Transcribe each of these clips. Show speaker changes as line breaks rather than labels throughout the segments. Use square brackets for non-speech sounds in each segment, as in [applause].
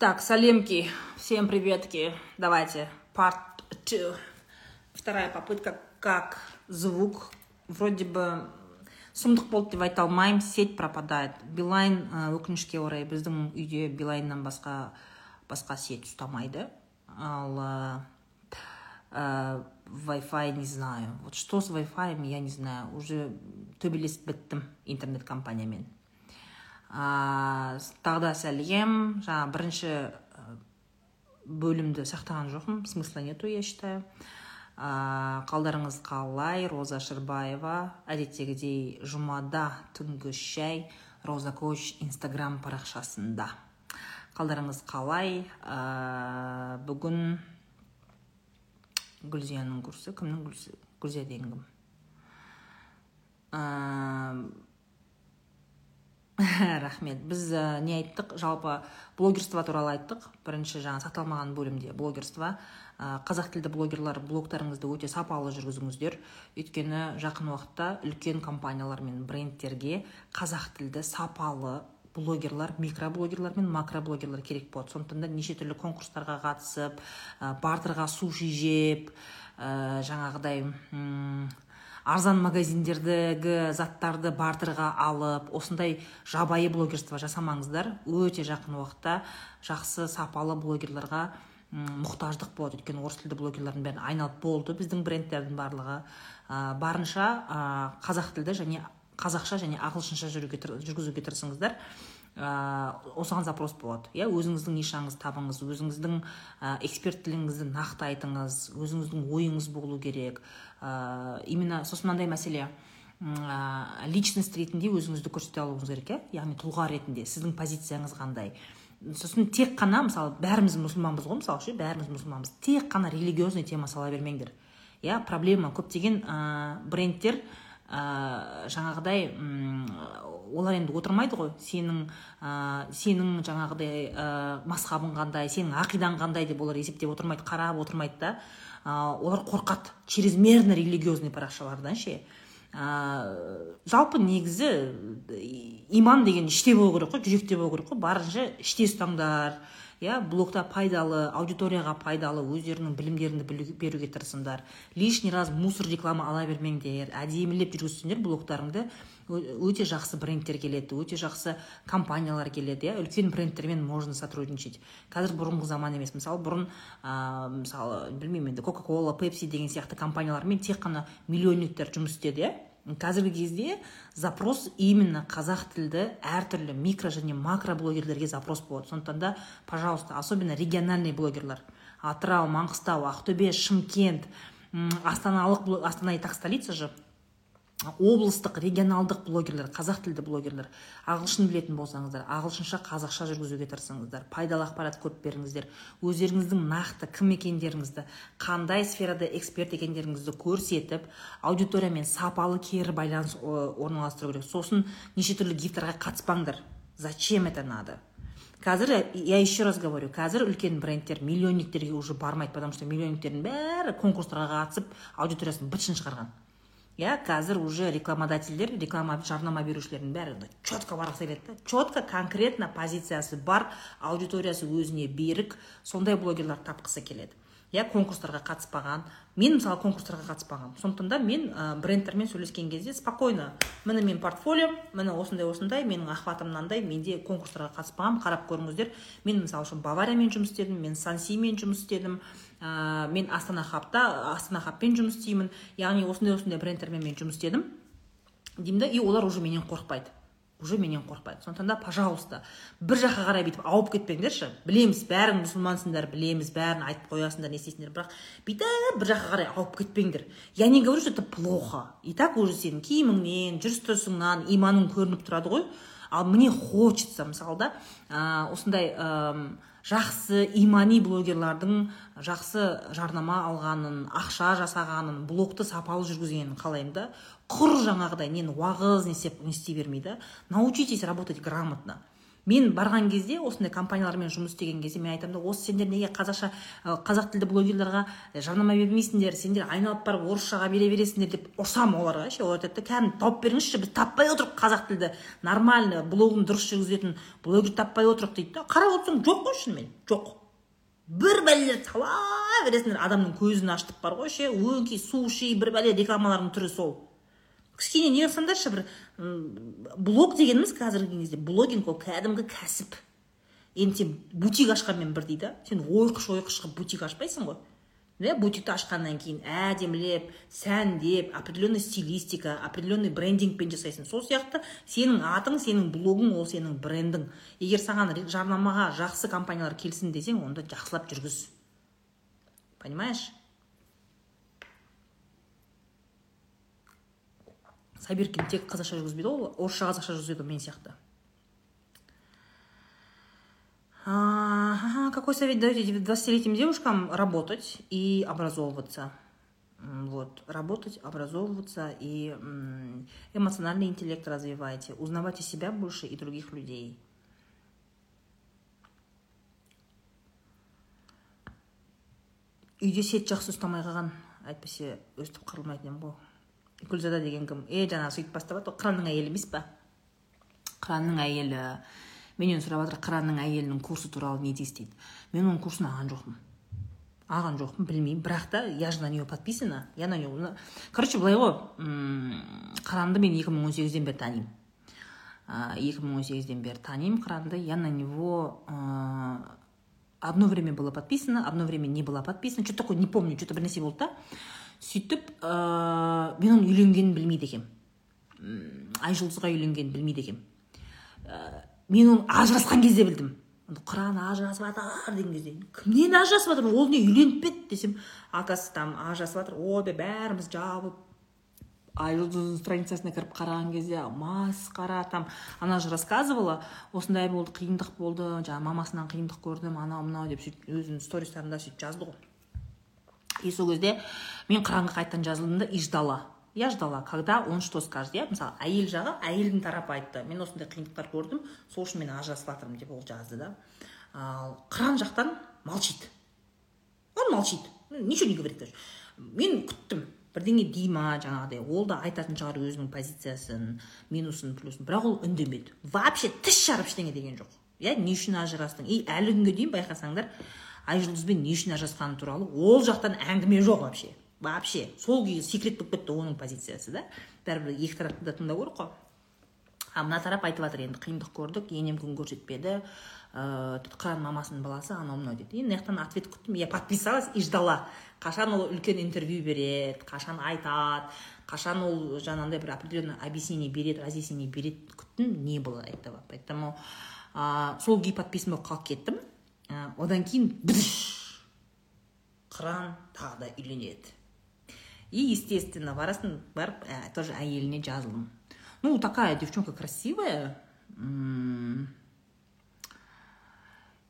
Так, салемки, всем приветки. Давайте, part two. Вторая попытка, как звук. Вроде бы сұмдық болды деп айта алмаймын сеть пропадает билайн өкінішке орай біздің үйде билайннан басқа басқа сеть ұстамайды ал ә, Wi-Fi не знаю вот что с Wi-Fi я не знаю уже төбелесіп біттім интернет компаниямен ә, тағы да сәлем жаңа бірінші бөлімді сақтаған жоқпын смысла нету я считаю. Ә, қалдарыңыз қалай роза шырбаева әдеттегідей жұмада түнгі шәй роза коуч инстаграм парақшасында. Қалдарыңыз қалай? Ә, бүгін гүлзияның курсы. Кімнің гүлзия деген кім [laughs] рахмет. Біз ә, не айттық жалпы блогерство туралы айттық. Бірінші жаңа сақталмаған бөлімде блогерство. Ә, қазақ тілді блогерлар блогтарыңызды өте сапалы жүргізіңіздер. Өйткені жақын уақытта үлкен компаниялар мен брендтерге қазақ тілді сапалы блогерлар микроблогерлар мен макроблогерлар керек болады. Сондықтан да неше түрлі конкурстарға қатысып ә, бартерға суши жеп ә, жаңағыдай арзан магазиндердегі заттарды бартерға алып осындай жабайы блогерство жасамаңыздар өте жақын уақытта жақсы сапалы блогерларға мұқтаждық болады. Өйткені орыс тілді блогерлардың бәрін айналып болды біздің брендтердің барлығы. Ә, барынша ә, қазақ тілді және қазақша және ағылшынша жүргізуге тырысыңыздар. Ә, осыған запрос болады. Иә өзіңіздің нишаңызды табыңыз өзіңіздің ә, эксперттілігіңізді нақты айтыңыз өзіңіздің ойыңыз болу керек. Именно сосын мынандай мәселе. Ә, личность ретінде өзіңізді көрсете алуыңыз керек иә? Яғни тұлға ретінде сіздің позицияңыз қандай? Сосын тек қана мысалы бәріміз мұсылманбыз ғой мысалы ше бәріміз мұсылманбыз. Тек қана религиозный тема сала бермеңдер иә? Проблема. Көптеген ә, брендтер ә, жаңағыдай олар енді отырмайды ғой. Сенің ә, сенің жаңағыдай ә, масхабың қандай сенің ақидаң қандай деп олар есептеп отырмайды қарап отырмайды да. Ә, олар қорқады. Чрезмерно религиозный парақшалардан ше. Ә, жалпы негізі иман деген іште болу керек қой жүректе болу керек қой. Барынша іште ұстаңдар иә блогта пайдалы аудиторияға пайдалы өздерінің білімдеріңді беруге тырысыңдар. Лишний раз мусор реклама ала бермеңдер әдемілеп жүргізсеңдер блогтарыңды өте жақсы брендтер келеді өте жақсы компаниялар келеді иә үлкен брендтермен можно сотрудничать. Қазір бұрынғы заман емес. Мысалы бұрын ә, мысалы білмеймін енді кока кола пепси деген сияқты компаниялармен тек қана миллионниктер жұмыс істеді иә. Қазіргі кезде запрос именно қазақ тілді әртүрлі микро және макро блогерлерге запрос болады. Сондықтан да пожалуйста особенно региональный блогерлар. Атырау маңғыстау ақтөбе шымкент астаналық астана и так столица же облыстық регионалдық блогерлер қазақ тілді блогерлер ағылшын білетін болсаңыздар ағылшынша қазақша жүргізуге тырысыңыздар пайдалы ақпарат көп беріңіздер өздеріңіздің нақты кім екендеріңізді қандай сферада эксперт екендеріңізді көрсетіп аудиториямен сапалы кері байланыс орналастыру керек. Сосын неше түрлі гифтарға қатыспаңдар. Зачем это надо? Қазір я еще раз говорю қазір үлкен брендтер миллионниктерге уже бармайды потому что миллионниктердің бәрі конкурстарға қатысып аудиториясын быт шығарған. Иә қазір уже рекламодательдер реклама жарнама берушілердің бәрі четко барғысы келеді да. Четко конкретно позициясы бар аудиториясы өзіне берік сондай блогерлар тапқысы келеді. Иә конкурстарға қатыспаған. Мен мысалы конкурстарға қатыспағанмын сондықтан да мен ә, брендтермен сөйлескен кезде спокойно міне менің портфолиом міне осындай осындай менің охватым мынандай менде конкурстарға қатыспағанмын қарап көріңіздер мен мысалы үшін бавариямен жұмыс істедім мен сансимен жұмыс істедім ә, мен астана хабта астана хабпен жұмыс істеймін. Яғни осындай осындай брендтермен мен жұмыс істедім. Деймін да и олар уже менен қорықпайды. Уже менен қорықпайды. Сондықтан да пожалуйста бір жаққа қарай бүйтіп ауып кетпеңдерші білеміз бәрің мұсылмансыңдар білеміз бәрін айтып қоясыңдар не істейсіңдер. Бірақ бүйтіп бір жаққа қарай ауып кетпеңдер. Я не говорю что это плохо. И так уже сенің киіміңнен жүріс тұрысыңнан иманың көрініп тұрады ғой. Ал мне хочется мысалы да ә, осындай ә, жақсы имани блогерлардың жақсы жарнама алғанын ақша жасағанын блогты сапалы жүргізгенін қалаймын да. Құр жаңағыдай нені уағыз не істеп не істей бермей да научитесь работать грамотно. Мен барған кезде осындай компаниялармен жұмыс істеген кезде мен айтамын да осы сендер неге қазақша қазақ тілді блогерларға жарнама бермейсіңдер сендер айналып барып орысшаға бере бересіңдер деп ұрсамын оларға ше олар айтады да кәдімгі тауып беріңізші біз таппай отырмық қазақ тілді нормально блогын дұрыс жүргізетін блогер таппай отырмық дейді да. Қарап отырсаң жоқ қой шынымен жоқ. Бір бәлелер сала бересіңдер адамның көзін ашытып бар ғой ше өңкей суши бір бәле рекламалардың түрі сол. Кішкене не қылсаңдаршы бір блог дегеніміз қазіргі кезде блогинг ол кәдімгі кәсіп. Енді сен бутик ашқанмен бірдей да сен ойқыш ойқыш қылып бутик ашпайсың ғой. Иә бутикті ашқаннан кейін әдемілеп сәндеп определенный стилистика определенный брендингпен жасайсың. Сол сияқты сенің атың сенің блогың ол сенің брендің. Егер саған жарнамаға жақсы компаниялар келсін десең онда жақсылап жүргіз. Понимаешь? Сабиркин тек қазақша жүргізбейді ғой орысша қазақша жүргізеді мен сияқты. Какой совет? Даете 20-летним девушкам работать и образовываться. Вот работать образовываться и эмоциональный интеллект развивайте узнавайте себя больше и других людей. Үйде сет жақсы ұстамай қалған әйтпесе өстіп қырылмайтын едім ғой. Гүлзада деген кім е жаңағы сөйтіп бастап жатыр қыранның әйелі емес па қыранның әйелі менен сұрап жатыр қыранның әйелінің курсы туралы не дейсіз дейді мен оның курсын алған жоқпын алған жоқпын білмеймін бірақ та я же на нее подписана я на нее короче былай ғой қыранды мен 2018-ден бері танимын екі мың он сегізден бері танимын қыранды я на него одно время была подписана одно время не была подписана что то такое не помню что то бір нәрсе болды да сөйтіп ә, мен оның үйленгенін білмейді екенмін айжұлдызға үйленгенін білмейді екенмін ә, мен оны ажырасқан кезде білдім. Қыран ажырасып жатыр деген кезде. Кімнен ажырасып жатыр ол не үйленіп пе еді десем оказывается там ажырасып жатыр ойбай бәріміз жабылып айжұлдыздың страницасына кіріп қараған кезде масқара там. Она же рассказывала осындай болды қиындық болды жаңағы мамасынан қиындық көрдім анау мынау деп сөйтіп өзінің стористарында сөйтіп жазды ғой. И сол кезде мен қыранға қайтадан жазылдым да и ждала я ждала когда он что скажет? Иә мысалы әйел жағы әйелдің тарапы айтты. Мен осындай қиындықтар көрдім. Сол үшін мен ажырасып жатырмын деп ол жазды да. Ал қыран жақтан молчит. Он молчит. Ничего не говорит даже. Мен күттім. Бірдеңе дей ма жаңағыдай. Ол да айтатын шығар өзінің позициясын минусын плюсын. Бірақ ол үндемеді вообще тіс жарып ештеңе деген жоқ. Иә не үшін ажырастың. И әлі күнге дейін байқасаңдар айжұлдызбен не үшін ажырасқаны туралы ол жақтан әңгіме жоқ вообще. Вообще. Сол күйі секрет болып кетті оның позициясы да. Бәрібір екі тарапты да тыңдау керек қой. А мына тарап айтып жатыр енді қиындық көрдік енем күн көрсетпеді ыыы қыран мамасының баласы анау мынау дейді енді мына жақтан ответ күттім. Я подписалась и ждала. Қашан ол үлкен интервью береді қашан айтады қашан ол жаңағындай бір определенный объяснение береді разъяснение береді күттім. Не было этого. Поэтому ә, сол күйі подписан болып қалып кеттім. Ә, одан кейін қыран тағы да үйленеді. И естественно барасың барып ә, тоже әйеліне жазылдым ну такая девчонка красивая.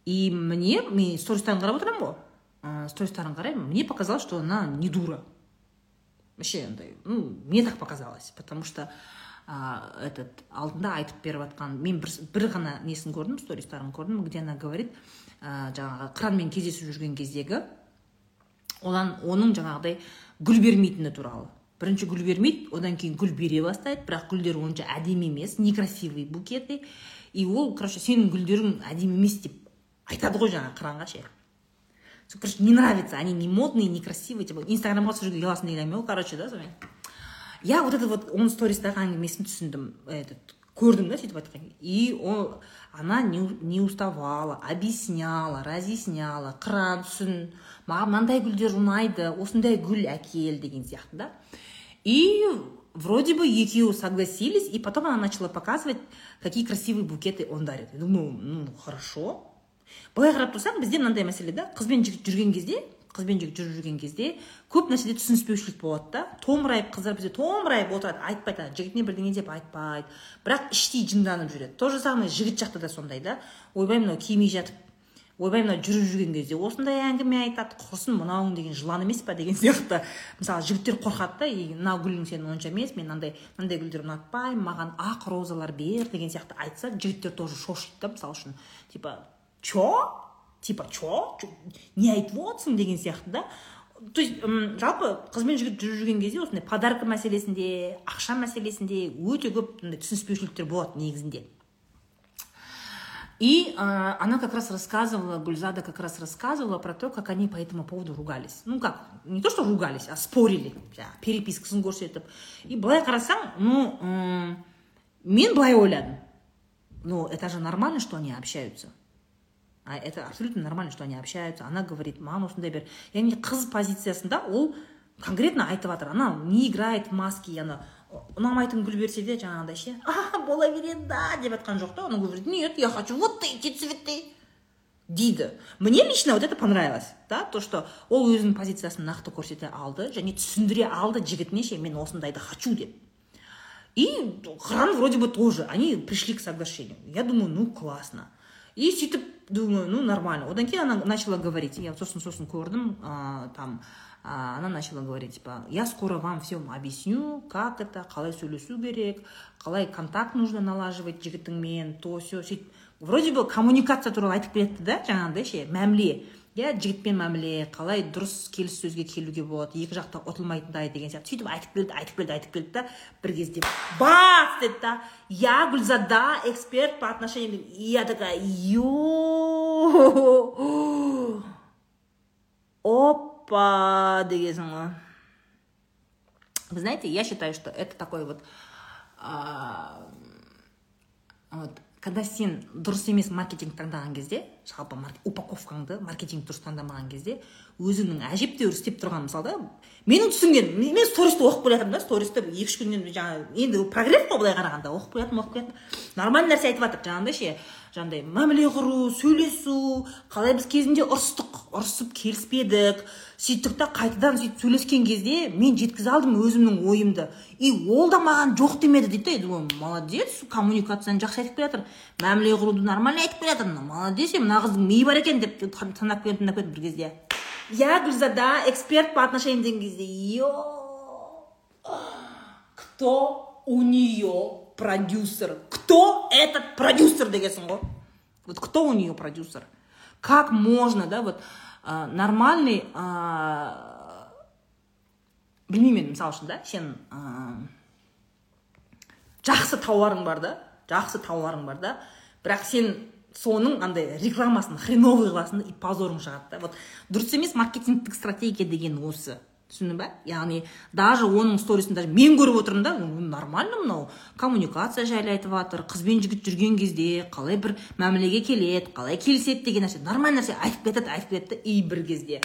И мне мен стористарын қарап отырамын ғой ә, стористарын қараймын мне показалось что она не дура. Вообще андай ну мне так показалось потому что ә, этот алдында айтып беріп жатқан мен бір, бір ғана несін көрдім стористарын көрдім где она говорит ә, жаңағы қыранмен кездесіп жүрген кездегі одан оның жаңағыдай гүл бермейтіні туралы бірінші гүл бермейді одан кейін гүл бере бастайды бірақ гүлдер онша әдемі емес некрасивый букеты и ол короче сенің гүлдерің әдемі емес деп айтады ғой жаңағы қыранға ше. Короче не нравится они не модные не красивые типа инстаграмға түсіруге ұяласың деген әңгіме ғой короче да сонымен? Я вот это вот оның стористағы әңгімесін түсіндім этот көрдім да сөйтіп айтқан. И ол она не, не уставала объясняла разъясняла қыран түсін маған мынандай гүлдер ұнайды осындай гүл әкел деген сияқты да. И вроде бы екеуі согласились и потом она начала показывать какие красивые букеты он дарит. Я думаю ну хорошо. Былай қарап тұрсаң бізде мынандай мәселе да. Қыз бен жігіт жүрген кезде қызбен жігіт жүріп жүрген кезде көп нәрседе түсініспеушілік болады да. Томырайып қыздар бізде томырайып отырады айтпайды жігітіне бірдеңе деп айтпайды. Бірақ іштей жынданып жүреді. То же самое жігіт жақта да сондай да. Ойбай мынау кимей жатып ойбай мына жүріп жүрген кезде осындай әңгіме айтады құрсын мынауың деген жылан емес па деген сияқты. Мысалы жігіттер қорқады да и мынау гүлің сенің онша емес мен мынандай мынандай гүлдер ұнатпаймын маған ақ розалар бер деген сияқты айтса жігіттер тоже шошиды да мысалы үшін. Типа че типа че не айтып отырсың деген сияқты да то есть жалпы қыз бен жігіт жүріп жүрген кезде осындай подарка мәселесінде ақша мәселесінде өте көп түсініспеушіліктер болады негізінде и она как раз рассказывала, Гульзада как раз рассказывала про то, как они по этому поводу ругались. Ну как, не то, что ругались, а спорили. перепискасын көрсетіп. И былай қарасаң, ну, мен былай ойладым. Ну, это же нормально, что они общаются. А это абсолютно нормально, что они общаются. Она говорит, маған осындай бер. Яғни қыз позициясында ол конкретно айтып жатыр. Она не играет в маски, она ұнамайтын гүл берсе де жаңағыдай ше а бола [laughs] береді да деп жатқан жоқ та он говорит нет я хочу вот эти цветы! Дейді мне лично вот это понравилось да? То что ол өзінің позициясын нақты көрсете алды және түсіндіре алды жігітіне ше мен осындайды хочу! деп. И қыран вроде бы тоже. Они пришли к соглашению. Я думаю ну классно. И сөйтіп думаю ну нормально. Одан кейін она начала говорить. Я сосын сосын көрдім ә, там а, она начала говорить типа я скоро вам все объясню как это қалай сөйлесу керек қалай контакт нужно налаживать жігітіңмен то все сөйтіп вроде бы коммуникация туралы айтып кетті да жаңағыдай ше мәміле иә жігітпен мәміле қалай дұрыс келіссөзге келуге болады екі жақта ұтылмайтындай деген сияқты. Сөйтіп айтып келді айтып келді айтып келді да бір кезде бац деді да. Я гүлзада эксперт по отношениям я такая оп опа дегенсің ғой. Вы знаете я считаю что это такой вот вот когда сен дұрыс емес маркетинг таңдаған кезде жалпы упаковкаңды маркетинг дұрыс таңдамаған кезде өзіңнің әжептәуір істеп тұрған мысалы да менің түсінгенім мен стористі оқып келе жатырмын да стористі екі үш күннен жаңағы енді прогресс қой былай қарағанда оқып келе жатырмын оқып келе жатырмын нормальный нәрсе айтып жатыр жаңағыдай ше жаңағыдай мәміле құру сөйлесу. Қалай біз кезінде ұрыстық ұрысып келіспедік. Сөйттік та қайтадан сөйтіп сөйлескен кезде мен жеткізе алдым өзімнің ойымды. И ол да маған жоқ демеді дейді да молодец коммуникацияны жақсы айтып келе жатыр. Мәміле құруды нормально айтып келе жатыр. Молодец мына қыздың миы бар екен деп тыңдап келдім тыңдап келдім бір кезде. Я гүлзада эксперт по отношениям деген кезде. Ё кто у нее продюсер. Кто этот продюсер дегенсің ғой вот кто у нее продюсер? Как можно да вот нормальный ә, білмеймін мен мысалы үшін да сен ә, жақсы тауарың бар да? Жақсы тауарың бар да? Бірақ сен соның андай рекламасын хреновый қыласың и позорың шығады да. Вот дұрыс емес маркетингтік стратегия деген осы. Түсіндің ба яғни даже оның сторисін даже мен көріп отырмын да нормально мынау. Коммуникация жайлы айтып жатыр қыз бен жігіт жүрген кезде қалай бір мәмілеге келеді қалай келіседі деген нәрсе нормальный нәрсе айтып кетеді айтып кетеді и бір кезде.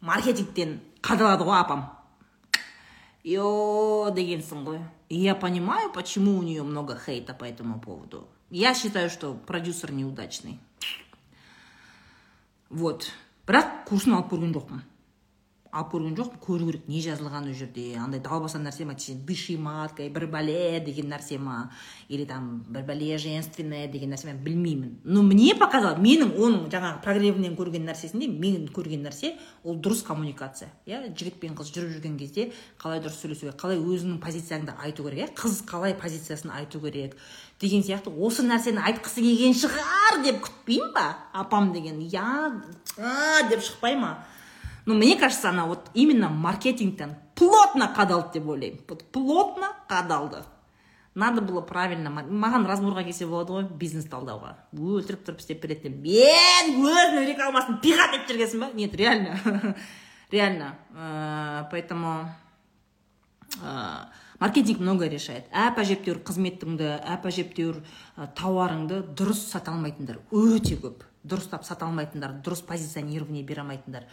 Маркетингтен қадалады ғой апам. Йо дегенсің ғой. Я понимаю почему у нее много хейта по этому поводу. Я считаю что продюсер неудачный. Вот. Бірақ курсын алып көрген жоқпын. Алып көрген жоқпын. Көру керек. Не жазылған ол жерде? Андай далбаса нәрсе ма? Дыши маткой бір бәле деген нәрсе ма? Или там бір бәле женственное деген нәрсе мен білмеймін. Но мне показалось менің оның жаңағы прогревінен көрген нәрсесінде мен көрген нәрсе ол дұрыс коммуникация. Иә жігіт пен қыз жүріп жүрген кезде қалай дұрыс сөйлесу керек қалай өзіңнің позицияңды айту керек. Иә қыз қалай позициясын айту керек деген сияқты. Осы нәрсені айтқысы келген шығар деп күтпеймін ба? Апам деген я деп шықпай ма? Но мне кажется она вот именно маркетингтен плотно қадалды деп ойлаймын вот плотно қадалды надо было правильно маған разборға келсе болады ғой бизнес талдауға. Өлтіріп тұрып істеп береді мен өзінің рекламасын пихать етіп жүргенсің ба? Нет реально. [laughs] Реально. Э, поэтому э, маркетинг многое решает. Әп әжептәуір қызметіңді әп әжептәуір э, тауарыңды дұрыс сата алмайтындар өте көп. Дұрыстап сата алмайтындар дұрыс позиционирование бере алмайтындар.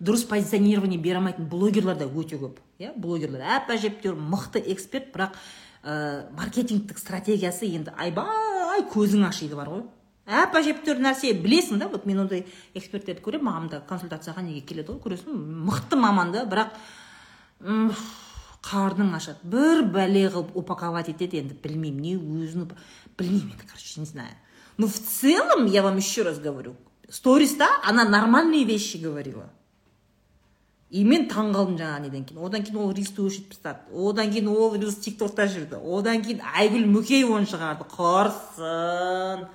Дұрыс позиционирование бере алмайтын блогерлар да өте көп иә блогерлар. Әп әжептәуір мықты эксперт бірақ ә, маркетингтік стратегиясы енді айбай көзің ашиды бар ғой. Әп әжептәуір нәрсе білесің да вот мен ондай эксперттерді көремін маған да консультацияға неге келеді ғой көресің мықты маман да бірақ қарның ашады. Бір бәле қылып упаковать етеді енді білмеймін не өзін білмеймін енді короче не знаю. Но в целом я вам еще раз говорю сториста она нормальные вещи говорила. И мен таң қалдым жаңағы неден кейін. Одан кейін ол ристі өшіріп тастады. Одан кейін ол рилс тик токта жүрді. Одан кейін айгүл мүкееваны шығарды. Құрсын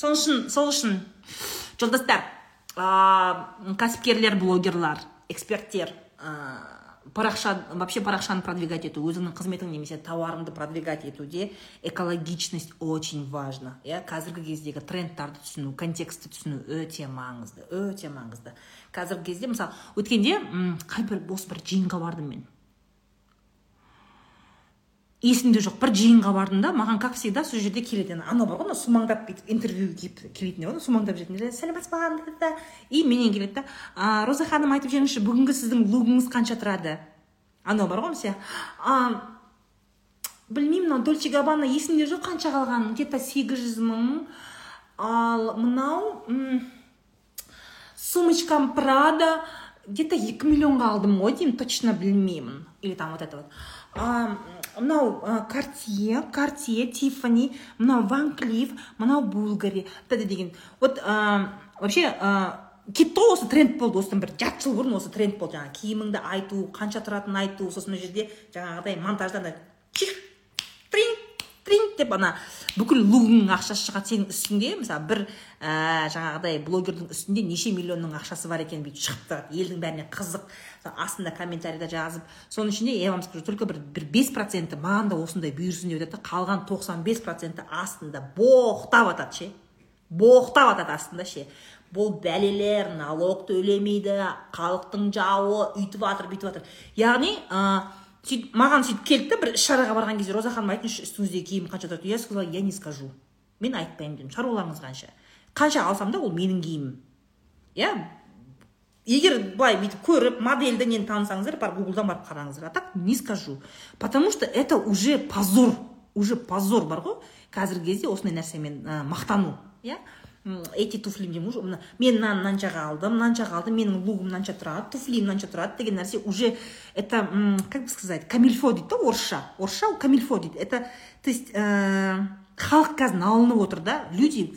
сол үшін сол үшін жолдастар ә, кәсіпкерлер блогерлар эксперттер ә, парақша вообще парақшаны продвигать ету өзіңнің қызметің немесе тауарыңды продвигать етуде экологичность очень важно иә? Қазіргі кездегі трендтарды түсіну контекстті түсіну өте маңызды өте маңызды. Қазіргі кезде мысалы өткенде қай бір осы бір жиынға бардым мен. Есімде жоқ. Бір жиынға бардым да маған как всегда сол жерде келеді. Анау бар ғой анау сумаңдап бүйтіп интервью келіп келетіндер ғой сумаңдап жүретін сәлеметсіз ба и менен келеді да роза ханым айтып жіберіңізші бүгінгі сіздің лугыңыз қанша тұрады? Анау бар ғой мысалы білмеймін мынау дольче габбана есімде жоқ қанша қалғанын где то сегіз жүз мың. Ал мынау сумочкам прада где то екі миллионға алдым ғой деймін точно білмеймін или там вот это вот. Мынау картье картье тиффани мынау ван клиф мынау булгари деген вот вообще кетті ғой осы тренд болды осыдан бір жарты жыл бұрын осы тренд болды жаңағы киіміңді айту қанша тұратынын айту сосын мына жерде жаңағыдай монтажда ана тринг деп ана бүкіл лугыңның ақшасы шығады сенің үстіңде. Мысалы бір ә, жаңағыдай блогердің үстінде неше миллионның ақшасы бар екені бүйтіп шығып тұрады. Елдің бәріне қызық. Астында комментарийда жазып соның ішінде я вам скажу только бір бір бес проценті маған да осындай бұйырсын деп жатады қалған тоқсан бес проценті астында боқтап жатады ше. Боқтап жатады астында ше. Бұл бәлелер налог төлемейді халықтың жауы үйтіп жатыр бүйтіп жатыр яғни сөйтіп маған сөйтіп келді да бір іс шараға барған кезде роза ханым айтыңызшы үстіңіздегі киім қанша тұрады? Я сказала я не скажу мен айтпаймын дедім шаруаларыңыз қанша? Қанша алсам да ол менің киімім. Иә егер былай бүйтіп көріп модельді нені танысаңыздар барып гуглдан барып қараңыздар. А так не скажу. Потому что это уже позор уже позор бар ғой. Қазіргі кезде осындай нәрсемен ә, мақтану иә эти туфли деймін уже мен мынаны мынаншаға алдым мынаншаға алдым менің лугым мынанша тұрады туфлим мынанша тұрады деген нәрсе уже это как бы сказать камильфо дейді да орысша орысша камильфо дейді. Это то есть ә, халық қазір налынып отыр да люди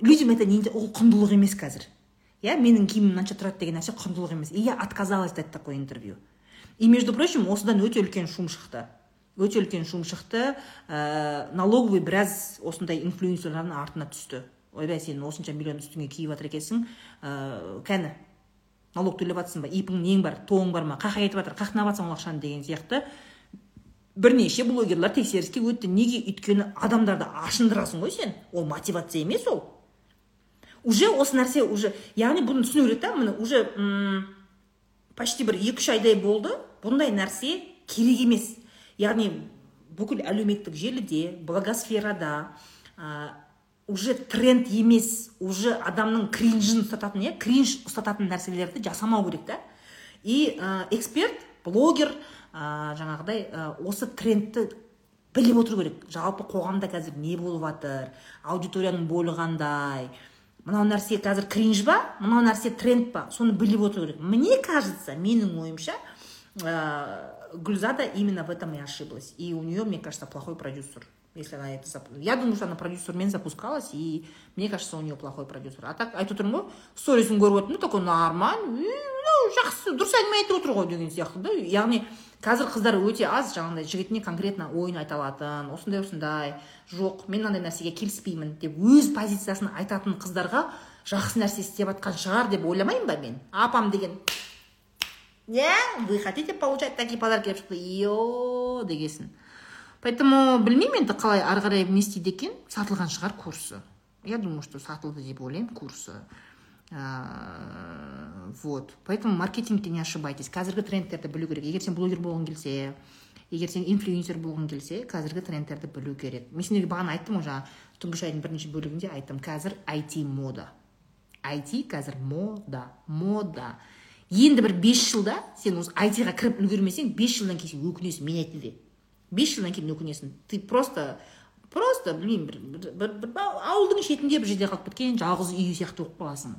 людям это не ол құндылық емес қазір. Иә менің киімім мынанша тұрады деген нәрсе құндылық емес. И я отказалась дать такое интервью. И между прочим осыдан өте үлкен шум шықты. Өте үлкен шум шықты ә, налоговый біраз осындай инфлюенсерлардың артына түсті. Ойбай сен осынша миллион үстіңе киіп жатыр екенсің ә, кәні налог төлеп жатрсың ба ипің нең бар тоң бар ма қай кетіп жатыр қақнап жатрсың ол ақшаны деген сияқты. Бірнеше блогерлар тексеріске өтті. Неге өйткені адамдарды ашындырасың ғой сен? Ол мотивация емес ол. Уже осы нәрсе уже яғни бұны түсіну керек та міне уже почти бір екі үш айдай болды. Бұндай нәрсе керек емес. Яғни бүкіл әлеуметтік желіде благосферада ә, уже тренд емес уже адамның кринжін ұстататын иә? Кринж ұстататын нәрселерді жасамау керек та. И ә, эксперт блогер ә, жаңағыдай ә, осы трендті біліп отыру керек. Жалпы қоғамда қазір не болып жатыр аудиторияның бойы қандай мынау нәрсе қазір кринж ба мынау нәрсе тренд па соны біліп отыру керек. Мне кажется менің ойымша ә, гүлзада именно в этом и ошиблась. И у нее мне кажется плохой продюсер. Если она это. Я думаю, что она продюсермен запускалась, и мне кажется, у нее плохой продюсер. А так айтып отырмын ғой сторисін көріп отырмын ну такой нормально ну жақсы дұрыс әңгіме айтып отыр ғой деген сияқты да яғни қазір қыздар өте аз жаңағыдай жігітіне конкретно ойын айта алатын осындай осындай жоқ мен мынандай нәрсеге келіспеймін деп өз позициясын айтатын қыздарға жақсы нәрсе істеп жатқан шығар деп ойламаймын ба мен апам деген иә вы хотите получать такие подарки деп шықты е дегесін поэтому білмеймін енді қалай ары қарай не істейді екен. Сатылған шығар курсы. Я думаю что сатылды деп ойлаймын курсы. Вот. Поэтому маркетингте не ошибайтесь. Қазіргі трендтерді білу керек. Егер сен блогер болғың келсе егер сен инфлюенсер болғың келсе қазіргі трендтерді білу керек. Мен сендерге бағана айттым ғой жаңағы түнгі шайдың бірінші бөлігінде айттым. Қазір IT мода. IT қазір мода. Мода. Енді бір бес жылда сен осы айтиға кіріп үлгермесең бес жылдан кейін сен өкінесің мен айтты де. Бес жылдан кейін өкінесің. Ты просто просто білмеймін бір, бір, бір, бір ауылдың шетінде бір жерде қалып кеткен жалғыз үй сияқты болып қаласың.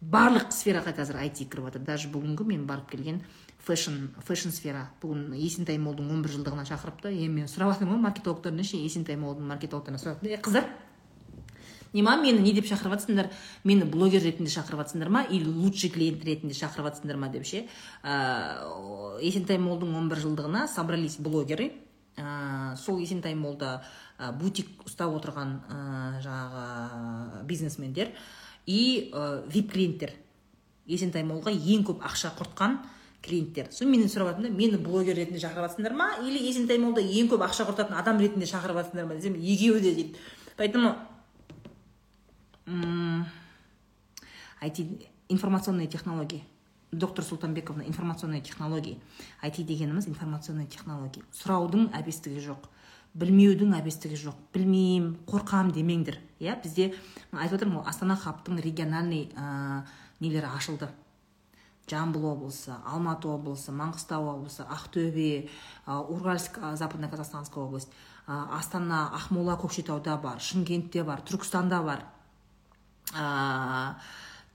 Барлық сфераға қазір айти кіріп жатыр. Даже бүгінгі мен барып келген фэшн фэшн сфера. Бүгін есентай молдың он бір жылдығына шақырыпты енді мен сұрап жатырмын ғой маркетологтардан ше есентай молдың маркетологтарына сұрап. Е қыздар нема мені не деп шақырып жатсыңдар? Мені блогер ретінде шақырып жатсыңдар ма? Или лучший клиент ретінде шақырып жатсыңдар ма деп ше? Ә, есентай молдың 11 жылдығына собрались блогеры. Ә, сол есентай молда ә, бутик ұстап отырған ә, жаңағы бизнесмендер и ә, вип клиенттер. Есентай молға ең көп ақша құртқан клиенттер. Сол менен сұрап жатырмын да мені блогер ретінде шақырып жатсыңдар ма? Или есентай молда ең көп ақша құртатын адам ретінде шақырып жатсыңдар ма десем екеуі де дейді. Поэтому IT информационные технологии. Доктор султанбековна информационные технологии. IT дегеніміз информационный технология сұраудың әбестігі жоқ. Білмеудің әбестігі жоқ. Білмеймін қорқам демеңдер. Иә бізде айтып отырмын ғой астана хабтың региональный ә, нелері ашылды. Жамбыл облысы алматы облысы маңғыстау облысы ақтөбе уральск западно казахстанская область астана ақмола көкшетауда бар шымкентте бар түркістанда бар.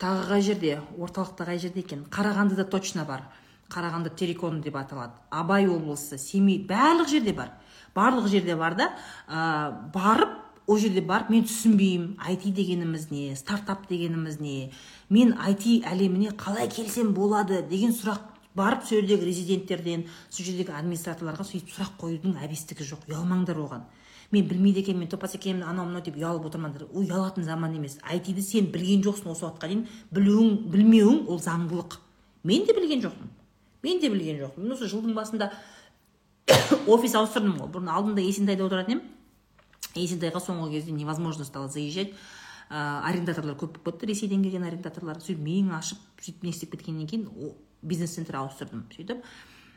Тағы қай жерде? Орталықта қай жерде екен? Қарағандыда точно бар. Қарағанды терекон деп аталады. Абай облысы семей барлық жерде бар. Барлық жерде бар да ә, барып ол жерде барып мен түсінбеймін. IT дегеніміз не? Стартап дегеніміз не? Мен IT әлеміне қалай келсем болады деген сұрақ барып сол жердегі резиденттерден сол жердегі администраторларға сөйтіп сұрақ қоюдың әбестігі жоқ. Ұялмаңдар оған. Мен білмейді екенмін мен топас екенмін анау мынау деп ұялып отырмаңдар. Ол ұялатын заман емес. Айтиді сен білген жоқсың осы уақытқа дейін. Білуің білмеуің ол заңдылық. Мен де білген жоқпын. Мен де білген жоқпын. Осы жылдың басында [coughs] офис ауыстырдым ғой. Бұрын алдында есентайда отыратын едім. Есентайға соңғы кезде невозможно стало заезжать. Ә, арендаторлар көп болып кетті ресейден келген арендаторлар сөйтіп миың ашып сөйтіп не істеп кеткеннен кейін бизнес центр ауыстырдым сөйтіп.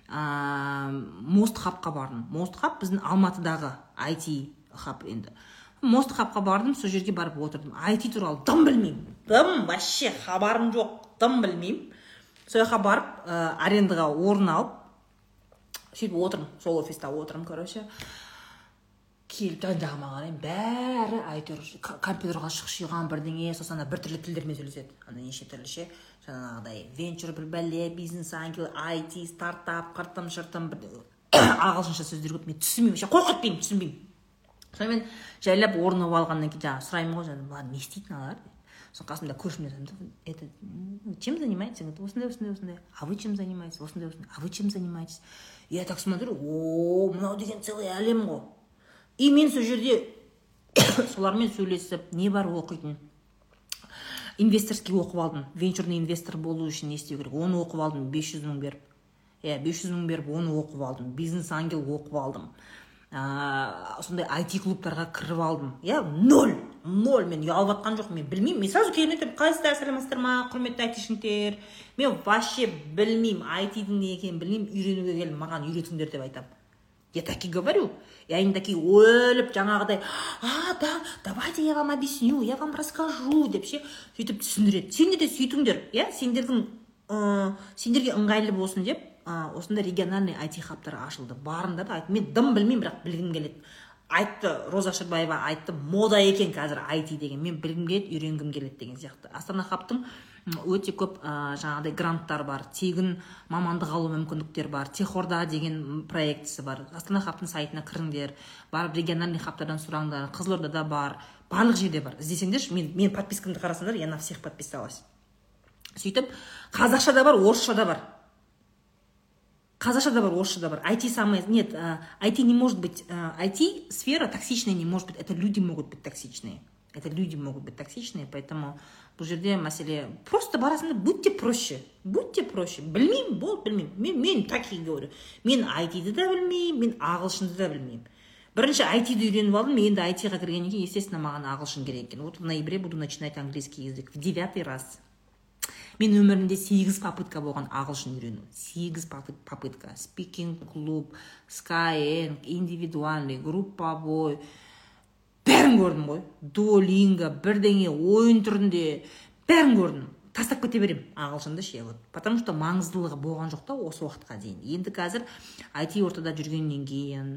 Ә, мост хабқа бардым. Мост хаб біздің алматыдағы IT хаб енді. Мост хабқа бардым сол жерге барып отырдым. IT туралы дым білмеймін. Дым вообще хабарым жоқ дым білмеймін. Сол жаққа барып ә, арендаға орын алып сөйтіп отырмын. Сол офиста отырмын короче. Келіп жағыма қараймын бәрі әйтеуір компьютерға шұқшиған бірдеңе сосын ана біртүрлі тілдермен сөйлеседі. Ана неше түрлі ше? Жаңағыдай венчур бір бәле бизнес ангел айти стартап қыртым шыртым [coughs] ағылшынша сөздер көп мен түсінбеймін вообще. Мені түсінбеймін. Сонымен жайлап орын алғаннан кейін жаңағы сұраймын ғой жаңағы не істейді мыналар сосын қасымда көршімде это чем занимаетесь? Осындай осындай осындай а вы чем занимаетесь? Осындай осындай а вы чем занимаетесь? Я так смотрю о мынау деген целый әлем ғой и мен сол жерде [coughs] солармен сөйлесіп не бар оқитын. Инвесторский оқып алдым. Венчурный инвестор болу үшін не істеу керек. Оны оқып алдым 500 мың беріп. Иә 500 мың беріп оны оқып алдым бизнес ангел оқып алдым. Ә, сондай IT клубтарға кіріп алдым. Иә ноль ноль мен ұялып жатқан жоқпын мен білмеймін. Мен сразу келіп айтамын қалайсыздар сәлеметсіздер ма құрметті айтишниктер мен вообще білмеймін айтидың не екенін білмеймін. Үйренуге келдім маған үйретіңдер деп айтамын. Я так и говорю и они такие өліп жаңағыдай а да давайте я вам объясню я вам расскажу деп ше сөйтіп түсіндіреді. Сендер де сөйтіңдер. Иә сендердің ә, сендерге ыңғайлы болсын деп. Ә, осындай региональный IT хабтар ашылды. Барыңдар да мен дым білмеймін бірақ білгім келеді. Айтты роза шырбаева айтты мода екен қазір IT деген. Мен білгім келеді үйренгім келеді деген сияқты. Астана хабтың өте көп ә, жаңағыдай гранттар бар. Тегін мамандық алу мүмкіндіктер бар. Техорда деген проектісі бар. Астана хабтың сайтына кіріңдер. Барып региональный хабтардан сұраңдар. Қызылордада бар. Барлық жерде бар. Іздесеңдерші мен мен подпискамды қарасаңдар я на всех подписалась. Сөйтіп қазақша да бар орысша да бар. Қазақша да бар орысша да бар. IT самое нет IT не может быть IT сфера токсичная не может быть. Это люди могут быть токсичные. Это люди могут быть токсичные поэтому бұл жерде мәселе просто барасың будьте проще будьте проще. Білмеймін болды білмеймін мен мен так и говорю. Мен айтиді да білмеймін мен ағылшынды да білмеймін бірінші айтиді үйреніп алдым енді айтиға кіргеннен кейін естественно маған ағылшын керек екен. Вот в ноябре буду начинать английский язык в девятый раз. Мен өмірімде сегіз попытка болған ағылшын үйрену сегіз попытка. Спикинг клуб skyeng индивидуальный групповой бәрін көрдім ғой. Дуолинго бірдеңе ойын түрінде бәрін көрдім. Тастап кете беремін ағылшынды ше вот потому что маңыздылығы болған жоқ та осы уақытқа дейін. Енді қазір IT ортада жүргеннен кейін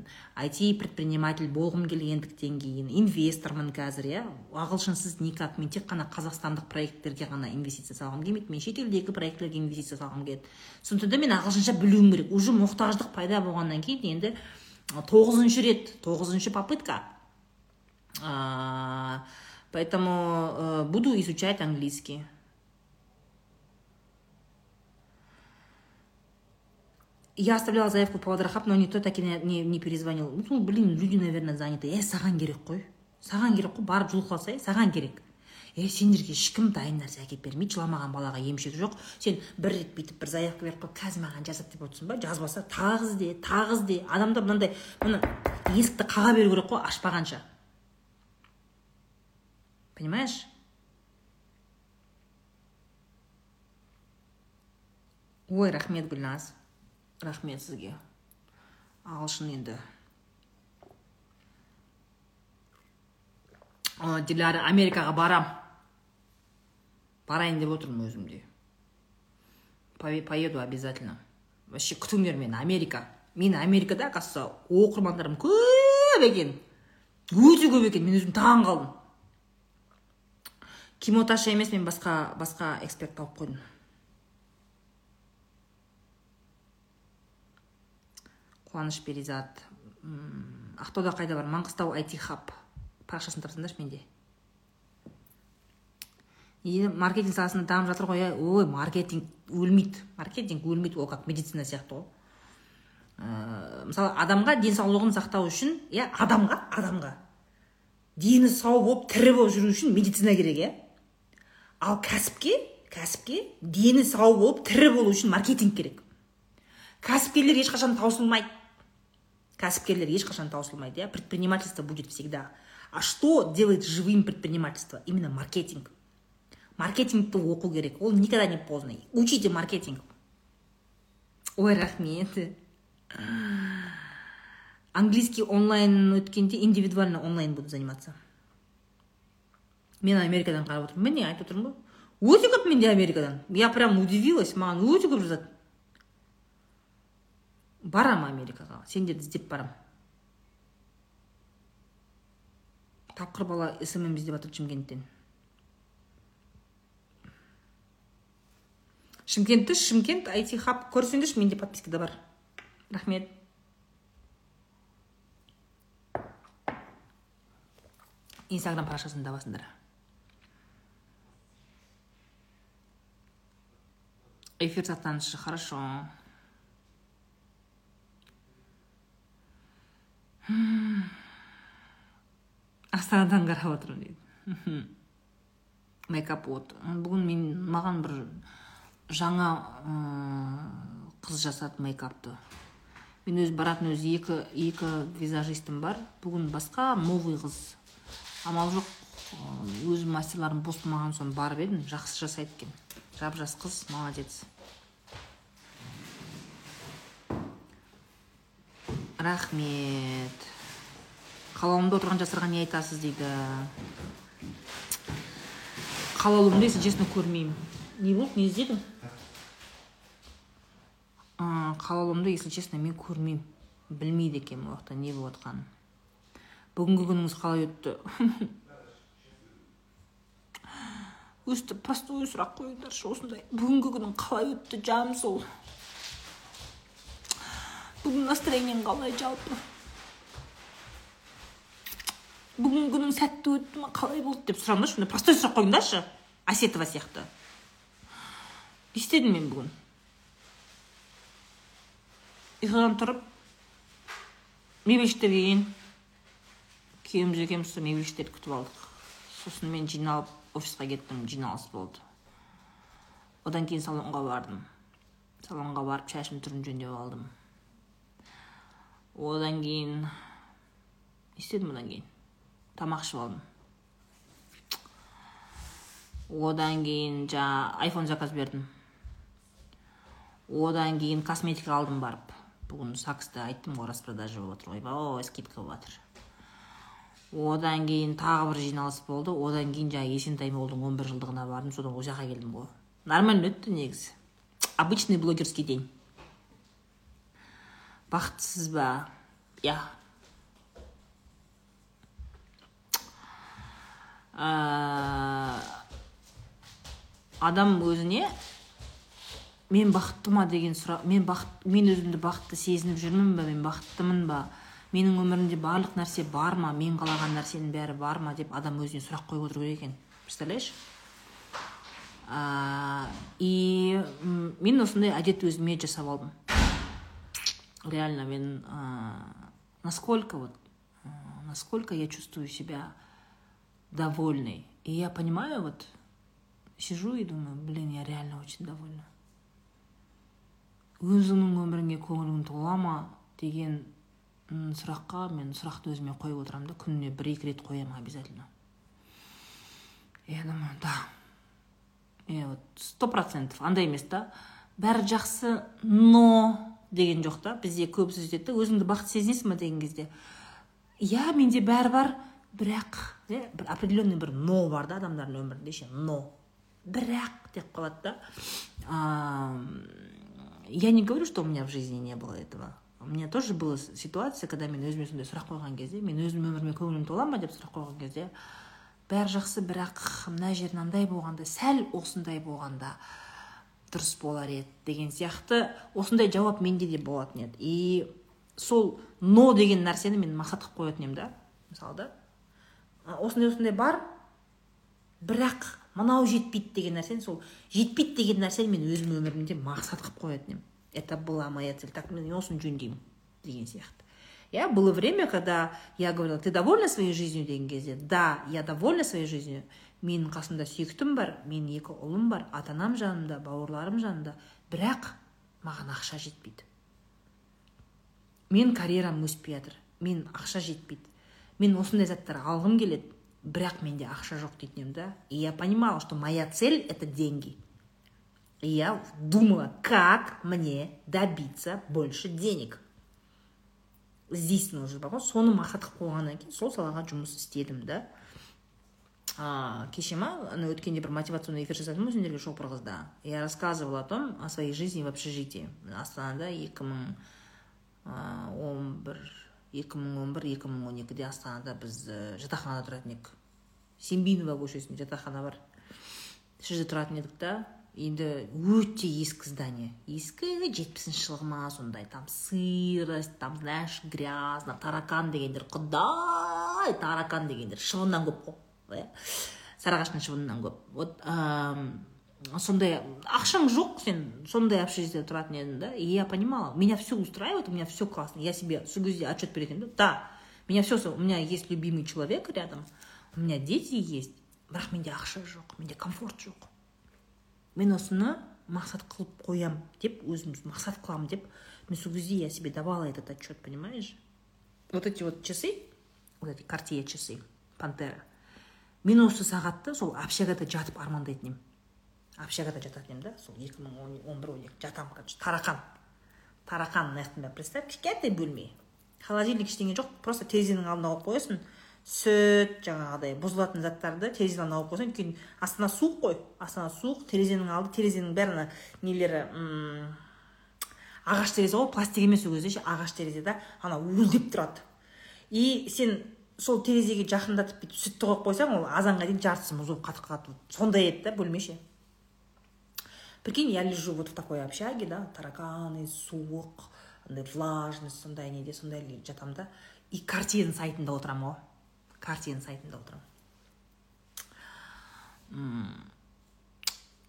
IT предприниматель болғым келгендіктен кейін инвестормын қазір иә. Ағылшынсыз никак мен тек қана қазақстандық проекттерге ғана инвестиция салғым келмейді. Мен шетелдегі проекттерге инвестиция салғым келеді. Сондықтан да мен ағылшынша білуім керек. Уже мұқтаждық пайда болғаннан кейін енді тоғызыншы рет тоғызыншы попытка. Поэтому э, буду изучать английский. Я оставляла заявку по павлодар но никто так и не, не, не перезвонил. Ну блин люди наверное заняты. Е саған керек қой. Саған керек қой барып жұлқып алсай саған керек. Е сендерге ешкім дайын нәрсе әкеліп бермейді. Жыламаған балаға емшек жоқ. Сен бір рет бүйтіп бір заявка беріп қойып қазір маған жазады деп отырсың ба? Жазбаса тағы ізде тағы ізде адамдар мынандай мына есікті қаға беру керек қой ашпағанша. Понимаешь? Ой рахмет гүлназ. Рахмет сізге. Ағылшын енді. Диляра америкаға барам. Барайын деп отырмын өзім де поеду обязательно. Вообще күтіңдер мені америка. Мен америкада оказывается оқырмандарым көп екен. Өте көп екен мен өзім таң қалдым. Кимоташа емес мен басқа басқа эксперт тауып қойдым. Қуаныш перизат ақтауда қайда бар? Маңғыстау айти хаб парақшасын тапсаңдаршы менде и маркетинг саласында дамып жатыр ғой ой маркетинг өлмейді. Маркетинг өлмейді ол как медицина сияқты ғой. Ә, мысалы адамға денсаулығын сақтау үшін иә адамға адамға. Дені сау болып тірі болып жүру үшін медицина керек иә. Ал кәсіпке кәсіпке дені сау болып тірі болу үшін маркетинг керек. Кәсіпкерлер ешқашан таусылмайды. Кәсіпкерлер ешқашан таусылмайды иә. Предпринимательство будет всегда. А что делает живым предпринимательство? Именно маркетинг. Маркетингті оқу керек ол никогда не поздно учите маркетинг. Ой рахмет. Английский онлайн өткенде индивидуально онлайн буду заниматься. Мен америкадан қарап отырмын. Міне айтып отырмын ғой. Өте көп менде америкадан. Я прям удивилась маған өте көп жазады. Барам америкаға сендерді іздеп барам. Тапқыр бала смм іздеп жатыр шымкенттен. Шымкентті шымкент айти хаб көрсеңдерші менде подпискада бар. Рахмет. Инстаграм парақшасын табасыңдар эфир сақтаңызшы хорошо. [gasps] астанадан қарап отырмын дейді. Мейкап от бүгін мен маған бір жаңа қыз жасады мейкапты мен өзі баратын өзі екі екі визажистім бар. Бүгін басқа новый қыз. Амал жоқ. Өзім мастерларым бос болмаған соң барып едім. Жақсы жасайды екен. Жап жас қыз молодец. Рахмет. Қалауымда отырған жастарға не айтасыз дейді? Қалаулымды если честно көрмеймін. Не болды не іздедің қалаулымды если честно мен көрмеймін. Білмейді екенмін ол жақта не болып жатқанын. Бүгінгі күніңіз қалай өтті? [laughs] Өстіп простой сұрақ қойыңдаршы осындай. Бүгінгі күнің қалай өтті жаным сол бүгін настроениең қалай жалпы бүгінгі күнің сәтті өтті ма қалай болды деп сұраңдаршы простой сұрақ қойыңдаршы осетова сияқты не істедім мен бүгін ұйқыдан тұрып мебельштерге келген күйеуіміз екеуміз сол мебельштерді күтіп алдық сосын мен жиналып офисқа кеттім жиналыс болды одан кейін салонға бардым салонға барып шашым түрін жөндеп алдым одан кейін не істедім одан кейін. Тамақ ішіп алдым. Одан кейін жаңа айфон заказ бердім. Одан кейін косметика алдым барып. Бүгін саксты айттым ғой распродажа болып жатыр ойбай скидка болып жатыр одан кейін тағы бір жиналыс болды. Одан кейін жаңағы есентай молдың он бір жылдығына бардым. Содан осы жаққа келдім ғой. Нормально өтті негізі. Обычный блогерский день. Бақыттысыз ба иә адам өзіне мен бақытты ма? деген сұрақ мен бақыт мен өзімді бақытты сезініп жүрмін ба? Мен бақыттымын ба? Менің өмірімде барлық нәрсе бар ма? Мен қалаған нәрсенің бәрі бар ма? деп адам өзіне сұрақ қойып отыру керек екен. Представляешь? И мен осындай әдет өзіме жасап алдым. Реально мен насколько вот насколько я чувствую себя довольной. И я понимаю вот сижу и думаю блин я реально очень довольна. Өзіңнің өміріңе көңілің тола ма деген сұраққа мен сұрақты өзіме қойып отырамын да күніне бір екі рет қоямын обязательно. Я думаю да. Иә вот сто процентов. Андай емес та. Бәрі жақсы но деген жоқ та. Бізде көбісі сөйтеді да өзіңді бақытты сезінесің ба деген кезде. Иә менде бәрі бар бірақ иә бір определенный бір но бар да адамдардың өмірінде ше но. Бірақ деп қалады да. Я не говорю что у меня в жизни не было этого. У меня тоже была ситуация когда мен өзіме сондай сұрақ қойған кезде мен өзімнің өміріме көңілім тола ма деп сұрақ қойған кезде бәрі жақсы бірақ мына жер мынандай болғанда сәл осындай болғанда дұрыс болар еді деген сияқты. Осындай жауап менде де болатын еді. И сол но деген нәрсені мен мақсат қылып қоятын едім да мысалы да осындай осындай бар. Бірақ мынау жетпейді деген нәрсені сол жетпейді деген нәрсені мен өзім өмірімде мақсат қылып қоятын едім. Это была моя цель. Так мен осыны жөндеймін деген сияқты. Иә было время когда я говорила ты довольна своей жизнью? деген кезде? Да я довольна своей жизнью. Менің қасымда сүйіктім бар менің екі ұлым бар ата анам жанымда бауырларым жанымда. Бірақ маған ақша жетпейді. Мен карьерам өспей жатыр мен ақша жетпейді. Мен осындай заттар алғым келеді бірақ менде ақша жоқ дейтін едім да и я понимала что моя цель это деньги. И я думала как мне добиться больше денег. Здесь нужно соны мақсат қылып қойғаннан кейін сол салаға жұмыс істедім да. А, кеше ма ана өткенде бір мотивационный эфир жасадым ғой сендерге шопыр қызда я рассказывала о том о своей жизни в общежитии. Астанада екі мың он бір екі мың он бір екі мың он екіде астанада біз жатақханада тұратын едік сембинова көшесінде жатақхана бар сол жерде тұратын едік та енді өте ескі здание ескі жетпісінші жылғы ма сондай там сырость там знаешь грязно таракан дегендер. Құдай таракан дегендер. Шыбыннан көп қой сарыағаштың шыбынынан көп вот сондай ақшаң жоқ сен сондай общежитиеде тұратын едің да и я понимала меня все устраивает у меня все классно я себе сол кезде отчет беретін едім да меня все у меня есть любимый человек рядом у меня дети есть бірақ менде ақша жоқ менде комфорт жоқ мен осыны мақсат қылып қоям деп өзім мақсат қыламын деп мен сол кезде я себе давала этот отчет понимаешь вот эти вот часы вот эти картье часы пантера мен осы сағатты сол общагада жатып армандайтын едім. Общагада жататын едім да сол екі мың он бір он екі жатамын короче таракан таракан мына жақтың представь кішкентай бөлме. Холодильник ештеңе жоқ просто терезенің алдына қойып қоясың сүт жаңағыдай бұзылатын заттарды терезенің алдына қойып қойсаң кейін астана суық қой астана суық терезенің алды терезенің бәрі ана нелері ағаш терезе ғой пластик емес ол кезде ше ағаш терезе да ана уылдеп тұрады. И сен сол терезеге жақындатып бүйтіп сүтті қойып қойсаң ол азанға дейін жартысы мұз болып қатып қалады. Сондай еді да бөлме ше прикинь я лежу вот в такой общаге да тараканы суық андай влажность сондай неде сондай жатамын да. И картинаның сайтында отырамын ғой картина сайтында отырамын.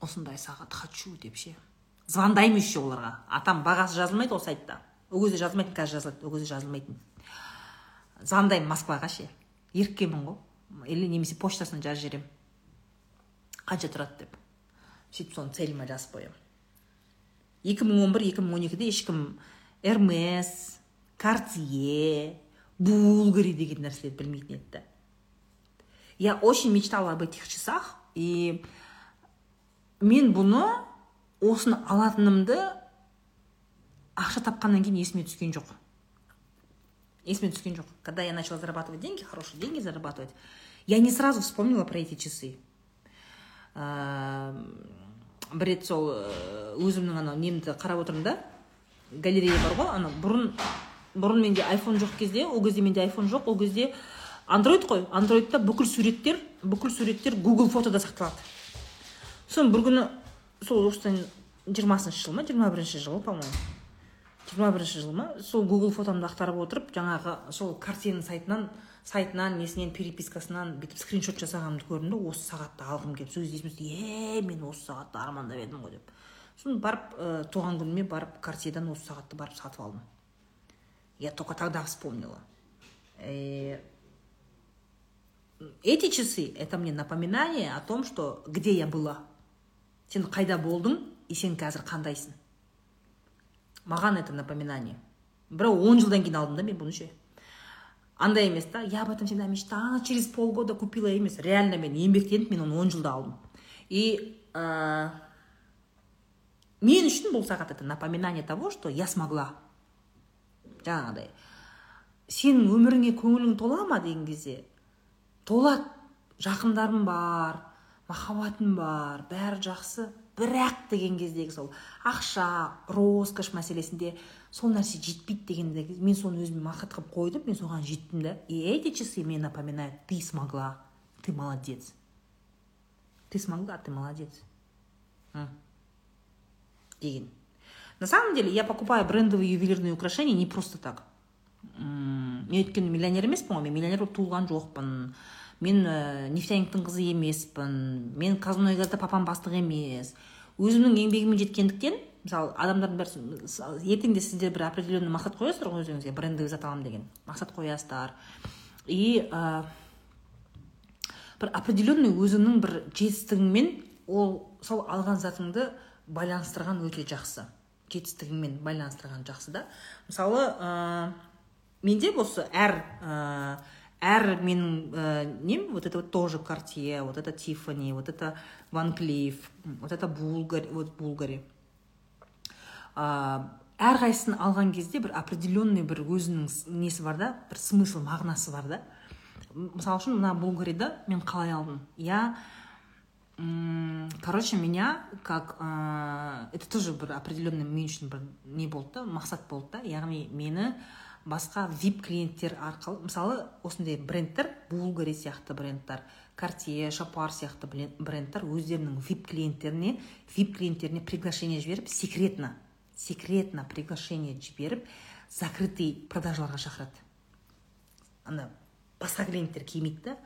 Осындай сағат хочу деп ше. Звондаймын еще оларға. А там бағасы жазылмайды ғой сайтта. Ол кезде жазылмайтын қазір жазылады ол кезде жазылмайтын. Звондаймын москваға ше еріккенмін ғой или немесе почтасына жазып жіберемін қанша тұрады деп. Сөйтіп соны целіме жазып қоямын екі мың он бір екі мың он екіде ешкім эрмес картье булгари деген нәрселерді білмейтін еді я очень мечтала об этих часах и мен бұны осыны алатынымды ақша тапқаннан кейін есіме түскен жоқ. Есіме түскен жоқ когда я начала зарабатывать деньги хорошие деньги зарабатывать я не сразу вспомнила про эти часы. Бір рет сол өзімнің анау немді қарап отырмын да? Галерея бар ғой ана бұрын бұрын менде айфон жоқ кезде ол кезде менде айфон жоқ ол кезде андроид қой. Андроидта бүкіл суреттер бүкіл суреттер google фотода сақталады. Соны бір күні сол осыдан жиырмасыншы жыл ма жиырма бірінші жыл по моему жиырма бірінші жыл ма? Сол google фотомды ақтарып отырып жаңағы сол картина сайтынан сайтынан несінен перепискасынан бүйтіп скриншот жасағанымды көрдім осы сағатты алғым келіп сол кезде есіме е мен осы сағатты армандап едім ғой деп. Сосын барып ә, туған күніме барып картьедан осы сағатты барып сатып алдым. Я только тогда вспомнила. Э, эти часы это мне напоминание о том что где я была. Сен қайда болдың и сен қазір қандайсың. Маған это напоминание. Бірақ он жылдан кейін алдым да мен бұны ше. Андай емес та я об этом всегда мечтала через полгода купила емес. Реально мен еңбектеніп мен оны он жылда алдым. И ә, мен үшін бұл сағат это напоминание того что я смогла. Жаңағыдай. Сенің өміріңе көңілің тола ма деген кезде? Толады жақындарым бар махаббатым бар бәрі жақсы. Бірақ деген кездегі сол ақша роскошь мәселесінде сол нәрсе жетпейді дегенде мен соны өзіме мақсат қылып қойдым мен соған жеттім да. И эти часы мне напоминают ты смогла ты молодец. Ты смогла ты молодец. Деген. На самом деле я покупаю брендовые ювелирные украшения не просто так. Мен өйткені миллионер емеспін ғой мен миллионер болып туылған жоқпын. Мен ә, нефтяниктің қызы емеспін мен казмунайгазда папам бастық емес. Өзімнің еңбегіммен жеткендіктен мысалы адамдардың бәрі ертең де сіздер бір определенный мақсат қоясыздар ғой өзіңізге брендовый зат аламын деген мақсат қоясыздар. И ә, бір определенный өзіңнің бір жетістігіңмен ол сол алған затыңды байланыстырған өте жақсы. Жетістігіңмен байланыстырған жақсы да. Мысалы ә, менде осы әр ә, әр менің ә, нем вот это вот тоже картье вот это тиффани вот это ван клифф вот это булгари вот булгари. Әрқайсысын алған кезде бір определенный бір өзінің несі бар да бір смысл мағынасы бар да. Мысалы үшін мына булгариді мен қалай алдым? Я короче меня как ә, это тоже бір определенный мен үшін бір не болды да мақсат болды да. Яғни мені басқа вип клиенттер арқылы мысалы осындай брендтер булгари сияқты брендтер картье шапар сияқты брендтер өздерінің вип клиенттеріне вип клиенттеріне приглашение жіберіп секретно секретно приглашение жіберіп закрытый продажаларға шақырады. Ана басқа клиенттер келмейді да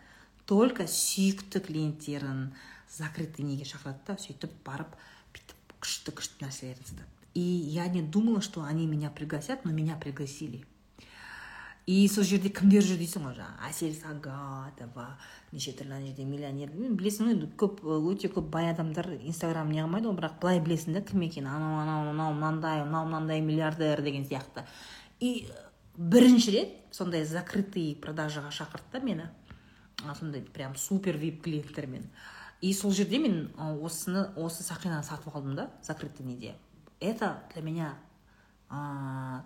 только сүйікті клиенттерін закрытый неге шақырады да сөйтіп барып бүйтіп күшті күшті нәрселерін сатады. И я не думала что они меня пригласят но меня пригласили. И сол жерде кімдер жүр дейсің ғой жаңағы әсел сағатова неше түрлі ана жерде миллионер білесің ғой енді көп өте көп бай адамдар инстаграм не қылмайды ғой бірақ былай білесің да кім екенін анау анау мынау мынандай мынау мынандай миллиардер деген сияқты и бірінші рет сондай закрытый продажаға шақырды да мені сондай прям супер вип клиенттермен и сол жерде мен осыны осы сақинаны сатып алдым да закрытый неде это для меня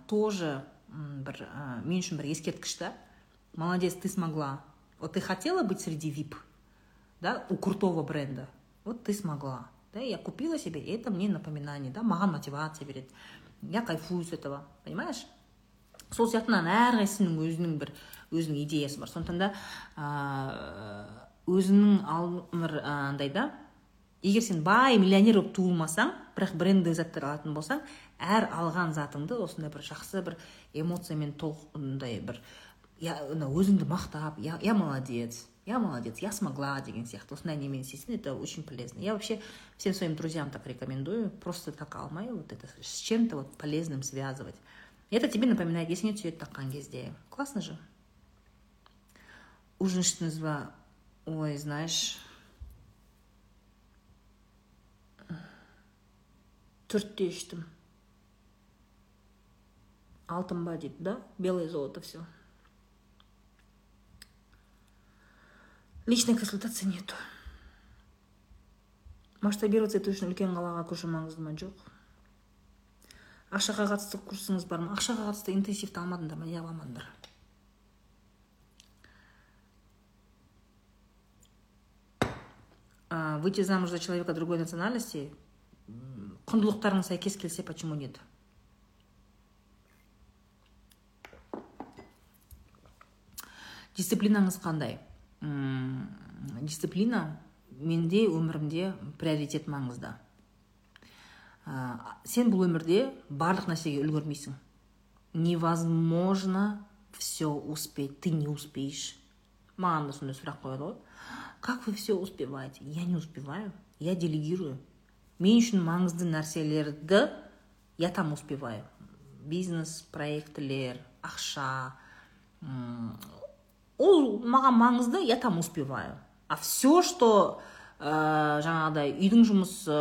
тоже бір ә, мен үшін бір ескерткіш та. Молодец ты смогла. Вот ты хотела быть среди вип да у крутого бренда? Вот ты смогла. Да я купила себе и это мне напоминание да маған мотивация береді я кайфую с этого понимаешь? Сол сияқтынан әрқайсысының өзінің бір өзінің идеясы бар. Сондықтан да өзіңнің бір андай да егер сен бай миллионер болып туылмасаң бірақ брендовый заттар алатын болсаң әр алған затыңды осындай бір жақсы бір эмоциямен толықтай бір я өзіңді мақтап я, я молодец я молодец я смогла деген сияқты осындай немен істесең это очень полезно я вообще всем своим друзьям так рекомендую просто так алмай вот это с чем-то вот полезным связывать это тебе напоминает есіңе түседі таққан кезде классно же ужин іштіңіз ба ой знаешь төртте іштім алтын ба дейді да? Белое золото все личной консультация нету. Масштабироваться ету үшін үлкен қалаға көшу маңызды ма жоқ ақшаға қатысты курсыңыз бар ма? Ақшаға қатысты интенсивті алмадыңдар ма неғып алмадыңдар выйти замуж за человека другой национальности құндылықтарыңыз сәйкес келсе почему нет? Дисциплинаңыз қандай? Дисциплина менде өмірімде приоритет маңызды ә, сен бұл өмірде барлық нәрсеге үлгермейсің. Невозможно все успеть. Ты не успеешь. Маған да сондай сұрақ қояды ғой. Как вы все успеваете? Я не успеваю. Я делегирую. Мен үшін маңызды нәрселерді я там успеваю. Бизнес проектілер ақша ол маған маңызды я там успеваю. А все что ә, жаңағыдай үйдің жұмысы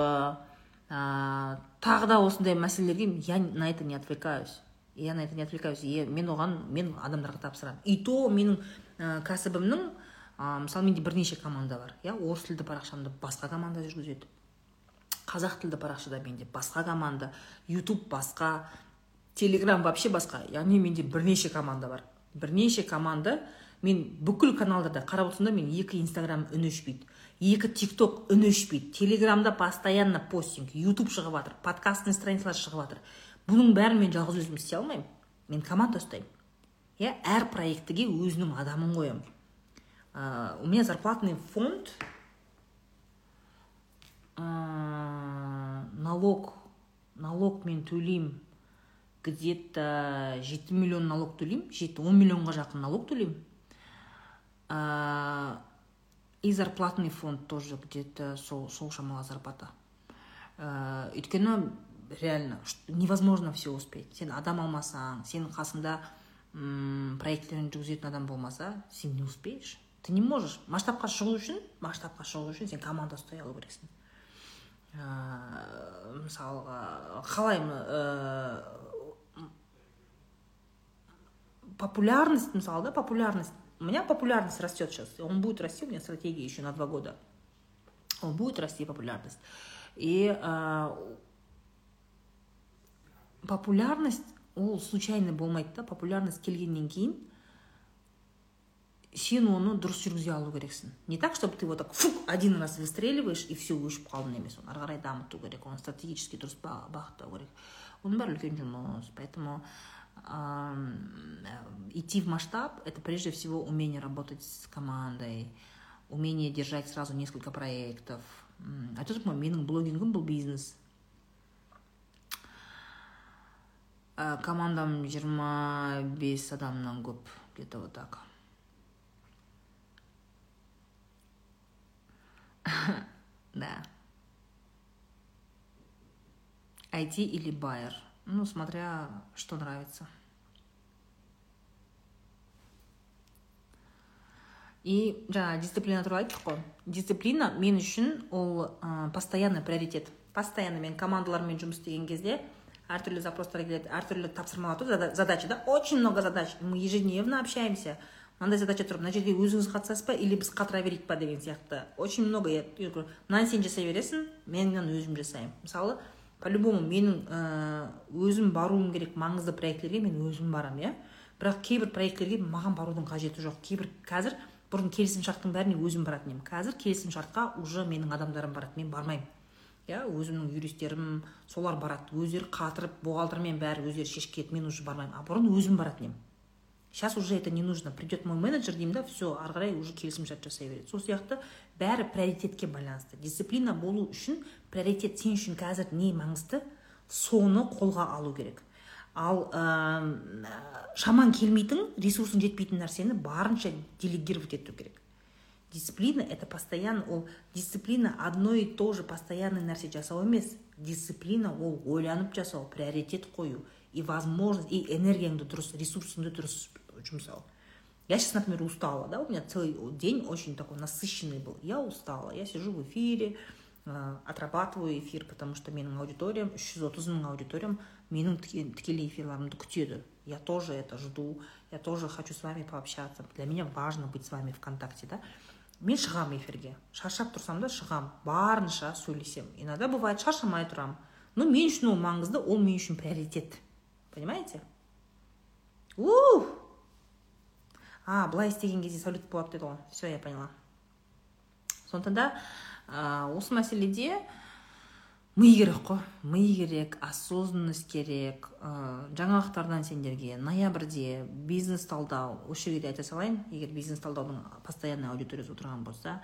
ә, тағы да осындай мәселелерге я на это не отвлекаюсь. Я на это не отвлекаюсь. Мен оған мен адамдарға тапсырамын. И то менің ә, кәсібімнің ә, мысалы менде бірнеше команда бар. Иә орыс тілді парақшамды басқа команда жүргізеді. Қазақ тілді парақшада менде басқа команда. Ютуб басқа телеграм вообще басқа. Яғни менде бірнеше команда бар. Бірнеше команда мен бүкіл каналдарда қарап отырсам мен екі инстаграм үн өшпейді екі тик ток үн өшпейді телеграмда постоянно постинг ютуб шығып жатыр подкастный страницалар шығып жатыр. Бұның бәрін мен жалғыз өзім істей алмаймын. Мен команда ұстаймын. Иә әр проектіге өзінің адамын қоямын. Ә, у меня зарплатный фонд ә, налог налог мен төлеймін. Где то жеті миллион налог төлеймін жеті он миллионға жақын налог төлеймін. И зарплатный фонд тоже где то сол, сол шамалы зарплата. Ә, өйткені реально невозможно все успеть. Сен адам алмасаң сенің қасыңда проекттерін жүргізетін адам болмаса сен не успеешь. Ты не можешь. Масштабқа шығу үшін масштабқа шығу үшін сен команда ұстай алу керексің. Мысалға қалай популярность мысалы да популярность. у меня популярность растет сейчас он будет расти у меня стратегия еще на два года он будет расти популярность и ә, популярность ол случайно болмайды да популярность келгеннен кейін сен оны дұрыс жүргізе алу керексің не так чтобы ты вот так фу один раз выстреливаешь и все өшіп қалдың емес оны ары қарай дамыту керек оны стратегически дұрыс бағыттау керек оның бәрі үлкен жұмыс поэтому идти в масштаб это прежде всего умение работать с командой умение держать сразу несколько проектов айтып тұрмын ғой менің блогингім бұл бизнес командам жиырма бес адамнан көп где то вот так [laughs] да. IT или байер. Ну, смотря что нравится. и жаңа дисциплина туралы айттық қой дисциплина мен үшін ол ә, постоянный приоритет. Постоянно мен командалармен жұмыс істеген кезде әртүрлі запростар келеді әртүрлі тапсырмалар тұрады задача да? Очень много задач. Мы ежедневно общаемся. Мынандай задача тұр мына жерге өзіңіз қатысасыз ба? Или біз қатыра берейік па? деген сияқты. Очень много. Я мынаны сен жасай бересің мен мынаны өзім жасаймын. Мысалы по любому менің ә, өзім баруым керек маңызды проектілерге мен өзім барамын иә. Бірақ кейбір проектілерге маған барудың қажеті жоқ. Кейбір қазір бұрын келісім шарттың бәріне өзім баратын едім. Қазір келісім шартқа уже менің адамдарым барады мен бармаймын. Иә өзімнің юристтерім солар барады. Өздері қатырып бухгалтермен бәрі өздері шешіп кетеді мен уже бармаймын. А бұрын өзім баратын едім. Сейчас уже это не нужно. Придет мой менеджер деймін да все ары қарай уже келісімшарт жасай береді сол сияқты бәрі приоритетке байланысты. Дисциплина болу үшін приоритет сен үшін қазір не маңызды? Соны қолға алу керек. Ал ә, шаман келмейтін ресурсың жетпейтін нәрсені барынша делегировать ету керек. Дисциплина это постоянно ол дисциплина одно и то же постоянный нәрсе жасау емес. Дисциплина ол ойланып жасау приоритет қою. И возможность и энергияңды дұрыс ресурсыңды дұрыс жұмсал я сейчас например устала да у меня целый день очень такой насыщенный был. Я устала я сижу в эфире э, отрабатываю эфир потому что менің аудиториям үш жүз отыз мың аудиториям менің тікелей эфирларымды күтеді я тоже это жду я тоже хочу с вами пообщаться. Для меня важно быть с вами вконтакте да. Мен шығамын эфирге шаршап тұрсам да шығамын барынша сөйлесемін иногда бывает шаршамай тұрамын но мен үшін ол маңызды ол мен үшін приоритет. Понимаете? Ух! А былай істеген кезде сәулет болады деді ғой все я поняла. Сондықтан да ә, осы мәселеде ми керек қой ми керек осознанность керек ә, жаңалықтардан сендерге ноябрьде бизнес талдау осы жерге де айта салайын. Егер бизнес талдаудың постоянный аудиториясы отырған болса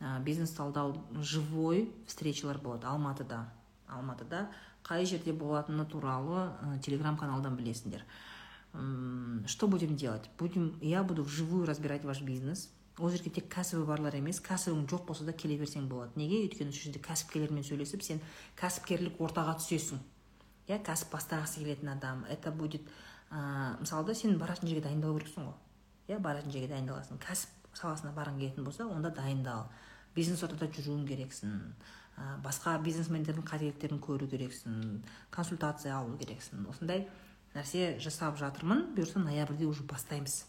ә, бизнес талдау живой встречалар болады алматыда. Алматыда қай жерде болатыны туралы ә, телеграм каналдан білесіңдер что будем делать? Будем я буду вживую разбирать ваш бизнес. Ол жерге тек кәсібі барлар емес кәсібің жоқ болса да келе берсең болады. Неге? Өйткені сол жерде кәсіпкерлермен сөйлесіп сен кәсіпкерлік ортаға түсесің. Иә кәсіп бастағысы келетін адам. Это будет ә, мысалы да сен баратын жерге дайындалу керексің ғой. Иә баратын жерге дайындаласың. Кәсіп саласына барғың келетін болса онда дайындал. Бизнес ортада жүруің керексің. Ә, басқа бизнесмендердің қателіктерін көру керексің. Консультация алу керексің. Осындай нәрсе жасап жатырмын. бұйырса ноябрьде уже бастаймыз.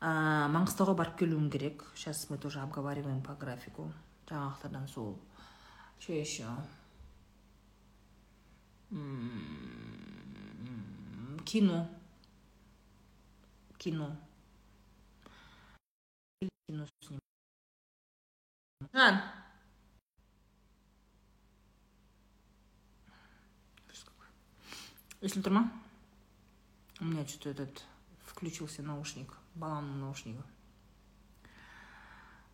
Ә, маңғыстауға барып келуім керек. Сейчас мы тоже обговариваем по графику. Жаңалықтардан сол. Че еще кино кино кино снимать если ма? У меня что-то этот включился наушник баламның наушнигі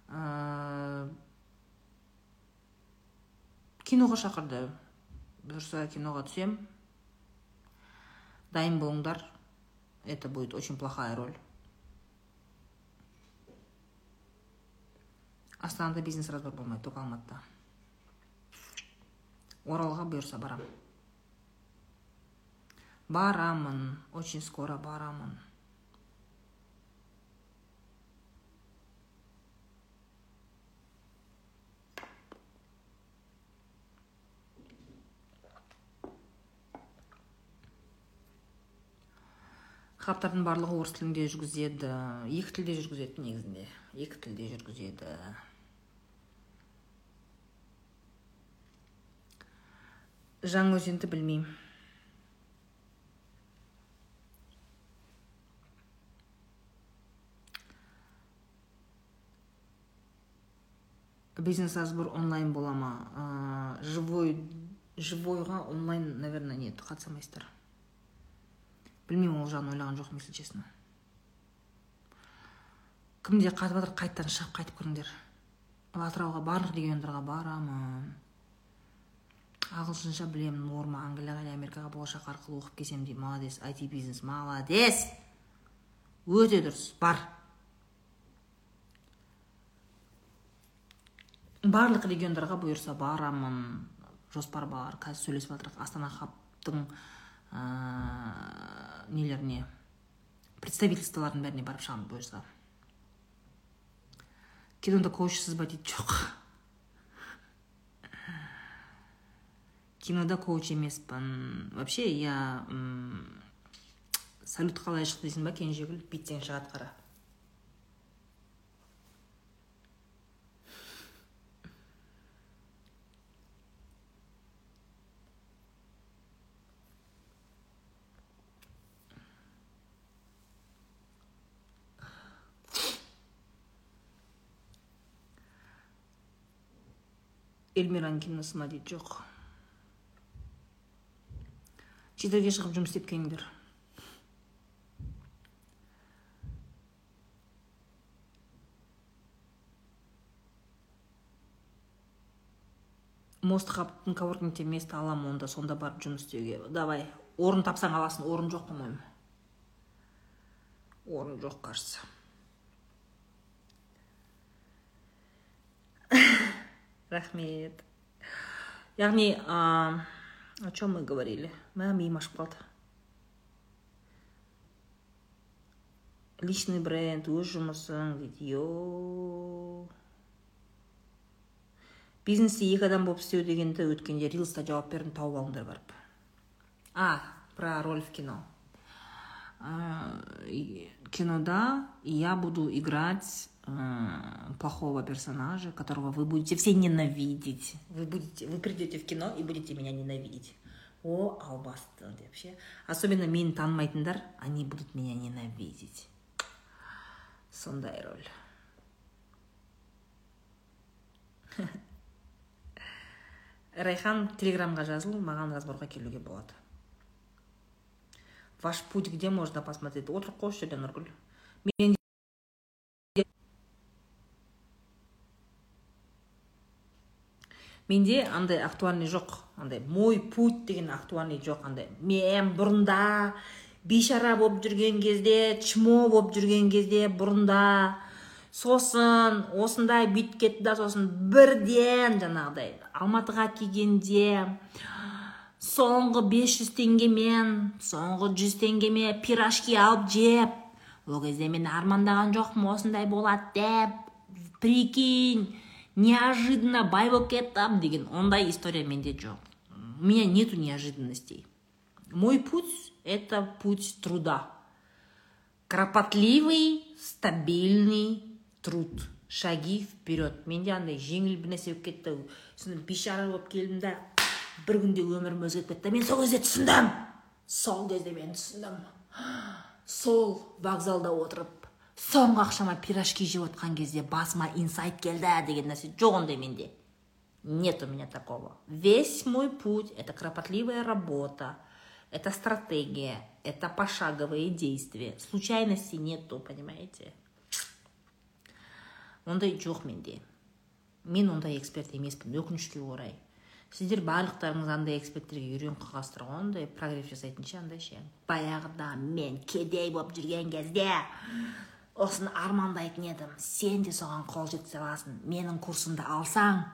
Ә, киноға шақырды. Бұйырса киноға түсем. Дайын болыңдар. Это будет очень плохая роль. Астанада бизнес разбор болмайды только алматыда. Оралға бұйырса барам. Барамын. Очень скоро барамын. Хабтардың барлығы орыс тілінде жүргізеді. Екі тілде жүргізеді негізінде. Екі тілде жүргізеді. Жаңаөзенді білмеймін. Бизнес разбор онлайн бола ма? Живой живойға онлайн наверное нет. Қатыса алмайсыздар білмеймін ол жағын ойлаған жоқпын если честно. Кімде қатып жатыр қайтадан шығып қайтып көріңдер. Атырауға барлық региондарға барамын. Ағылшынша білемін норма. Англияға және америкаға болашақ арқылы оқып келсем дейді. Молодец айти бизнес молодец! Өте дұрыс бар. Барлық региондарға бұйырса барамын. Жоспар бар. Қазір сөйлесіп жатырмық астана хабтың ә, нелеріне? Представительстволардың бәріне барып шығамын бұйырса. Кинода коучсыз ба дейді жоқ. Кинода коуч емеспін. Вообще я салют қалай шықты дейсің ба кенжегүл? Бүйтсең шығады қара. Эльмираның киносы ма дейді жоқ шетелге шығып жұмыс істеп келіңдер мост коворкингте место аламын онда сонда барып жұмыс істеуге давай орын тапсаң аласың орын жоқ по моему орын жоқ кажется. Рахмет. Яғни о чем мы говорили? Мә миым ашып қалды личный бренд өз жұмысың дейді йо бизнесте екі адам болып істеу дегенді өткенде рилста жауап бердім тауып алыңдар барып. А про роль в кино. Кинода я буду играть плохого персонажа, которого вы будете все ненавидеть. Вы будете, вы придете в кино и будете меня ненавидеть. О, албасты вообще. Особенно мен танымайтындар, они будут меня ненавидеть. Сондай роль. [laughs] райхан телеграмға жазыл маған разборға келуге болады ваш путь где можно посмотреть отырып қойшы жерде нұргүл мен менде андай актуальный жоқ. Андай мой путь деген актуальный жоқ. Андай мен бұрында бейшара болып жүрген кезде чмо болып жүрген кезде бұрында сосын осындай бүйтіп кетті да сосын бірден жаңағыдай алматыға келгенде соңғы 500 теңгемен соңғы 100 теңгеме пирожки алып жеп ол кезде мен армандаған жоқпын осындай болады деп прикинь. Неожиданно бай болып кеттім деген ондай история менде жоқ. У меня нету неожиданностей. Мой путь это путь труда. Кропотливый стабильный труд. Шаги вперед. Менде андай жеңіл бір нәрсе болып кетті. Сосын бейшара болып келдім да бір күнде өмірім өзгеріп кетті. Мен сол кезде түсіндім. Сол кезде мен түсіндім. Сол вокзалда отырып соңғы ақшама пирожки жеп отқан кезде басыма инсайт келді деген нәрсе жоқ ондай менде. Нет у меня такого. Весь мой путь это кропотливая работа это стратегия это пошаговые действия. Случайностей нету понимаете? Ондай жоқ менде. Мен ондай эксперт емеспін. Өкінішке орай. Сіздер барлықтарыңыз андай эксперттерге үйреніп қалғансыздар ғой андай прогресс жасайтын ше андай ше баяғыда мен кедей болып жүрген кезде осыны армандайтын едім. Сен де соған қол жеткізе аласың. Менің курсымды алсаң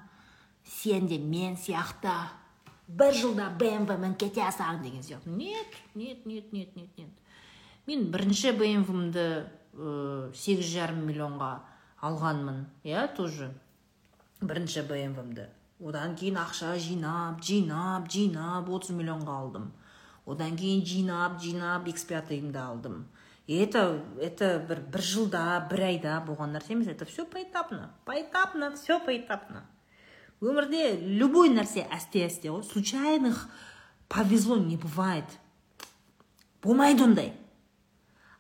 сен де мен сияқты бір жылда бмв мен кете алсаң деген сияқты. Нет нет нет нет нет нет. Мен бірінші бмвмді сегіз жарым миллионға алғанмын иә тоже. Бірінші бмвмді одан кейін ақша жинап жинап жинап 30 миллионға алдым. Одан кейін жинап жинап x пятыйымды алдым. И это это бір бір жылда бір айда болған нәрсе емес. Это все поэтапно. Поэтапно все поэтапно. Өмірде любой нәрсе әсте әсте ғой случайных повезло не бывает. Болмайды ондай.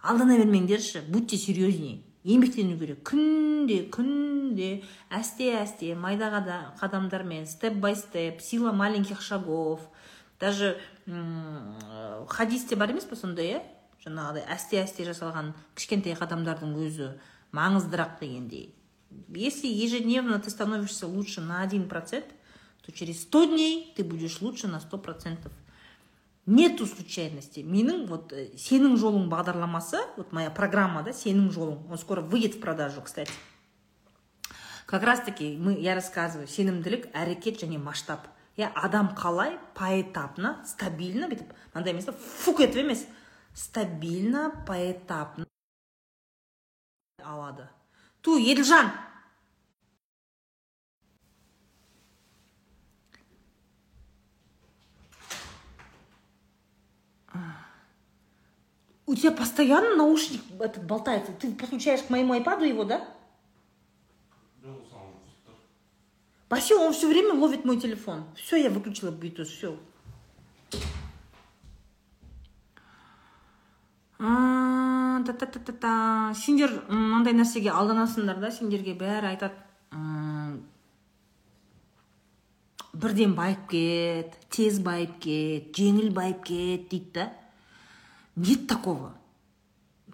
Алдана бермеңдерші будьте серьезней еңбектену керек. Күнде күнде әсте әсте майда қадамдармен степ бай степ сила маленьких шагов. Даже хадисте бар емес па сондай иә жаңағыдай әсте әсте жасалған кішкентай қадамдардың өзі маңыздырақ дегендей. Если ежедневно ты становишься лучше на один процент то через сто дней ты будешь лучше на сто процентов. Нету случайности. Менің вот э, сенің жолың бағдарламасы вот моя программа да сенің жолың он скоро выйдет в продажу кстати. Как раз таки мы я рассказываю сенімділік әрекет және масштаб. Иә адам қалай поэтапно стабильно бүйтіп мынандай емес та фук етіп емес. Стабильно поэтапно алады ту еділжан У тебя постоянно наушник этот болтается. Ты подключаешь к моему айпаду его, да? Вообще, он все время ловит мой телефон. Все, я выключила Bluetooth, все. Та та та та та сендер мынандай нәрсеге алданасыңдар да сендерге бәрі айтады. Бірден байып кет тез байып кет жеңіл байып кет дейді да. Нет такого.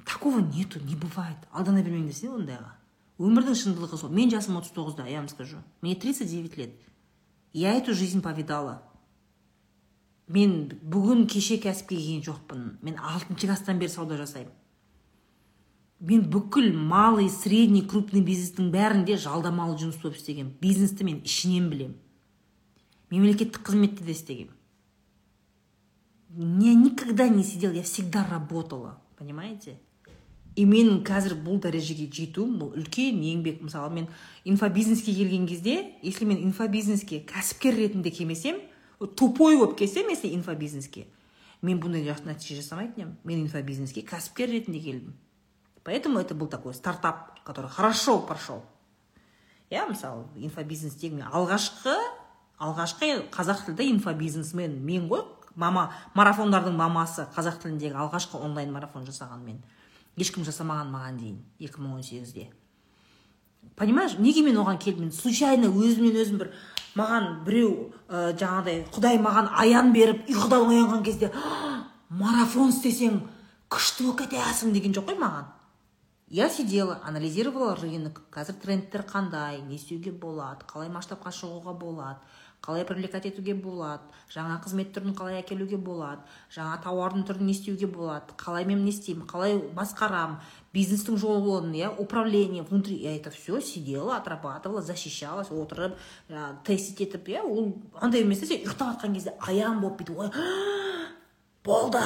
Такого нету не бывает. Алдана бермеңдер сен ондайға. Өмірдің шындылығы сол. Мен жасым 39-да я вам скажу мне 39 лет. Я эту жизнь повидала. Мен бүгін кеше кәсіпке келген жоқпын. Мен алтыншы класстан бері сауда жасаймын. Мен бүкіл малый средний крупный бизнестің бәрінде жалдамалы жұмыс болып істегенмін бизнесті мен ішінен білем. мемлекеттік қызметте де істегенмін я никогда не сидел, я всегда работала, понимаете? и мен қазір бұл дәрежеге жетуім бұл үлкен еңбек. Мысалы мен инфобизнеске келген кезде если мен инфобизнеске кәсіпкер ретінде келмесем тупой болып келсем если инфобизнеске. Мен бұндай жақсы нәтиже жасамайтын едім мен инфобизнеске кәсіпкер ретінде келдім. Поэтому это был такой стартап который хорошо прошел. Иә мысалы инфобизнестегі мен алғашқы алғашқы қазақ тілді инфобизнесмен мен ғой. Мама марафондардың мамасы қазақ тіліндегі алғашқы онлайн марафон жасаған мен ешкім жасамаған маған дейін 2018-де понимаешь? Неге мен оған келдім мен случайно өзімнен өзім бір маған біреу ә, жаңағыдай құдай маған аян беріп ұйқыдан оянған кезде марафон істесең күшті болып кетесің деген жоқ қой маған. Я сидела анализировала рынок. Қазір трендтер қандай не істеуге болады қалай масштабқа шығуға болады. Қалай привлекать етуге болады? Жаңа қызмет түрін қалай әкелуге болады? Жаңа тауардың түрін не істеуге болады? Қалай мен не істеймін? Қалай басқарамын? Бизнестің жолын иә управление внутри. Я это все сидела отрабатывала защищалась отырып жаңағы тестить етіп иә ол андай емес сен ұйықтап жатқан кезде аян болып бүйтіп ой [gasps] болды.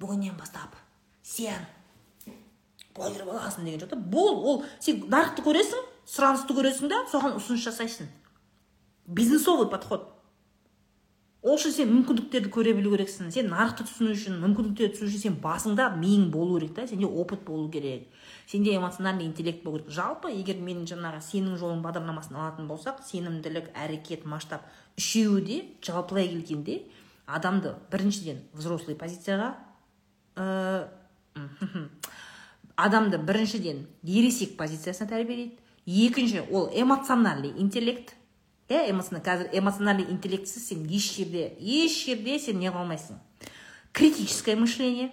Бүгіннен бастап сен блогер боласың деген жоқ та бол ол сен нарықты көресің сұранысты көресің да соған ұсыныс жасайсың. Бизнесовый подход. Ол үшін сен мүмкіндіктерді көре білу керексің сен нарықты түсіну үшін мүмкіндіктерді түсіну үшін сен басыңда миың болу керек та сенде опыт болу керек. Сенде эмоциональный интеллект болу керек. Жалпы егер мен жаңағы сенің жолың бағдарламасын алатын болсақ сенімділік әрекет масштаб үшеуі де жалпылай келгенде адамды біріншіден взрослый позицияға ә, адамды біріншіден ересек позициясына тәрбиелейді. Екінші ол эмоциональный интеллект. Иә қазір эмоциональный интеллектсіз сен еш жерде еш жерде сен не қылмайсың. Критическое мышление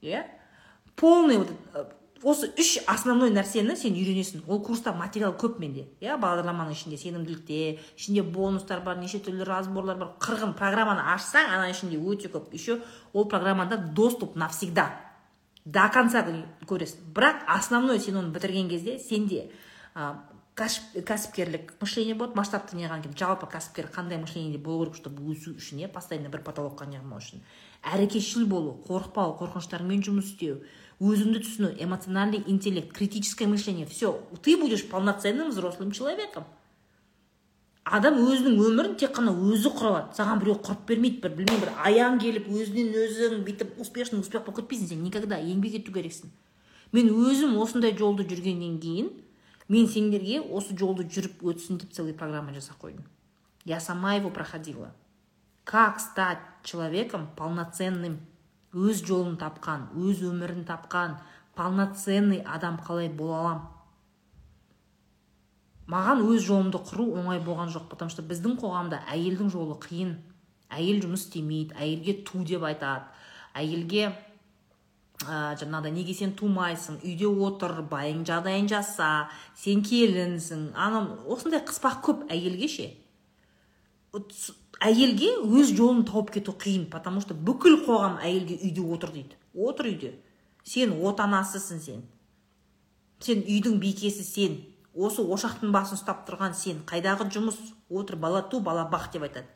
иә? Полный вот осы үш основной нәрсені сен үйренесің. Ол курста материал көп менде иә? Бағдарламаның ішінде сенімділікте ішінде бонустар бар неше түрлі разборлар бар. Қырғын программаны ашсаң ана ішінде өте көп. Еще ол программада доступ навсегда. До конца көресің. Бірақ основной сен оны бітірген кезде сенде кәсіпкерлік мышление болады. Масштабты неғылған кезде жалпы кәсіпкер қандай мышлениеде болу керек чтобы өсу үшін иә? Постоянно бір потолокқа неғылмау үшін. Әрекетшіл болу қорықпау қорқыныштармен жұмыс істеу өзіңді түсіну эмоциональный интеллект критическое мышление. Все ты будешь полноценным взрослым человеком. Адам өзінің өмірін тек қана өзі құра алады саған біреу құрып бермейді бір білмеймін бір аян келіп өзінен өзің бүйтіп успешный успех болып кетпейсің сен. Никогда. Еңбек ету керексің. Мен өзім осындай жолды жүргеннен кейін мен сендерге осы жолды жүріп өтсін деп целый программа жасап қойдым. Я сама его проходила. Как стать человеком полноценным? Өз жолын тапқан өз өмірін тапқан полноценный адам қалай бола аламын маған өз жолымды құру оңай болған жоқ потому что біздің қоғамда әйелдің жолы қиын. Әйел жұмыс істемейді әйелге ту деп айтады әйелге ә, жаңағыдай неге сен тумайсың? Үйде отыр байың жағдайын жаса сен келінсің. Анау осындай қыспақ көп әйелге ше? Әйелге өз жолын тауып кету қиын потому что бүкіл қоғам әйелге үйде отыр дейді. Отыр үйде. Сен отанасысың сен. Сен үйдің бикесі сен. Осы ошақтың басын ұстап тұрған сен. Қайдағы жұмыс? Отыр бала ту бала бақ деп айтады.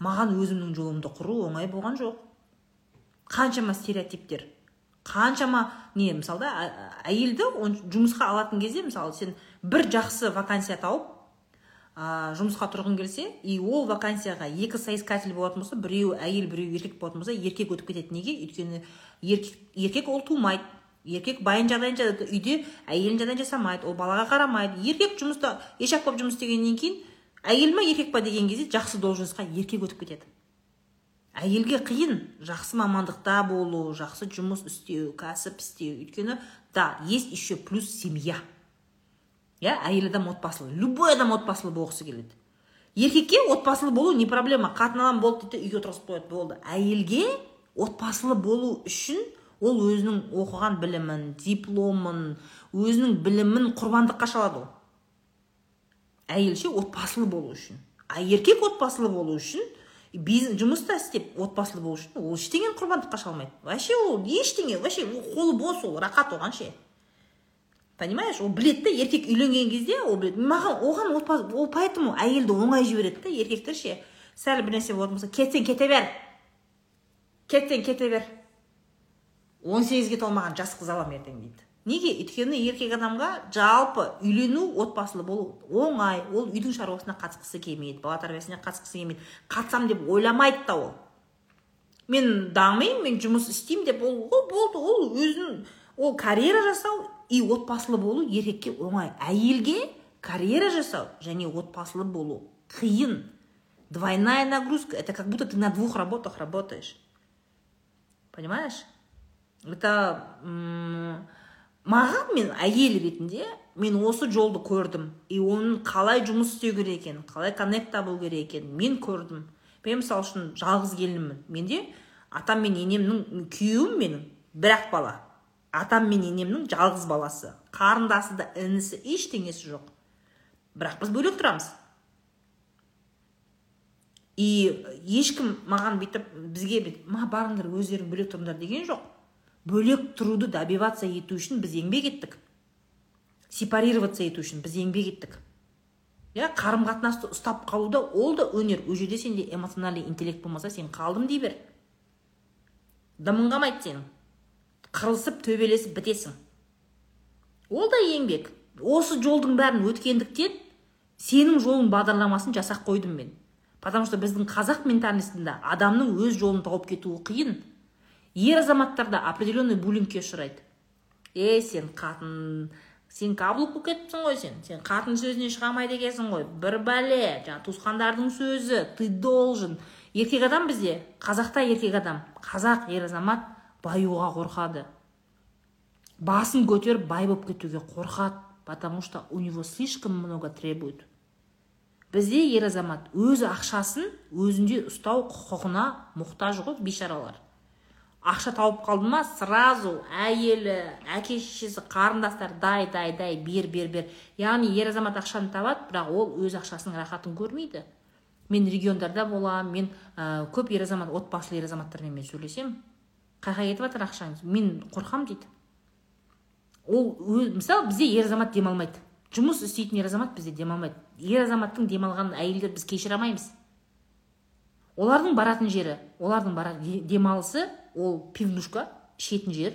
Маған өзімнің жолымды құру оңай болған жоқ. Қаншама стереотиптер. Қаншама не мысалы да әйелді жұмысқа алатын кезде мысалы сен бір жақсы вакансия тауып ә, жұмысқа тұрғың келсе и ол вакансияға екі соискатель болатын болса біреу әйел біреу еркек болатын болса еркек өтіп кетеді. Неге? Өйткені еркек, еркек ол тумайды. Еркек байын жағдайын жасайды үйде әйелін жағдайын жасамайды ол балаға қарамайды. Еркек жұмыста ешак болып жұмыс істегеннен кейін әйел ма еркек па деген кезде жақсы должностьқа еркек өтіп кетеді. Әйелге қиын жақсы мамандықта болу жақсы жұмыс істеу кәсіп істеу. Өйткені да есть еще плюс семья. Иә әйел адам отбасылы. Любой адам отбасылы болғысы келеді. Еркекке отбасылы болу не проблема. Қатын алам болды дейді үйге отырғызып қояды болды. Әйелге отбасылы болу үшін ол өзінің оқыған білімін дипломын өзінің білімін құрбандыққа шалады ол. Әйел ше отбасылы болу үшін. А еркек отбасылы болу үшін бизнес жұмыста істеп отбасылы болу үшін ол ештеңені құрбандыққа шалмайды вообще ол ештеңе вообще қолы бос ол рахат оған ше. Понимаешь? Ол біледі да еркек үйленген кезде ол біледі. Маған оған отбасы ол поэтому әйелді оңай жібереді да еркектер ше. Сәл бір нәрсе болатын болса кетсең кете бер. Кетсең кете бер. Он сегізге толмаған жас қыз аламын ертең дейді неге? Өйткені еркек адамға жалпы үйлену отбасылы болу оңай. Ол үйдің шаруасына қатысқысы келмейді бала тәрбиесіне қатысқысы келмейді. Қатысамын деп ойламайды да ол. Мен дамимын мен жұмыс істеймін деп ол ол болды. Ол өзін ол карьера жасау и отбасылы болу еркекке оңай. Әйелге карьера жасау және отбасылы болу қиын. Двойная нагрузка. Это как будто ты на двух работах работаешь. Понимаешь? Это маған мен әйел ретінде мен осы жолды көрдім. И оның қалай жұмыс істеу керек екенін қалай коннект табу керек екенін мен көрдім. Мен мысалы үшін жалғыз келінмін. Менде атам мен енемнің күйеуім менің бір ақ бала. Атам мен енемнің жалғыз баласы. Қарындасы да інісі ештеңесі жоқ. Бірақ біз бөлек тұрамыз. И ешкім маған бүйтіп бізге ма барыңдар өздерің бөлек тұрыңдар деген жоқ. Бөлек тұруды добиваться ету үшін біз еңбек еттік. Сепарироваться ету үшін біз еңбек еттік. Иә қарым қатынасты ұстап қалуда ол да өнер. Ол жерде сенде эмоциональный интеллект болмаса сен қалдым дей бер. Дымың қалмайды сенің. Қырылысып төбелесіп бітесің. Ол да еңбек. Осы жолдың бәрін өткендіктен сенің жолың бағдарламасын жасақ қойдым мен. Потому что біздің қазақ ментальностінде адамның өз жолын тауып кетуі қиын. Ер азаматтарда определенный буллингке ұшырайды е сен қатын сен каблук болып кетіпсің ғой сен. Сен қатын сөзінен шыға алмайды екенсің ғой. Бір бәле жаңағы туысқандардың сөзі ты должен. Еркек адам бізде қазақта еркек адам қазақ ер азамат баюға қорқады. Басын көтеріп бай болып кетуге қорқады потому что у него слишком много требует. Бізде ер азамат өз ақшасын өзінде ұстау құқығына мұқтаж ғой бейшаралар. Ақша тауып қалды ма? Сразу әйелі әке шешесі қарындастары дай дай дай бер бер бер. Яғни ер азамат ақшаны табады бірақ ол өз ақшасының рахатын көрмейді. Мен региондарда боламын мен ә, көп ер азамат отбасылы ер азаматтармен мен сөйлесемін. Қай жаққа кетіп жатыр ақшаңыз? Мен қорқамын дейді. Ол мысалы бізде ер азамат демалмайды. Жұмыс істейтін ер азамат бізде демалмайды. Ер азаматтың демалғанын әйелдер біз кешіре алмаймыз. Олардың баратын жері олардың бара, демалысы ол пивнушка ішетін жер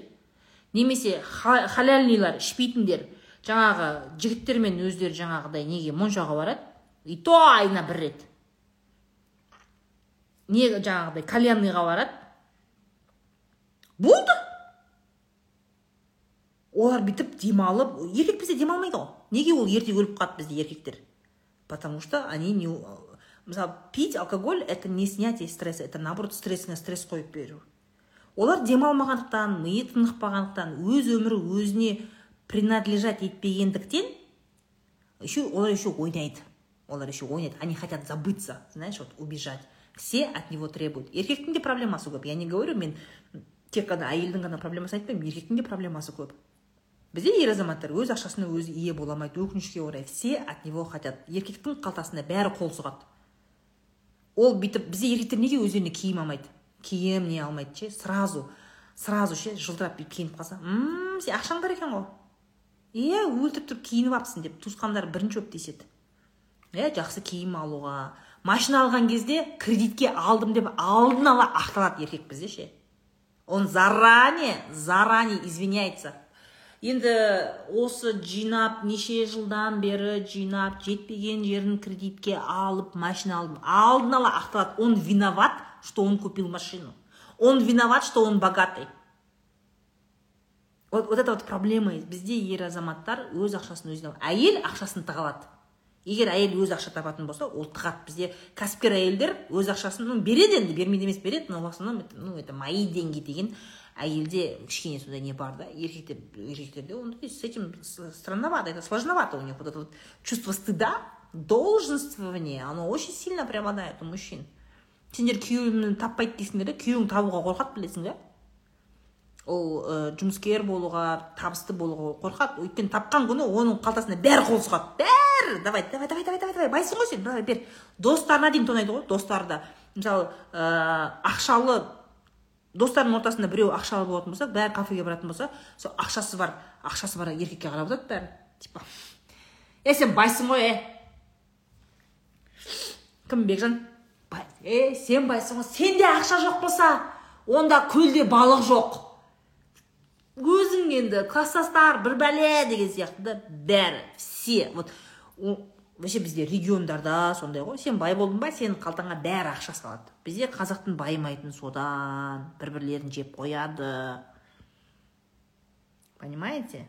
немесе халяльныйлар ішпейтіндер жаңағы жігіттермен өздері жаңағыдай неге моншаға барады и то айына бір рет. Не жаңағыдай кальянныйға барады. Болды. Олар бүйтіп демалып еркек бізде демалмайды ғой. Неге ол ерте өліп қалады бізде еркектер? Потому что они не мысалы пить алкоголь это не снятие стресса это наоборот стрессіне стресс қойып беру. Олар демалмағандықтан миы тынықпағандықтан өз өмірі өзіне принадлежать етпегендіктен еще олар еще ойнайды. Олар еще ойнайды. Они хотят забыться знаешь вот убежать. Все от него требуют. Еркектің де проблемасы көп. Я не говорю мен тек қана әйелдің ғана проблемасын айтпаймын еркектің де проблемасы көп. Бізде ер азаматтар өз ақшасына өзі ие бола алмайды өкінішке орай все от него хотят. Еркектің қалтасына бәрі қол сұғады. Ол бүйтіп бізде еркектер неге өздеріне киім алмайды? Киім не алмайды ше сразу сразу ше жылтырап бүйтіп киініп қалса мм сен ақшаң бар екен ғой иә өлтіріп тұрып киініп алыпсың деп туысқандары бірінші өп деседі иә жақсы киім алуға машина алған кезде кредитке алдым деп алдын ала ақталады еркек бізде ше он заранее заранее извиняется енді осы жинап неше жылдан бері жинап жетпеген жерін кредитке алып машина алдым алдын ала ақталады он виноват что он купил машину. Он виноват что он богатый. Вот, вот это вот проблема бізде ер азаматтар өз ақшасын өзіне әйел ақшасын тыға алады. Егер әйел өз ақша табатын болса ол тығады бізде кәсіпкер әйелдер өз ақшасын ну береді енді бермейді емес береді. Но в основном ну это мои деньги деген әйелде кішкене сондай не бар да. Еркектер еркектерде ондай с этим странновато это сложновато у них. Вот это вот чувство стыда долженствование оно очень сильно преобладает у мужчин. Сендер күйеуімді таппайды дейсіңдер да күйеуің табуға қорқады білесің ба ол ә, жұмыскер болуға табысты болуға қорқады өйткені тапқан күні оның қалтасына бәрі қол сұғады бәрі давай давай давай давай давай давай байсың ғой сен давай бер достарына дейін тонайды ғой достары да мысалы ә, ақшалы достарының ортасында біреу ақшалы болатын болса бәрі кафеге баратын болса сол ақшасы бар ақшасы бар еркекке қарап жатады бәрі типа е сен байсың ғой е кім бекжан е сен байсың сенде ақша жоқ болса онда көлде балық жоқ. Өзің енді класстастар бір бәле деген сияқты да бәрі все. Вот вообще бізде региондарда сондай ғой. Сен бай болдың ба сенің қалтаңа бәрі ақша салады. Бізде қазақтың байымайтын содан бір бірлерін жеп қояды. Понимаете?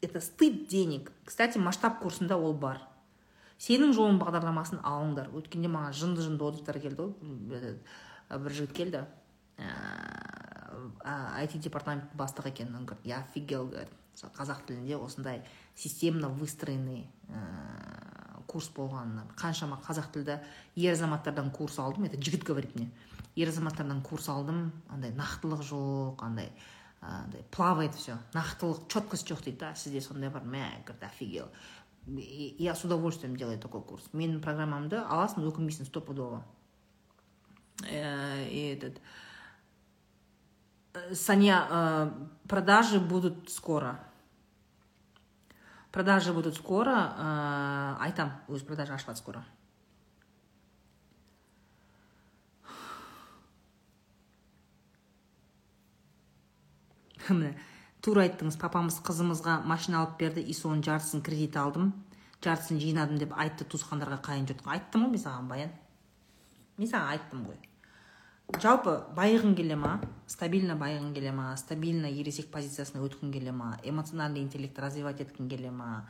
Это стыд денег. Кстати масштаб курсында ол бар. Сенің жолың бағдарламасын алыңдар. Өткенде маған жынды жынды отзывтар келді ғой. Бір жігіт келді. Айти департамент бастығы екен. Он говорит я офигел говорит. Қазақ тілінде осындай системно выстроенный ә, курс болғанына қаншама қазақ тілді ер азаматтардан курс алдым. Это жігіт говорит мне. Ер азаматтардан курс алдым. Андай нақтылық жоқ андай андай плавает все нақтылық четкость жоқ дейді да. Сізде сондай бар мә говорит офигел я с удовольствием делаю такой курс менің программамды аласың өкінбейсің стопудово э, и этот э, саня э, продажи будут скоро продажи будут скоро айтам өз продажа ашылады скоро міне тура айттыңыз папамыз қызымызға машина алып берді и соның жартысын кредит алдым. Жартысын жинадым деп айтты туысқандарға қайын жұртқа. Айттым ғой мен саған баян? Мен саған айттым ғой. Жалпы байығың келе ма? Стабильно байығың келе ма? Стабильно ересек позициясына өткің келе ма? Эмоциональный интеллект развивать еткің келе ма?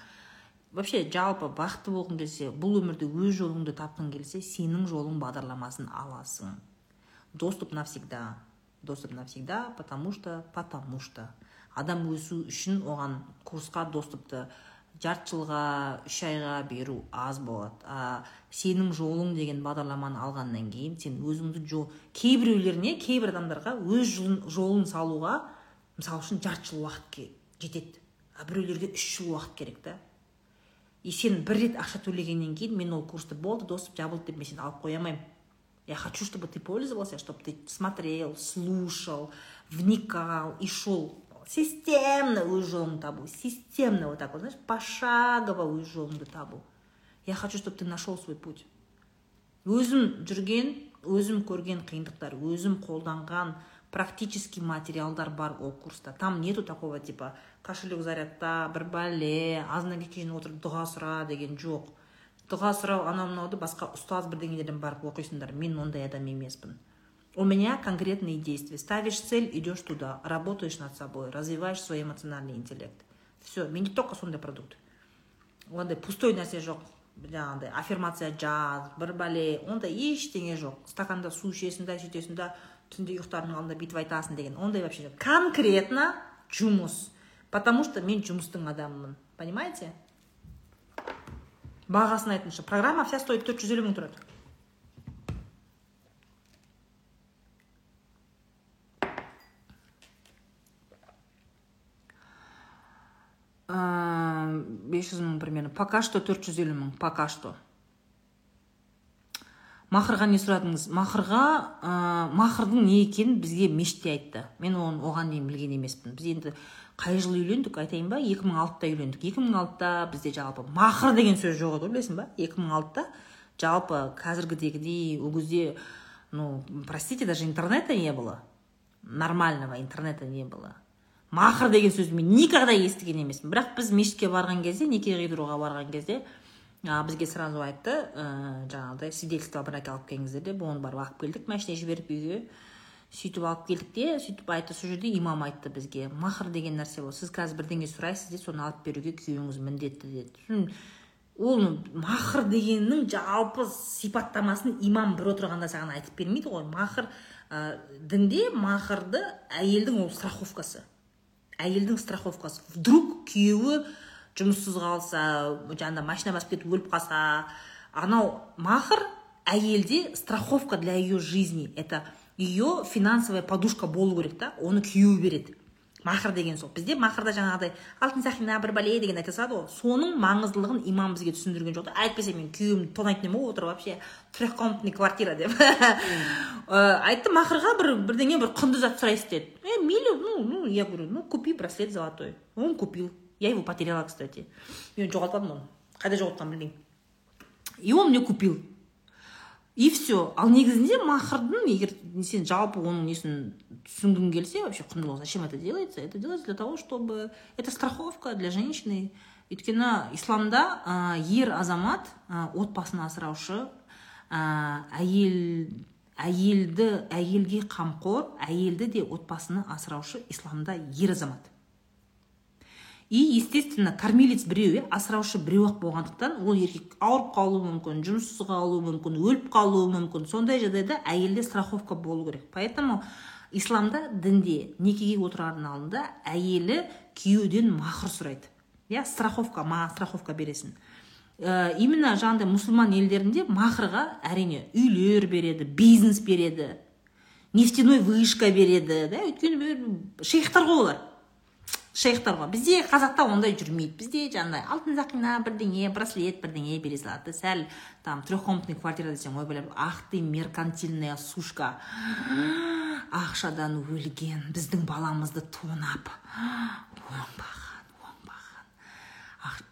Вообще жалпы бақытты болғың келсе бұл өмірде өз жолыңды тапқың келсе сенің жолың бағдарламасын аласың. Доступ навсегда. Доступ навсегда потому что потому что. Адам өсу үшін оған курсқа доступты жарты жылға үш айға беру аз болады. А сенің жолың деген бағдарламаны алғаннан кейін сен өзіңді жол кейбіреулер не кейбір адамдарға өз жолын, жолын салуға мысалы үшін жарты жыл уақыт жетеді. А біреулерге үш жыл уақыт керек та. И сен бір рет ақша төлегеннен кейін мен ол курсты болды доступ жабылды деп мен сені алып қоя алмаймын. Я хочу, чтобы ты пользовался, чтобы ты смотрел, слушал, вникал и шел. Системно жолыңды табу системно вот так вот знаешь пошагово өз жолыңды табу. Я хочу чтобы ты нашел свой путь. Өзім жүрген өзім көрген қиындықтар өзім қолданған практический материалдар бар ол курста. Там нету такого типа кошелек зарядта бір бәле азаннан кешке шейін отырып дұға сұра деген жоқ. Дұға сұрау анау мынауды басқа ұстаз бірдеңелерден барып оқисыңдар. Мен ондай адам емеспін. у меня конкретные действия ставишь цель идешь туда работаешь над собой развиваешь свой эмоциональный интеллект все менде только сондай продукт ондай пустой нәрсе жоқ жаңағыдай аффирмация жаз бір бәле ондай ештеңе жоқ стаканда су ішесің да сөйтесің да түнде ұйықтардың алдында бүйтіп айтасың деген ондай вообще жоқ конкретно жұмыс потому что мен жұмыстың адамымын понимаете бағасын айтыңызшы программа вся стоит төрт жүз елу мың тұрады Бес жүз мың примерно пока что төрт жүз елу мың пока что. Махырға не сұрадыңыз? Махырға ә, махырдың не екенін бізге мешітте айтты. Мен оны оған дейін білген емеспін. Біз енді қай жылы үйлендік айтайын ба? 2006-та үйлендік. 2006-та бізде жалпы мақыр деген сөз жоқ еді білесің ба? 2006-та жалпы қазіргідегідей ол кезде ну простите даже интернета не было. Нормального интернета не было. Мақыр деген сөзді мен никогда естіген емеспін. Бірақ біз мешітке барған кезде неке қидыруға барған кезде а, бізге сразу айтты ә, жаңағыдай свидетельство браке алып келіңіздер деп. Оны барып алып келдік машина жіберіп үйге сөйтіп алып келдік те. Сөйтіп айтты сол жерде имам айтты бізге махр деген нәрсе ол сіз қазір бірдеңе сұрайсыз де соны алып беруге күйеуіңіз міндетті деді. Ол махр дегеннің жалпы сипаттамасын имам бір отырғанда саған айтып бермейді ғой. Махр ә, дінде махрды әйелдің ол страховкасы. Әйелдің страховкасы вдруг күйеуі жұмыссыз қалса жаңағыда машина басып кетіп өліп қалса анау махр әйелде страховка для ее жизни. Это ее финансовая подушка болу керек та оны күйеуі береді. Махр деген сол. Бізде махрда жаңағыдай алтын сақина бір бәле деген айта салады ғой. Соның маңыздылығын имам бізге түсіндірген жоқ та. Әйтпесе мен күйеуімді тонайтын едім ғой отырып вообще трехкомнатный квартира деп. Айтты махрға бір бірдеңе бір құнды зат сұрайсыз деді. Е мейлі ну ну я говорю ну купи браслет золотой. Он купил. Я его потеряла кстати. Мен жоғалтпадым оны. Қайда жоғалтқанын білмеймін. И он мне купил. И все ал негізінде махрдың егер сен жалпы оның несін түсінгің келсе вообще құндылығы зачем это делается? Это делается для того чтобы это страховка для женщины. Өйткені исламда ә, ер азамат ә, отбасын асыраушы ә, әйел әйелді әйелге қамқор әйелді де отбасыны асыраушы исламда ер азамат. И естественно кормилец біреу иә асыраушы біреу ақ болғандықтан ол еркек ауырып қалуы мүмкін жұмыссыз қалуы мүмкін өліп қалуы мүмкін. Сондай жағдайда әйелде страховка болу керек. Поэтому исламда дінде некеге отырардың алдында әйелі күйеуден махр сұрайды. Иә страховка маған страховка бересің. Ә, именно жаңағыдай мұсылман елдерінде махрға әрине үйлер береді бизнес береді нефтяной вышка береді да? Өйткені шейхтар ғой олар шейхтар ғой бізде қазақта ондай жүрмейді. Бізде жаңағыдай алтын сақина бірдеңе браслет бірдеңе бере салады. Сәл там трехкомнатный квартира десең ойбайлап ах ты меркантильная сушка. Ақшадан өлген біздің баламызды тонап. Оңбаған оңбаған.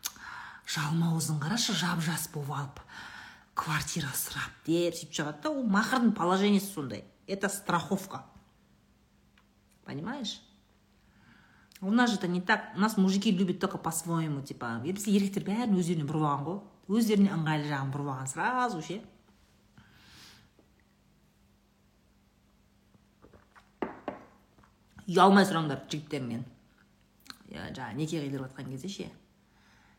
Жалмауызын қарашы жап жас болып алып квартира сұрап деп сөйтіп шығады да. Ол мақырдың положениесі сондай. Это страховка. Понимаешь? У нас же это не так. У нас мужики любят только по своему типа бізде еркектер бәрін өздеріне бұрып алған ғой өздеріне ыңғайлы жағын бұрып алған сразу ше ұялмай сұраңдар жігіттеріңнен жаңағы неке қидырып жатқан кезде ше.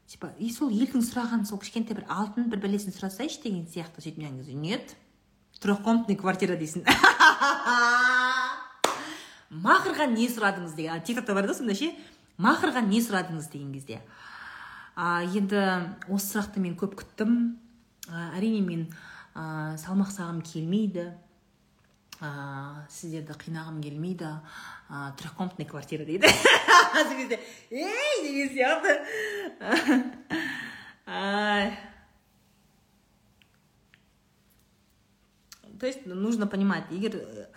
Типа и сол елдің сұраған сол кішкентай бір алтын бір бәлесін сұрасайшы деген сияқты сөйтіп неғылған кезде нет. Трехкомнатный квартира дейсің. [laughs] мақырға не сұрадыңыз деген. Тик токта бар да сондай ше мақырға не сұрадыңыз деген кезде. А, енді осы сұрақты мен көп күттім. А, әрине мен ә, салмақ сағым келмейді. Ә, сіздерді қинағым келмейді. Ә, трехкомнатный квартира дейді. [laughs] Сол кезде ей деген сияқты. [laughs] То есть нужно понимать егер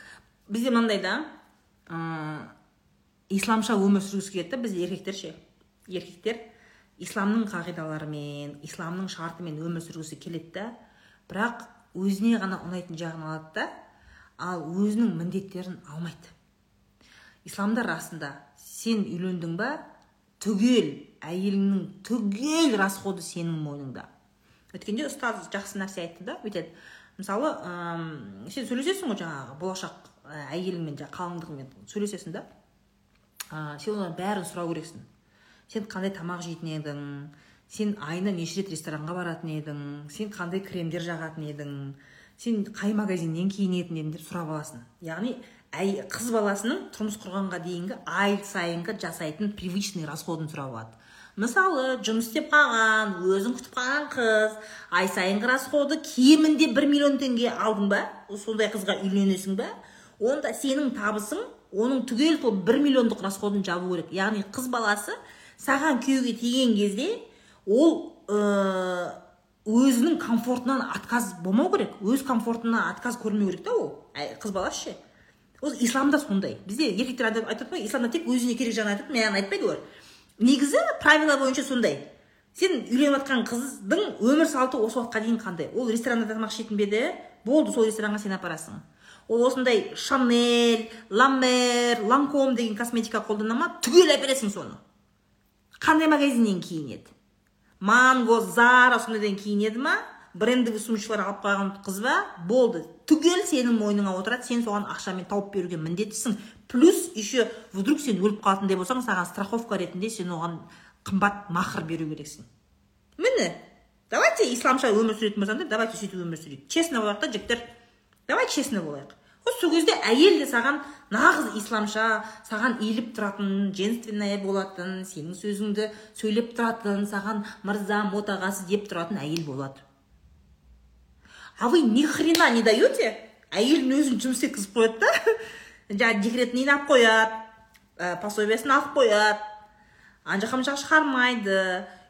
бізде мынандай да исламша өмір сүргісі келеді біз еркектер ше. Еркектер исламның қағидаларымен исламның шартымен өмір сүргісі келеді да бірақ өзіне ғана ұнайтын жағын алады да ал өзінің міндеттерін алмайды. Исламда расында сен үйлендің ба? Түгел әйеліңнің түгел расходы сенің мойныңда өткенде ұстаз жақсы нәрсе айтты да бүйтеді. Мысалы сен сөйлесесің ғой жаңағы болашақ әйеліңмен жаңағы қалыңдығыңмен сөйлесесің да ә, сен одан бәрін сұрау керексің. Сен қандай тамақ жейтін едің? Сен айына неше рет ресторанға баратын едің? Сен қандай кремдер жағатын едің? Сен қай магазиннен киінетін едің деп сұрап аласың. Яғни әй, қыз баласының тұрмыс құрғанға дейінгі ай сайынғы жасайтын привычный расходын сұрап алады. Мысалы жұмыс істеп қалған өзің күтіп қалған қыз ай сайынғы расходы кемінде бір миллион теңге алдың ба? Сондай қызға үйленесің ба? Онда сенің табысың оның түгел сол бір миллиондық расходын жабу керек. Яғни қыз баласы саған күйеуге тиген кезде ол ә, өзінің комфортынан отказ болмау керек. Өз комфортынан отказ көрмеу керек та ол. Қыз баласы ше? Ол исламда сондай. Бізде еркектер айтады ғой исламда тек өзіне керек жағын айтады маған айтпайды олар. Негізі правила бойынша сондай. Сен үйленіп жатқан қыздың өмір салты осы уақытқа дейін қандай? Ол ресторанда тамақ ішетін бе еді? Болды сол ресторанға сен апарасың. Ол осындай шанель ламер ланком деген косметика қолдана ма? Түгел әпересің соны. Қандай магазиннен киінеді манго зара сондайдан киінеді ма? Брендовый сумочкалар алып қойған қыз ба? Болды. Түгел сенің мойныңа отырады сен соған ақшамен тауып беруге міндеттісің. Плюс еще вдруг сен өліп қалатындай болсаң саған страховка ретінде сен оған қымбат мақыр беру керексің. Міне давайте исламша өмір сүретін болсаңдар давайте сөйтіп өмір сүрейік. Честно болайық та жігіттер? Давай честно болайық. Сол кезде әйел де саған нағыз исламша саған иіліп тұратын женственная болатын сенің сөзіңді сөйлеп тұратын саған мырзам отағасы деп тұратын әйел болады. А вы ни хрена не даете әйелдің өзін жұмыс істеткізіп қояды да. [laughs] Жаңағы декретныйын алып қояды ә, алып қояды ана жаққа мына шығармайды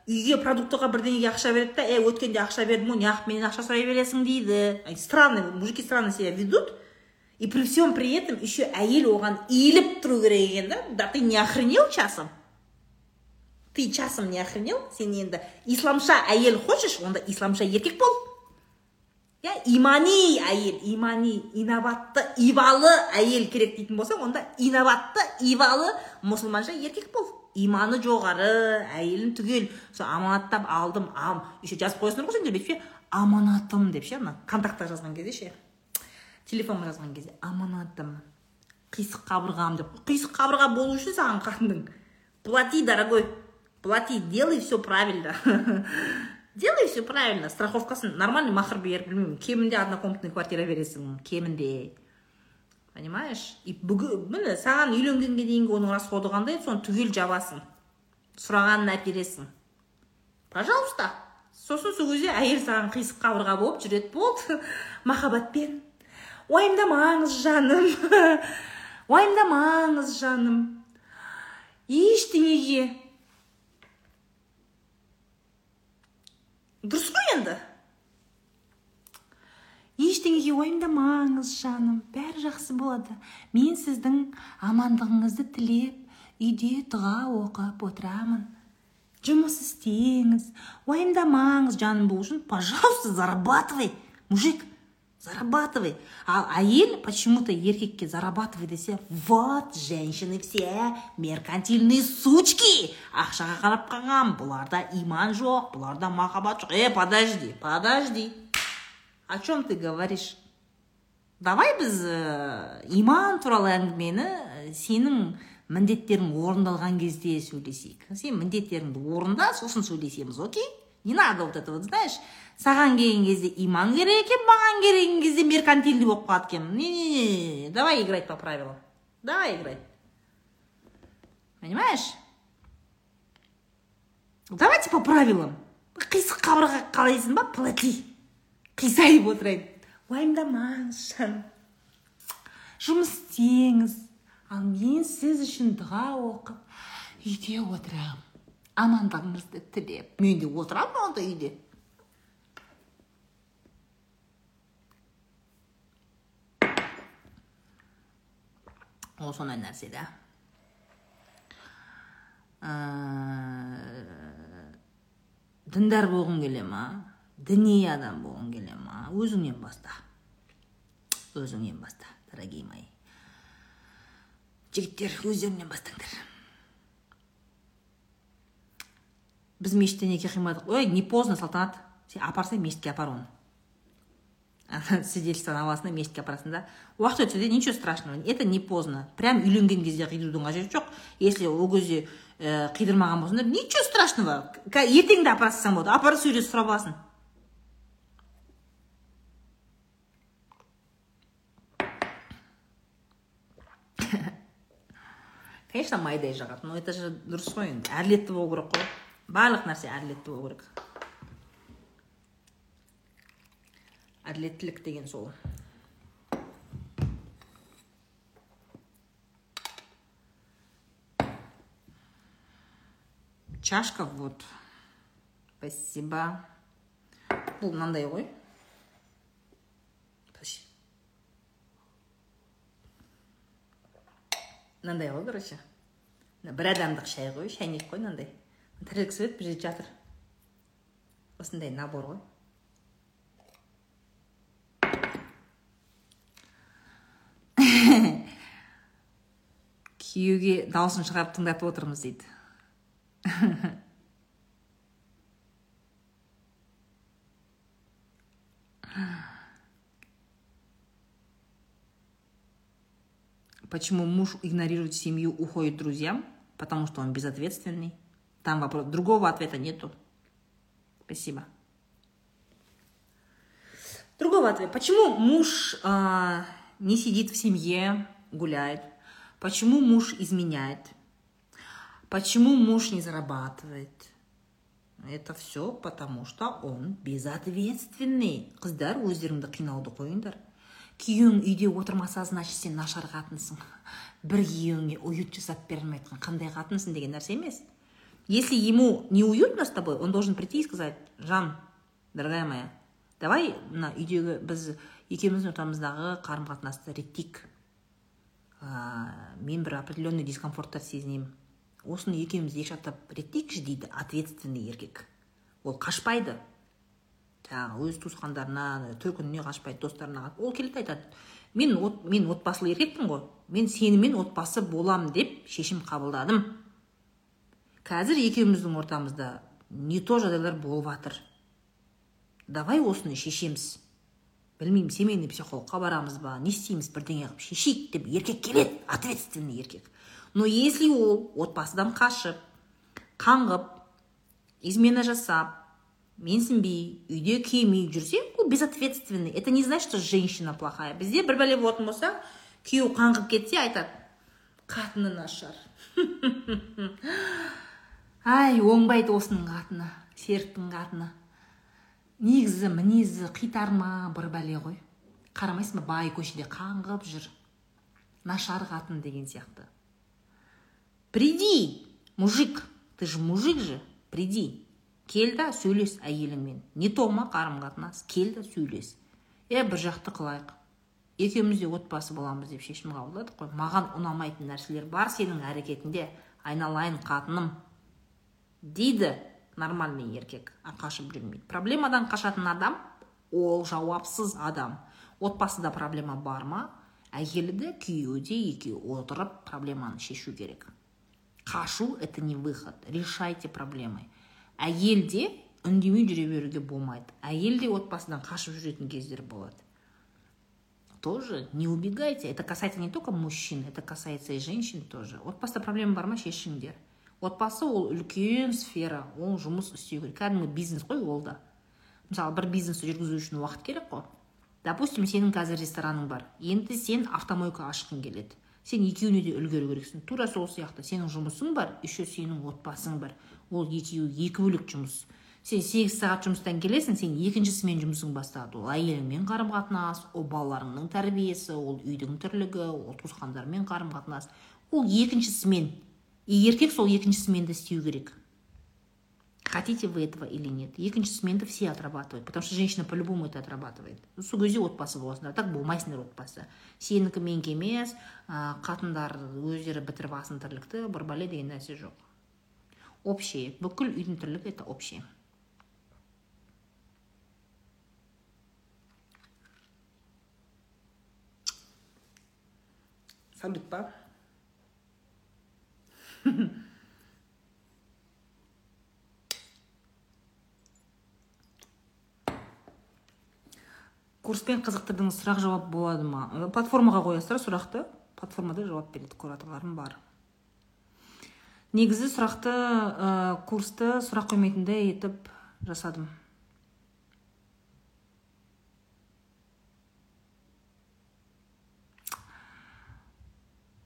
үйге продуктыға бірдеңеге ақша береді да е өткенде ақша бердім ғой неғып менен ақша сұрай бересің дейді. Странный мужики странно себя ведут. И при всем при этом еще әйел оған иіліп тұру керек екен да? Да ты не охренел часом? Ты часом не охренел? Сен енді исламша әйел хочешь онда исламша еркек бол. Иә имани әйел имани инабатты ибалы әйел керек дейтін болсаң онда инабатты ибалы мұсылманша еркек бол. Иманы жоғары әйелін түгел. Сол аманаттап алдым ам. Еще жазып қоясыңдар ғой сендер бүйтіп аманатым деп ше мына контактқа жазған кезде ше. Телефонға жазған кезде аманатым қисық қабырғам деп. Қисық қабырға болу үшін саған қатының плати дорогой плати делай все правильно [laughs] делай все правильно страховкасын нормальный махр беріп білмеймін кемінде однокомнатный квартира бересің кемінде понимаешь? И бүгін міне саған үйленгенге дейінгі оның расходы қандай соны түгел жабасың сұрағанын әпересің пожалуйста сосын сол кезде әйел саған қисық қабырға болып жүреді болды. [laughs] Махаббатпен. Уайымдамаңыз жаным. [laughs] Уайымдамаңыз жаным. Ештеңеге дұрыс қой енді ештеңеге уайымдамаңыз жаным. Бәрі жақсы болады. Мен сіздің амандығыңызды тілеп үйде дұға оқып отырамын. Жұмыс істеңіз. Уайымдамаңыз жаным. Бұл үшін пожалуйста зарабатывай мужик. Зарабатывай. Ал әйел почему то еркекке зарабатывай десе вот женщины все. Меркантильные сучки. Ақшаға қарап қалған бұларда иман жоқ бұларда махаббат жоқ э подожди подожди. О чем ты говоришь? Давай біз ә, иман туралы әңгімені сенің міндеттерің орындалған кезде сөйлесейік. Сен міндеттеріңді орында сосын сөйлесеміз окей? Не надо вот это вот знаешь саған келген кезде иман керек екен маған келген кезде меркантильный болып қалады екен. Не не не давай играть по правилам. Давай играть. Понимаешь? Давайте по правилам. Қисық қабырға қалайсың ба? Плати. Қисайып отырайын. Уайымдамаңыз жаным жұмыс істеңіз. Ал мен сіз үшін дұға оқып үйде отырамын амандығыңызды тілеп. Мен де отырамын онда үйде. Ол сондай нәрсе да діндар болғың келе ма діни адам болғың келе ма өзіңнен баста өзіңнен баста дорогие мои жігіттер өздеріңнен бастаңдар біз мешітте неке қимадық ой не поздно салтанат сен апарсаң мешітке апар оны [laughs] свидетельствоны аласың да мешітке апарасың да? Уақыт өтсе де ничего страшного это не поздно. Прям үйленген кезде қидырудың қажеті жоқ если ол кезде ә, қидырмаған болсаңдар ничего страшного. Ертең де апара салсаң болады апарып сөйлесіп сұрап аласың. [laughs] Конечно майдай жағады но это же дұрыс қой енді. Әділетті болу керек қой. Барлық нәрсе әділетті болу керек. Әділеттілік деген сол. Чашка вот. Спасибо. Бұл мынандай ғой. Мынандай ғой короче. Бір адамдық шай ғой шайнек қой мынандай. Тірілік свет бір жерде жатыр. Осындай набор ғой. Күйеуге дауысын шығарып тыңдатып отырмыз дейді Почему муж игнорирует семью, уходит друзьям? Потому что он безответственный. Там вопрос. Другого ответа нету. Спасибо. Другого ответа. Почему муж э, не сидит в семье, гуляет? Почему муж изменяет? Почему муж не зарабатывает? Это все потому, что он безответственный. Қыздар өздеріңді қинауды қойыңдар күйеуің үйде отырмаса значит сен нашар қатынсың бір күйеуіңе уют жасап алмай қандай қатынсың деген нәрсе емес если ему не уютно с тобой он должен прийти и сказать жан дорогая моя давай мына үйдегі біз екеуміздің ортамыздағы қарым қатынасты реттейік мен бір определенный дискомфорттар сезінемін. Осыны екеуміз екі жақтап реттейікші дейді ответственный еркек. Ол қашпайды. Жаңағы өз туысқандарына төркініне қашпайды достарына ол келеді айтады. Мен от, мен отбасылы еркекпін ғой. Мен сенімен отбасы болам деп шешім қабылдадым. Қазір екеуміздің ортамызда не то жағдайлар болып жатыр давай осыны шешеміз. Білмеймін семейный психологқа барамыз ба не істейміз бірдеңе қылып шешейік деп еркек келеді ответственный еркек. Но если ол отбасыдан қашып қаңғып измена жасап менсінбей үйде киімей жүрсе ол безответственный. Это не значит что женщина плохая. Бізде бір бәле болатын болса күйеуі қаңғып кетсе айтады қатыны нашар [laughs] ай оңбайды осының қатыны серіктің қатыны. Негізі мінезі қитарма бір бәле ғой. Қарамайсың ба бай көшеде қаңғып жүр. Нашар қатын деген сияқты. Приди мужик ты же мужик же приди. Кел да сөйлес әйеліңмен. Не то ма қарым қатынас кел да сөйлес. Е бір жақты қылайық. Екеуміз де отбасы боламыз деп шешім қабылдадық қой. Маған ұнамайтын нәрселер бар сенің әрекетінде айналайын қатыным. Дейді. Нормальный еркек қашып жүрмейді проблемадан қашатын адам ол жауапсыз адам. Отбасыда проблема бар ма әйелі де күйеуі де екеуі отырып проблеманы шешу керек. Қашу это не выход. Решайте проблемы. Әйел де үндемей жүре беруге болмайды. Әйел де отбасыдан қашып жүретін кездер болады. Тоже не убегайте. Это касается не только мужчин это касается и женщин тоже. Отбасыда проблема бар ма шешіңдер. Отбасы ол үлкен сфера ол жұмыс істеу керек. Кәдімгі бизнес қой ол да. Мысалы бір бизнесті жүргізу үшін уақыт керек қой. Допустим сенің қазір рестораның бар. Енді сен автомойка ашқың келеді. Сен екеуіне де үлгеру керексің. Тура сол сияқты. Сенің жұмысың бар еще сенің отбасың бар. Ол екеуі екі бөлек жұмыс. Сен сегіз сағат жұмыстан келесің сен екіншісімен жұмысың басталады ол әйеліңмен қарым қатынас ол балаларыңның тәрбиесі ол үйдің тірлігі ол туысқандармен қарым қатынас ол екіншісімен и еркек сол екінші сменді істеу керек. Хотите вы этого или нет? Екінші сменді все отрабатывают потому что женщина по любому это отрабатывает. Сол кезде отбасы боласыңдар так болмайсыңдар отбасы. Сенікі менікі емес қатындар өздері бітіріп алсын тірлікті бір бәле деген нәрсе жоқ. Общее бүкіл үйдің тірлігі это общее. Салют па? Курспен қызықтырдыңыз сұрақ жауап болады ма? Платформаға қоясыздар сұрақты? Платформада жауап береді кураторларым бар. Негізі сұрақты ә, курсты сұрақ қоймайтындай етіп жасадым.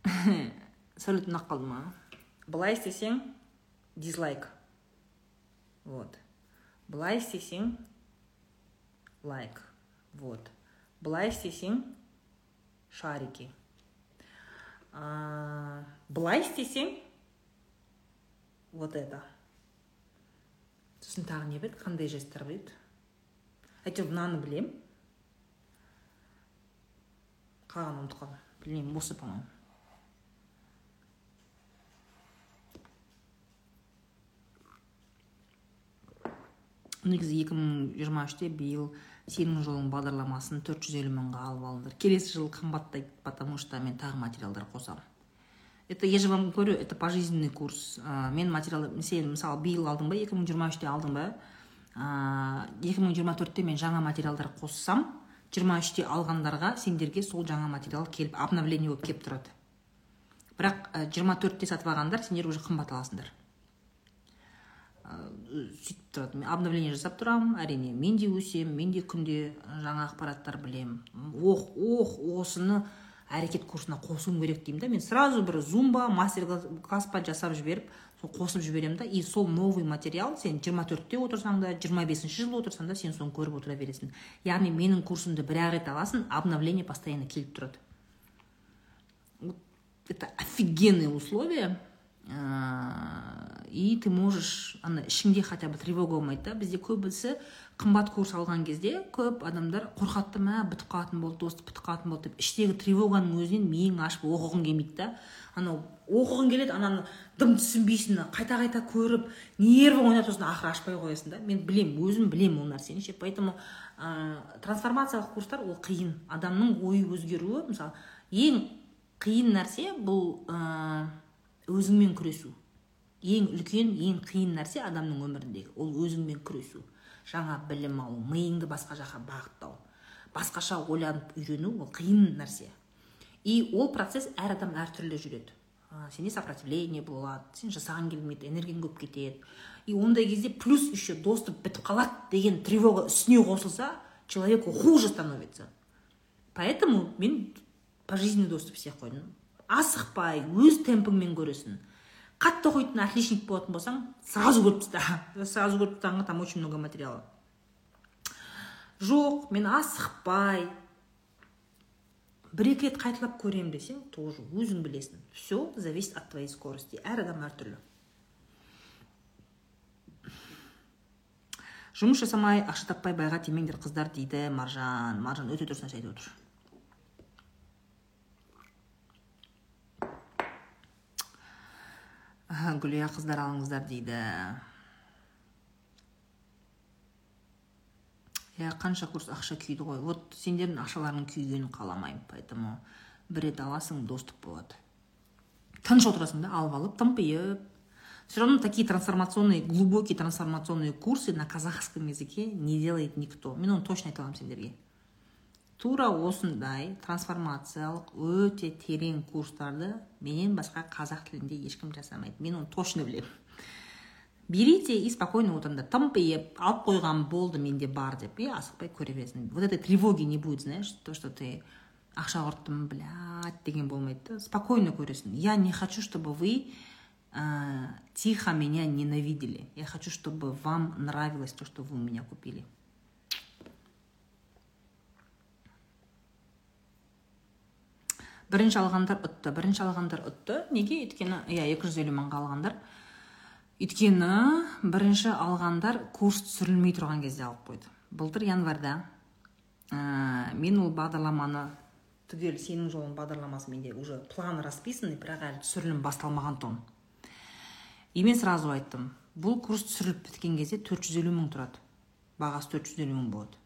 [laughs] Салют ұнап қалды ма? Былай істесең дизлайк. Вот. Былай істесең лайк. Вот. Былай істесең шарики. Былай істесең вот это. Сосын тағы не бар қандай жесттер бар еді әйтеуір мынаны білем қалғанын ұмытып қалдым білмеймін осы по моему негізі екі мың жиырма үште биыл сенің жолың бағдарламасын төрт жүз елу мыңға алып алыңдар келесі жылы қымбаттайды потому что мен тағы материалдар қосамын это я же вам говорю это пожизненный курс. Ә, мен материал сен мысалы биыл алдың ба екі мың жиырма үште алдың ба? Екі мың жиырма төртте мен жаңа материалдар қоссам жиырма үште алғандарға сендерге сол жаңа материал келіп обновление болып келіп тұрады. Бірақ жиырма төртте сатып алғандар сендер уже қымбат аласыңдар. Сөйтіп тұрады. Обновление жасап тұрамын әрине мен де өсемін мен де күнде жаңа ақпараттар білемін. Ох ох осыны әрекет курсына қосуым керек деймін да. Мен сразу бір зумба мастер класс па жасап жіберіп сол қосып жіберемін да. И сол новый материал сен жиырма төртте отырсаң да жиырма бесінші жылы отырсаң да сен соны көріп отыра бересің. Яғни менің курсымды бір ақ рет аласың обновление постоянно келіп тұрады. Это офигенные условия. И ты можешь ана ішіңде хотя бы тревога болмайды да. Бізде көбісі қымбат курс алған кезде көп адамдар қорқады мә бітіп қалатын болды осы бітіп қалатын болды деп. Іштегі тревоганың өзінен миың ашып оқығың келмейді да. Анау оқығың келеді ананы дым түсінбейсің қайта қайта көріп нервің ойнап сосын ақыры ашпай қоясың да. Мен білем өзім білем ол нәрсені. Ше поэтому ә, трансформациялық курстар ол қиын. Адамның ойы өзгеруі мысалы ең қиын нәрсе бұл ә, өзіңмен күресу. Ең үлкен ең қиын нәрсе адамның өміріндегі. Ол өзіңмен күресу. Жаңа білім алу миыңды басқа жаққа бағыттау. Басқаша ойланып үйрену ол қиын нәрсе. И ол процесс әр адам әртүрлі жүреді. Сенде сопротивление болады сен жасағың келмейді энергияң көп кетеді. И ондай кезде плюс еще доступ бітіп қалады деген тревога үстіне қосылса человеку хуже становится. Поэтому мен пожизненный доступ істей қойдым асықпай өз темпіңмен көресің. Қатты оқитын отличник болатын болсаң сразу көріп таста сразу көріп тастағанға там очень много материала. Жоқ мен асықпай. Бір екі рет қайталап көремін десең тоже өзің білесің. Все зависит от твоей скорости. Әр адам әртүрлі жұмыс жасамай ақша таппай байға тимеңдер қыздар дейді маржан. Маржан өте дұрыс нәрсе айтып отыр. Гүлия қыздар алыңыздар дейді. Иә қанша курс ақша күйді ғой. Вот сендердің ақшаларың күйгенін қаламаймын поэтому бір рет аласың доступ болады. Тыныш отырасың да алып алып тымпиып все равно такие трансформационные глубокие трансформационные курсы на казахском языке не делает никто. Мен оны точно айта аламын сендерге. Тура осындай трансформациялық өте терең курстарды менен басқа қазақ тілінде ешкім жасамайды. Мен оны точно білемін. Берите и спокойно отырыңдар тымпиып алып қойған болды менде бар деп. И асықпай көре бересің. Вот этой тревоги не будет знаешь то что ты ақша құрттым блядь деген болмайды. Да спокойно көресің. Я не хочу чтобы вы э, тихо меня ненавидели. Я хочу, чтобы вам нравилось то, что вы у меня купили. Бірінші алғандар ұтты бірінші алғандар ұтты. Неге? Өйткені иә екі жүз елу мыңға алғандар. Өйткені бірінші алғандар курс түсірілмей тұрған кезде алып қойды. Былтыр январьда ә, мен ол бағдарламаны түгел сенің жолың бағдарламасы менде уже план расписанный бірақ әлі түсірілім басталмаған тұғын. И мен сразу айттым бұл курс түсіріліп біткен кезде 450 мың тұрады. Бағасы 450 мың болады.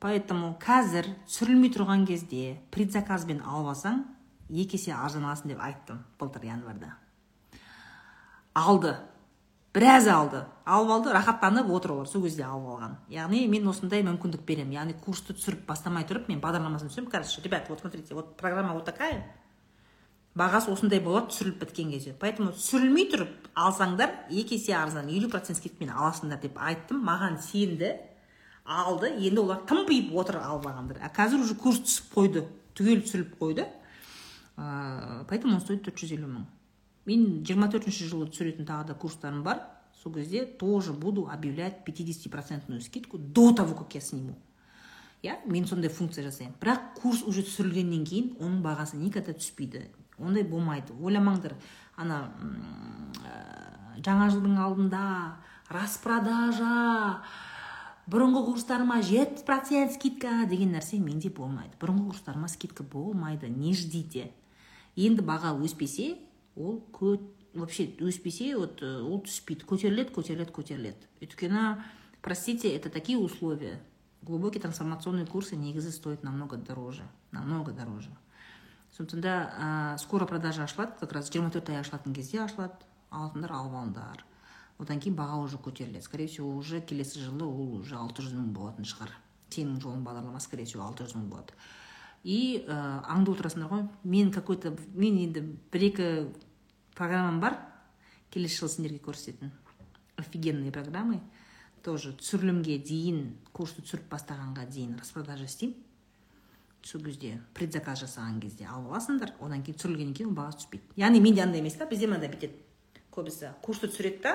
Поэтому қазір түсірілмей тұрған кезде предзаказбен алып алсаң екі есе арзан аласың деп айттым былтыр январьда. Алды. Біраз алды. Алып алды рахаттанып отыр олар сол кезде алып алған. Яғни мен осындай мүмкіндік беремін. Яғни курсты түсіріп бастамай тұрып мен бағдарламасын түсіремін. Короче ребят вот смотрите вот программа вот такая. Бағасы осындай болады түсіріліп біткен кезде. Поэтому түсірілмей тұрып алсаңдар екі есе арзан елу процент скидкамен аласыңдар деп айттым. Маған сенді. Алды. Енді олар тымпиып отыр алып а қазір уже курс түсіп қойды түгел түсіріліп қойды. Ә, поэтому он стоит төрт жүз елу мың. Мен жиырма төртінші жылы түсіретін тағы да курстарым бар. Сол кезде тоже буду объявлять 50 процентную скидку до того как я сниму. Иә мен сондай функция жасаймын. Бірақ курс уже түсірілгеннен кейін оның бағасы никогда түспейді. Ондай болмайды. Ойламаңдар ана ә, жаңа жылдың алдында распродажа бұрынғы курстарыма жетпіс процент скидка деген нәрсе менде болмайды. Бұрынғы курстарыма скидка болмайды не ждите. Енді баға өспесе ол вообще өспесе вот э, ол түспейді. Көтеріледі көтеріледі көтеріледі. Өйткені простите это такие условия. Глубокие трансформационные курсы негізі стоят намного дороже намного дороже. Сондықтан да скоро продажа ашылады как раз жиырма төрт ай ашылатын кезде ашылады алатындар алып алыңдар одан кейін баға уже көтеріледі. Скорее всего уже келесі жылы ол уже алты жүз мың болатын шығар. Сенің жолың бағдарламасы скорее всего алты жүз мың болады. И ә, аңдып отырасыңдар ғой. Мен какой то мен енді бір екі программам бар. Келесі жылы сендерге көрсететін. Офигенные программы. Тоже түсірілімге дейін курсты түсіріп бастағанға дейін распродажа істеймін. Сол кезде предзаказ жасаған кезде алып аласыңдар. Одан кейін түсірілгеннен кейін ол бағасы түспейді. Яғни менде андай емес та бізде мынандай бүйтеді көбісі курсты түсіреді да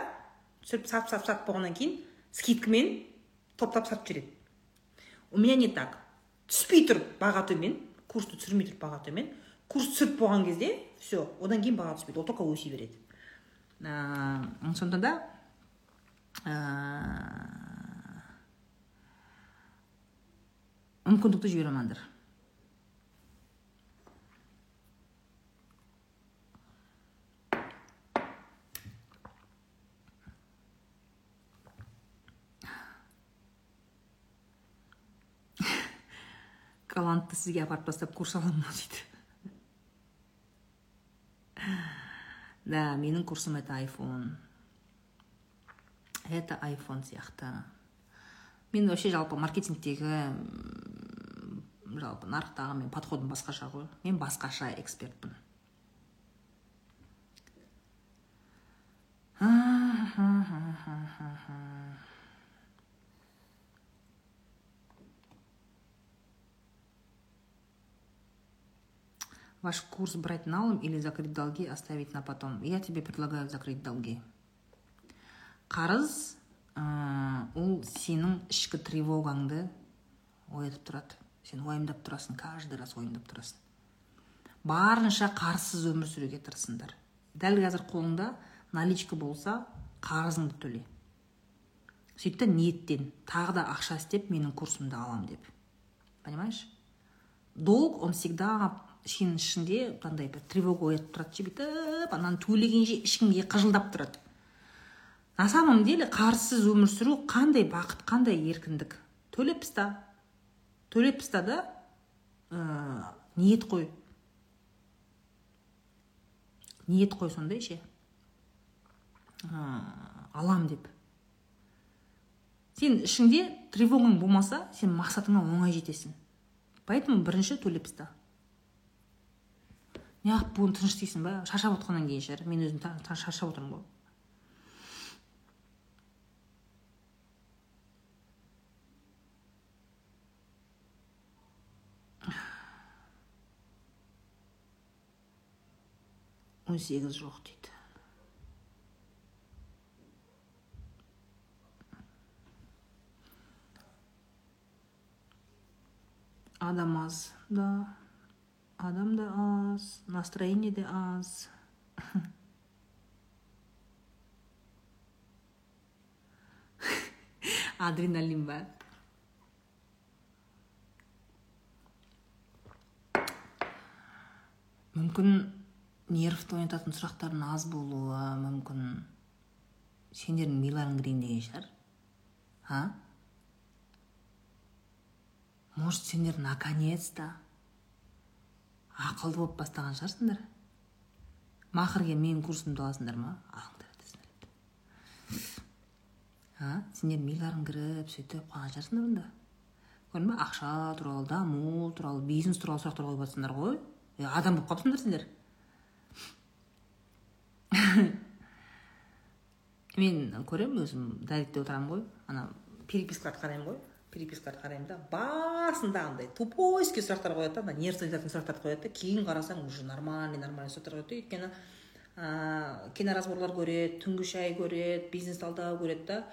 түсіріп сатып сатып сатып болғаннан кейін скидкамен топтап сатып жібереді у меня не так түспей тұрып баға төмен курсты түсірмей тұрып баға төмен курс түсіріп болған кезде все одан кейін баға түспейді ол только өсе береді ә, сондықтан да мүмкіндікті жібере алмаңдар голландты сізге апарып тастап курс аламын ма дейді да менің курсым это айфон это айфон сияқты мен вообще жалпы маркетингтегі жалпы нарықтағы мен подходым басқаша ғой мен басқаша экспертпін ваш курс брать налом или закрыть долги, оставить на потом. Я тебе предлагаю закрыть долги. Қарыз, ол сенің ішкі тревогаңды оятып тұрады. сен уайымдап тұрасың каждый раз уайымдап тұрасың барынша қарызсыз өмір сүруге тырысыңдар дәл қазір қолыңда наличка болса қарызыңды төле сөйт та ниеттен тағы да ақша істеп менің курсымды алам деп понимаешь долг он всегда сенің ішінде мынандай бір тревога оятып тұрады ше бүйтіп ананы төлегенше ішіңде қыжылдап тұрады. На самом деле қарызсыз өмір сүру қандай бақыт қандай еркіндік? Төлеп таста төлеп таста да ә, ниет қой. Ниет қой сондай ше. Ә, алам деп. Сен ішіңде тревогаң болмаса сен мақсатыңа оңай жетесің. Поэтому бірінші төлеп таста неғып бүгін тыныш дейсің ба? Шаршап отқаннан кейін шығар мен өзім шаршап отырмын ғой. Он сегіз жоқ дейді. Адам аз да. Адам да аз настроение де аз адреналин ба мүмкін нервті оятатын сұрақтардың аз болуы мүмкін сендердің миларың кірейін деген шығар а может сендер наконец то ақылды болып бастаған шығарсыңдар. Мақырге менің курсымды аласыңдар ма? Алыңдар а сендер миларың кіріп сөйтіп қалған шығарсыңдар онда? Көрдің ба? Ақша туралы даму туралы бизнес туралы сұрақтар қойып жатсыңдар ғой. Адам болып қалыпсыңдар сендер. [laughs] Мен көремін өзім дайректте отырамын ғой. Ана перепискаларды қараймын ғой. Перепискаларды қараймын да. Басында андай тупойский сұрақтар қояды да ана нерв сұрақтарды қояды да. Кейін қарасаң уже нормальный нормальный сұрақтар қояды да. Өйткені ыыы киноразборлар көреді түнгі шай көреді бизнес талдау көреді да.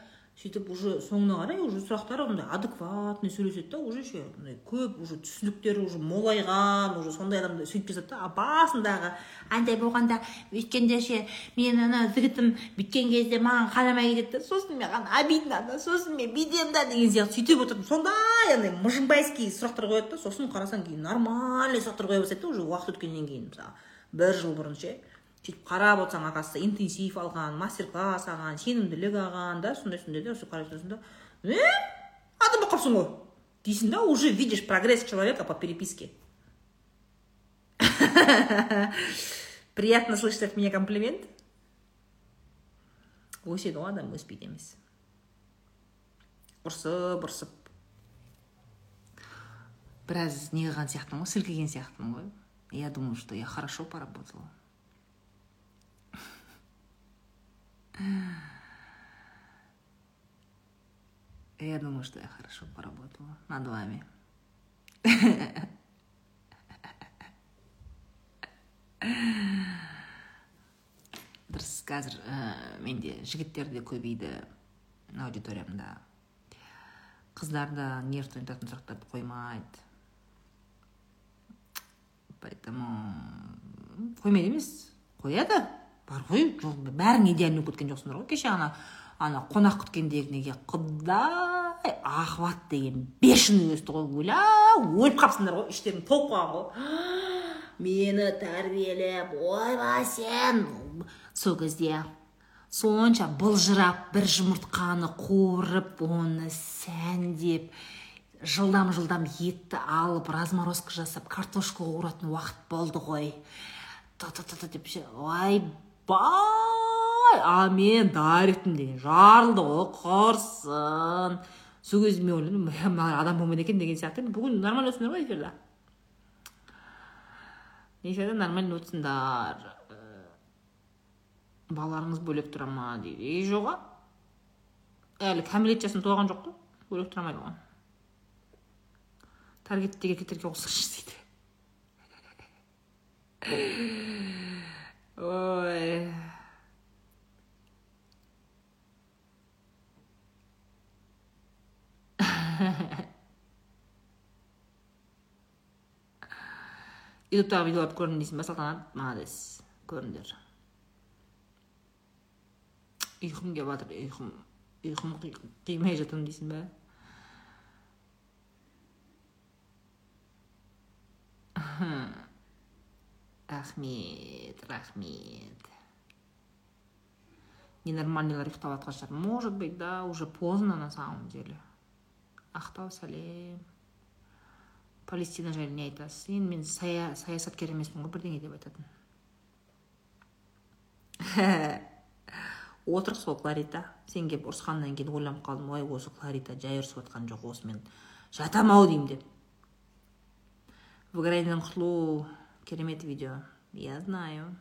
Сөйтіп уже соңына қарай уже сұрақтар андай адекватный сөйлеседі да уже ше андай көп уже түсініктері уже молайған уже сондай адамдар сөйтіп жазады да а басындағы андай болғанда өйткенде ше мен ана жігітім бүйткен кезде маған қарамай кетеді да сосын маған обидно да сосын мен бүйтемін да деген сияқты сөйтіп отырып сондай андай мыжымбайский сұрақтар қояды да сосын қарасаң кейін нормальный сұрақтар қоя бастайды да уже уақыт өткеннен кейін мысалы бір жыл бұрын ше сөйтіп қарап отырсаң оказывается интенсив алған мастер класс алған сенімділік алған да сондай сондай да қарап отырсың да. Е адам болып қалыпсың ғой дейсің да уже видишь прогресс человека по переписке. [laughs] Приятно слышать от меня комплимент. Өседі ғой адам өспейді емес ұрсып ұрсып біраз не қылған сияқтымын ғой сілкіген сияқтымын ғой. Я думаю что я хорошо поработала. Я думаю, что я хорошо поработала над вами. дұрыс қазір ә, менде жігіттер де көбейді аудиториямда қыздар да нерв төнтатын сұрақтарды қоймайды. Поэтому қоймайды емес қояды. Бар ғой. Идеальный болып кеткен жоқсыңдар ғой. Кеше ана ана қонақ күткендегі неге құдай охват деген бешеный өсті ғой. Өлә өліп қалыпсыңдар ғой іштерің толып қалған ғой. [gasps] Мені тәрбиелеп ойбай сен. Сол кезде сонша былжырап бір жұмыртқаны қуырып оны сәндеп жылдам жылдам етті алып разморозка жасап картошка қуыратын уақыт болды ғой. Деп ойбай а мен даритын деген жарылды ғой құрсын. Сол кезде мен ойладым мыналар адам болмайды екен деген сияқты. Бүгін нормально өтсіңдер ғой эфирде нормально өтсіңдер балаларыңыз бөлек тұра ма дейді. Е жоқ әлі кәмелет жасына толған жоқ қой. Бөлек тұрамайды ғой таргеттегі еркектерге қосыңызшы дейді. Ой. [laughs] ютубтағы видеоларды көрдім дейсің ба салтанат молодец көріңдер ұйқым келіп жатыр ұйқым ұйқым қимай жатырмын дейсің ба рахмет рахмет ненормальныйлар ұйықтап жатқан шығар может быть да уже поздно на самом деле. Ақтау сәлем палестина жайлы не айтасыз енді мен сая, саясаткер емеспін ғой бірдеңе деп айтатын [laughs] отырық сол кларита. Сен келіп ұрысқаннан кейін ойланып қалдым ой осы кларита жай ұрысып жатқан жоқ осымен жатам ау деймін деп. Выгораниеден құтылу керемет видео. Я знаю.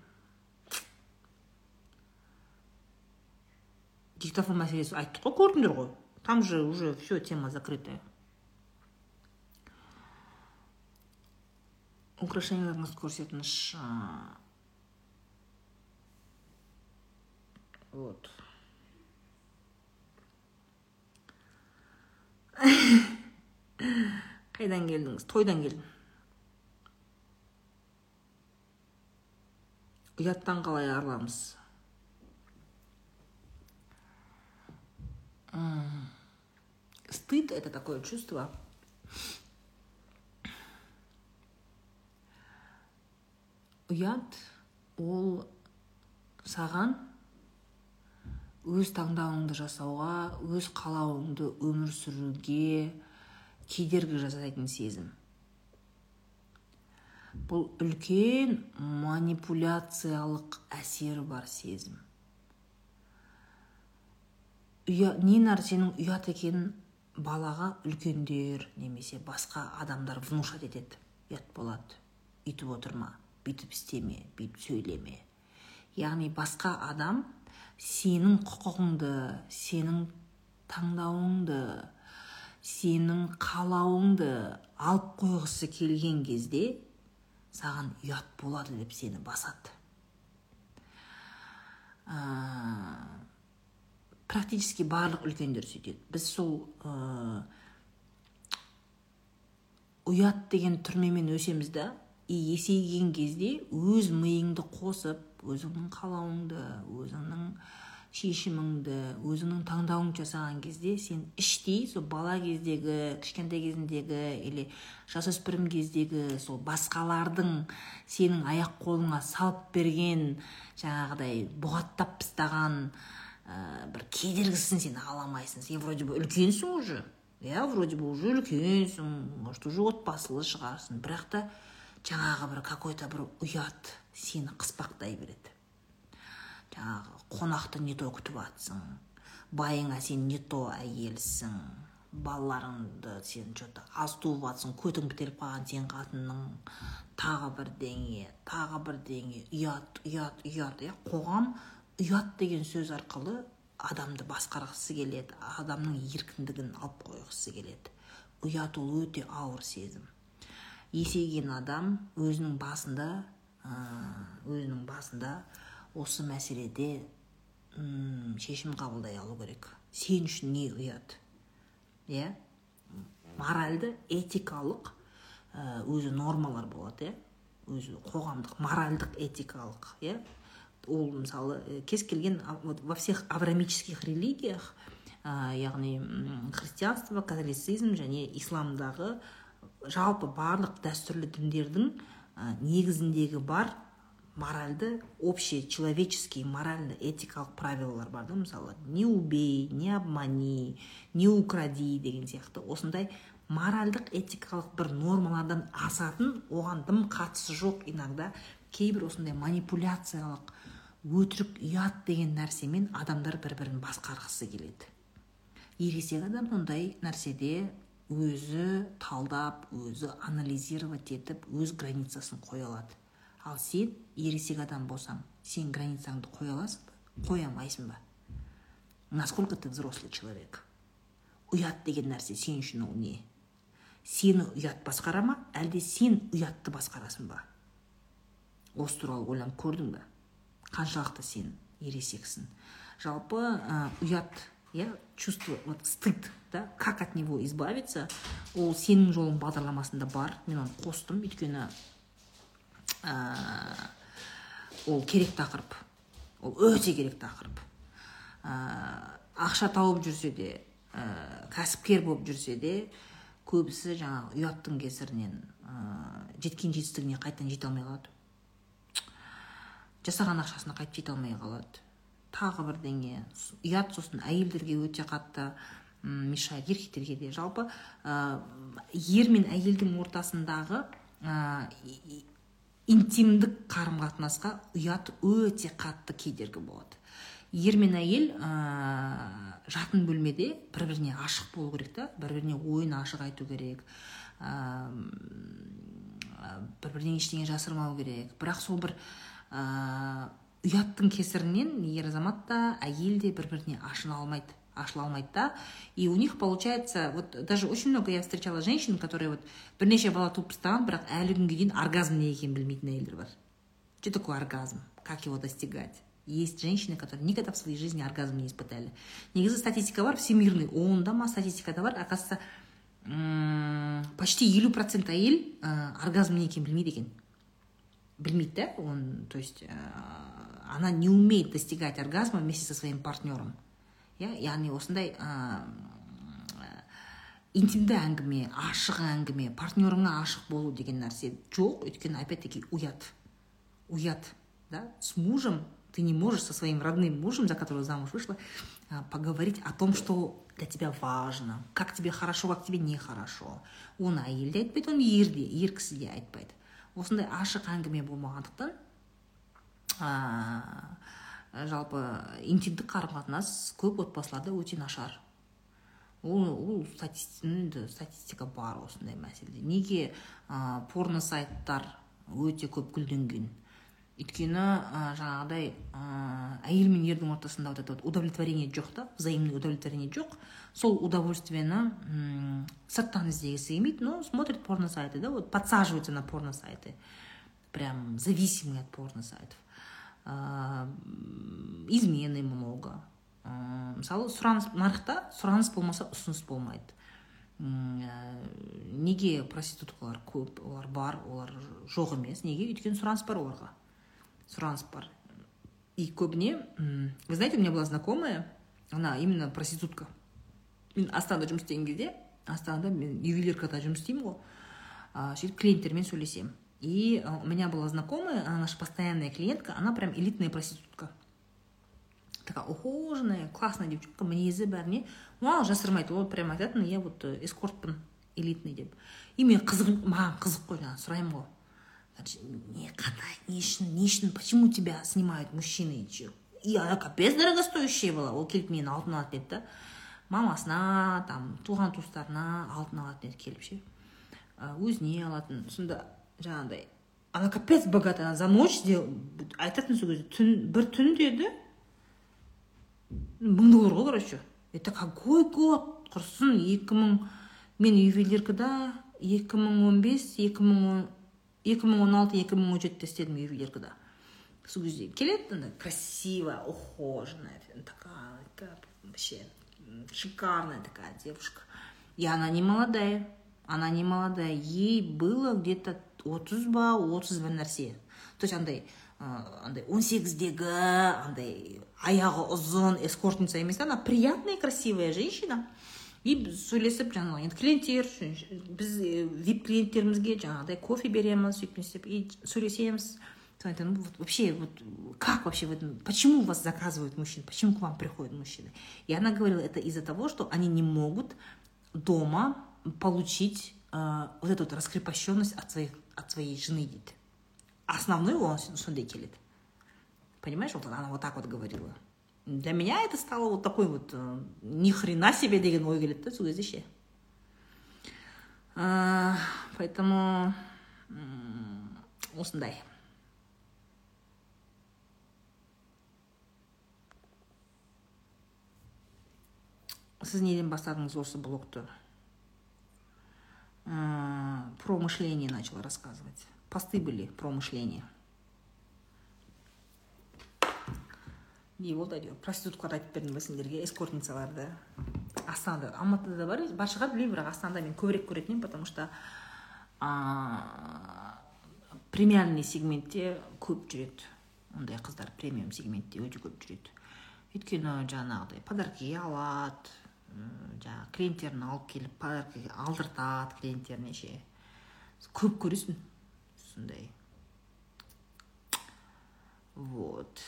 Диктофон мәселесі айттық қой көрдіңдер ғой там же уже все тема закрытая. Украшенияларыңызды көрсетіңізші вот [laughs] қайдан келдіңіз тойдан келдім ұяттан қалай арыламыз? Стыд это такое чувство. Ұят ол саған өз таңдауыңды жасауға өз қалауыңды өмір сүруге кедергі жасайтын сезім. Бұл үлкен манипуляциялық әсері бар сезім. Ұя, не нәрсенің ұят екенін балаға үлкендер немесе басқа адамдар внушать етеді. Ұят болады. Үйтіп отырма бүйтіп істеме бүйтіп сөйлеме. Яғни басқа адам сенің құқығыңды сенің таңдауыңды сенің қалауыңды алып қойғысы келген кезде саған ұят болады деп сені басады. Ә, практически барлық үлкендер сөйтеді. Біз сол ә, ұят деген түрмемен өсеміз да и есейген кезде өз миыңды қосып өзіңнің қалауыңды өзіңнің шешіміңді өзіңнің таңдауыңды жасаған кезде сен іштей сол бала кездегі кішкентай кезіндегі или жасөспірім кездегі сол басқалардың сенің аяқ қолыңа салып берген жаңағыдай бұғаттап тастаған ә, бір кедергісін сен ала алмайсың сен вроде бы үлкенсің уже. Иә вроде бы уже үлкенсің. Может уже отбасылы шығарсың. Бірақ та жаңағы бір какой то бір ұят сені қыспақтай береді. Жаңағы қонақты не то күтіп жатсың байыңа сен не то әйелсің балаларыңды сен че то аз туып жатсың көтің бітеліп қалған сен қатынның тағы бірдеңе тағы бірдеңе ұят ұят ұят. Иә қоғам ұят деген сөз арқылы адамды басқарғысы келеді адамның еркіндігін алып қойғысы келеді. Ұят ол өте ауыр сезім. Есейген адам өзінің басында өзінің басында осы мәселеде шешім қабылдай алу керек. Сен үшін не ұят? Иә? Моральды этикалық өзі нормалар болады иә? Өзі қоғамдық моральдық этикалық иә? Ол мысалы кез келген вот во всех аврамических религиях ә, яғни христианство католицизм және исламдағы жалпы барлық дәстүрлі діндердің негізіндегі бар моральды общие человеческие морально этикалық правилалар бар да мысалы не убей не обмани не укради деген сияқты. Осындай моральдық этикалық бір нормалардан асатын оған дым қатысы жоқ иногда. Кейбір осындай манипуляциялық өтірік ұят деген нәрсемен адамдар бір бірін басқарғысы келеді. Ересек адам сондай нәрседе өзі талдап өзі анализировать етіп өз границасын қоя алады. Ал сен ересек адам болсаң сен границаңды қоя аласың ба? Қоя алмайсың ба? Насколько ты взрослый человек? Ұят деген нәрсе сен үшін ол не? Сені ұят басқара ма? Әлде сен ұятты басқарасың ба? Осы туралы ойланып көрдің ба қаншалықты сен ересексің? Жалпы ә, ұят иә чувство вот стыд да? Как от него избавиться? Ол сенің жолың бағдарламасында бар. Мен оны қостым. Өйткені ол керек тақырып. Ол өте керек тақырып. Ә, ақша тауып жүрсе де ә, кәсіпкер болып жүрсе де көбісі жаңағы ұяттың кесірінен ә, жеткен жетістігіне қайтадан жете алмай қалады. Жасаған ақшасына қайтып жете алмай қалады. Тағы бірдеңе ұят сосын әйелдерге өте қатты мешает еркектерге де. Жалпы ә, ер мен әйелдің ортасындағы ә, интимдік қарым қатынасқа ұят өте қатты кедергі болады. Ер мен әйел ә, жатын бөлмеде бір біріне ашық болу керек та бір біріне ойын ашық айту керек ә, бір бірден ештеңе жасырмау керек. Бірақ сол бір ә, ұяттың кесірінен ер азамат та әйел де бір біріне ашына алмайды. ашыла алмайды да и у них получается вот даже очень много я встречала женщин которые вот бірнеше бала туып тастаған бірақ әлі күнге дейін оргазм не екенін білмейтін әйелдер бар что такое оргазм как его достигать есть женщины которые никогда в своей жизни оргазм не испытали негізі статистика бар всемирный онда ма статистикада бар оказывается почти елу процент әйел ә, оргазм не екенін білмейді екен білмейді да он то есть ә, она не умеет достигать оргазма вместе со своим партнером Иә яғни осындай ә, интимді әңгіме ашық әңгіме партнерыңа ашық болу деген нәрсе жоқ. Өйткені опять таки ұят. Ұят да? С мужем ты не можешь со своим родным мужем, за которого замуж вышла, поговорить о том, что для тебя важно, как тебе хорошо, как тебе нехорошо. оны әйел де айтпайды оны ер де ер кісі де айтпайды осындай ашық әңгіме болмағандықтан жалпы интимдік қарым қатынас көп отбасыларда өте нашар. Ол ол статистика бар осындай мәселеде. Неге ә, порно сайттар өте көп гүлденген? Өйткені ә, жаңағыдай ә, әйел мен ердің ортасында вот это вот удовлетворение жоқ та взаимный удовлетворение жоқ. Сол удовольствиені сырттан іздегісі келмейді но смотрит порно сайты да вот подсаживается на порно сайты прям зависимый от порно сайтов измены много. Мысалы сұраныс нарықта сұраныс болмаса ұсыныс болмайды. Неге проституткалар көп олар бар олар жоқ емес. Неге? Өйткені сұраныс бар оларға. Сұраныс бар. И көбіне вы знаете у меня была знакомая она именно проститутка. Мен астанада жұмыс істеген кезде астанада мен ювелиркада жұмыс істеймін ғой. Сөйтіп клиенттермен сөйлесемін. И у меня была знакомая она наша постоянная клиентка она прям элитная проститутка. Такая ухоженная классная девчонка мінезі бәріне маған жасырмайды ол прям айтатын я вот э, эскортпын элитный деп и мен қызық маған қызық қой жаңағы сұраймын ғой не қандай не үшін не үшін почему тебя снимают мужчины? И она капец дорогостоящая была ол келіп мені алтын алатын еді да? Мамасына там туған туыстарына алтын алатын еді келіп ше өзіне алатын сонда жаңағыдай она капец богатая она за ночь айтатын сол кезде түн бір түн деді. Мың доллар ғой короче. Это какой год? Құрсын екі мың мен ювелиркада екі мың он бес екі мың екі мың он алты екі мың он жетіде істедім ювелиркада сол кезде келеді андай красивая ухоженная такая вообще шикарная такая девушка. И она не молодая она не молодая. Ей было где то отыз ба отыз бір нәрсе. То есть андай андай он сегіздегі андай аяғы ұзын эскортница емес она приятная красивая женщина. И біз сөйлесіп жаңағы енді клиенттер біз вип клиенттерімізге жаңағыдай кофе береміз сөйтіп істеп и сөйлесеміз. Айтамын вот вообще вот как вообще в этом почему вас заказывают мужчины почему к вам приходят мужчины? И она говорила это из-за того что они не могут дома получить э, вот эту вот раскрепощенность от своих от своей жены дейді основной он сондай келеді понимаешь вот она вот так вот говорила. Для меня это стало вот такой вот э, ни хрена себе деген ой келеді да сол кезде ше поэтому осындай сіз неден бастадыңыз осы блогты про мышление начала рассказывать. Посты были про мышление. Не болды әйтеуір проституткаларды айтып бердім ба сендерге эскортницаларды астанада алматыда бар бар шығар білмеймін бірақ астанада мен көбірек көретін едім потому что премиальный сегментте көп жүреді. Ондай қыздар премиум сегментте өте көп жүреді. Өйткені жаңағыдай подарки алады жаңағы клиенттерін алып келіп подарки алдыртады клиенттеріне ше көп көресің сондай. Вот.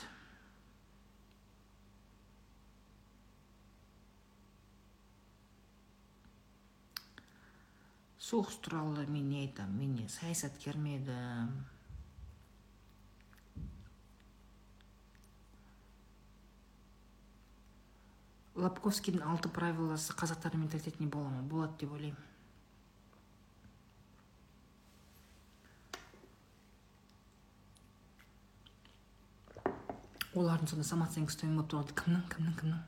Соғыс туралы мен не айтамын мен не саясаткер ме едім? Лобковскийдің алты правиласы қазақтардың менталитетіне бола ма? Болады деп ойлаймын олардың сонда самооценкасы төмен болып тұрады кімнің кімнің кімнің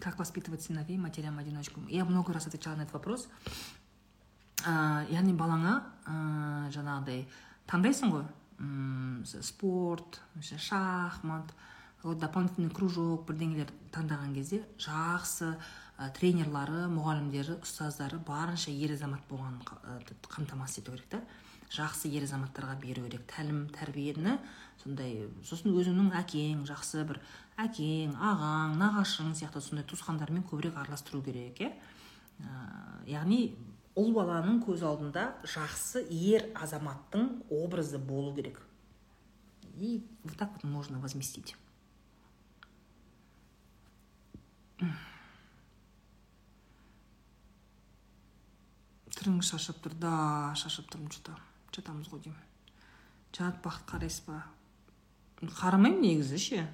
как воспитывать сыновей матерям одиночкам? Я много раз отвечала на этот вопрос. Яғни балаңа жаңағыдай таңдайсың ғой спорт шахмат. Дополнительный кружок бірдеңелер таңдаған кезде жақсы ә, тренерлары мұғалімдері ұстаздары барынша ер азамат болғанын қамтамасыз ету керек та. Жақсы ер азаматтарға беру керек. Тәлім тәрбиені сондай сосын өзіңнің әкең жақсы бір әкең ағаң нағашың сияқты сондай туысқандармен көбірек араластыру керек иә. Яғни ұл баланың көз алдында жақсы ер азаматтың образы болу керек. И вот так вот можно возместить. Түріңіз шаршап тұр. Да шаршап тұрмын что то жатамыз ғой деймін жанат бақыт қарайсыз ба? Қарамаймын негізі ше.